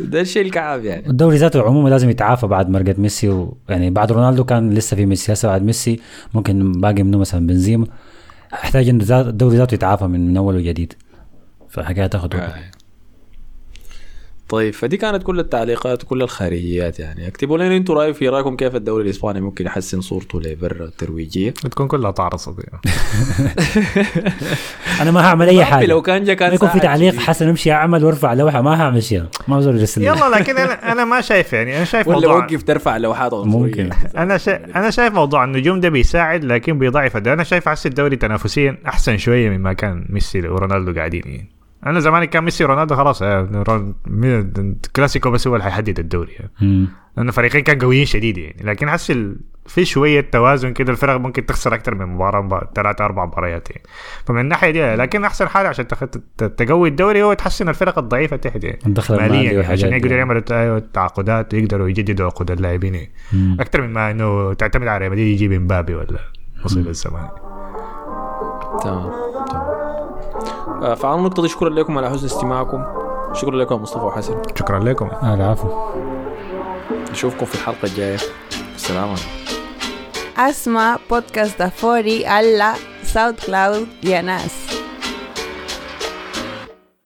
ده الشيء الكعاب يعني. الدوري ذاته عموما لازم يتعافى بعد مرقة ميسي و... يعني بعد رونالدو كان لسه في ميسي. هسه بعد ميسي ممكن باقي منه مثلا بنزيما. أحتاج إنه الدوري ذاته يتعافى من, من أول وجديد. فحكاية تاخذ وقت. آه. طيب فدي كانت كل التعليقات وكل الخارجيات يعني اكتبوا لنا أنتوا رايكم في رأيكم كيف الدوري الإسباني ممكن يحسن صورته لبرا الترويجية بتكون كلها تعرصت يعني. أنا ما هعمل أي حاجة لو كان جا كان ما يكون في تعليق. حسن أمشي أعمل وأرفع لوحة ما هعمل شيء ما لي. يلا لكن أنا أنا ما شايف يعني أنا شايف ولا موضوع وقف ترفع لوحات ممكن. أنا شا... أنا شايف موضوع النجوم ده بيساعد لكن بيضعف ده أنا شايف حس الدوري تنافسيا أحسن شوية مما كان ميسي ورونالدو قاعدين يعني. أنا زمان كان ميسي ورونالدو خلاص آه، كلاسيكو بس هو اللي حيحدد الدوري. يعني. لأنه فريقين كانوا قويين شديد يعني. لكن حس ال... في شوية توازن كده الفرق ممكن تخسر أكثر من مباراة مبار... ثلاثة أربع مباريات يعني. فمن الناحية دي لكن أحسن حاجة عشان تقوي الدوري هو تحسن الفرق الضعيفة تحت يعني. الدخل ماليا يعني عشان. يقدروا يعملوا تا- تعاقدات ويقدروا يجددوا عقود اللاعبين يعني. أكثر مما إنه تعتمد على ريال مدريد يجيب إمبابي ولا مصيبة الزمان. تمام. فعلى النقطة دي شكرا لكم على حسن استماعكم. شكرا لكم يا مصطفى وحسن. شكرا لكم. آه العفو. نشوفكم في الحلقة الجاية. السلام عليكم. Asma Podcast da Fori alla SoundCloud y Anas.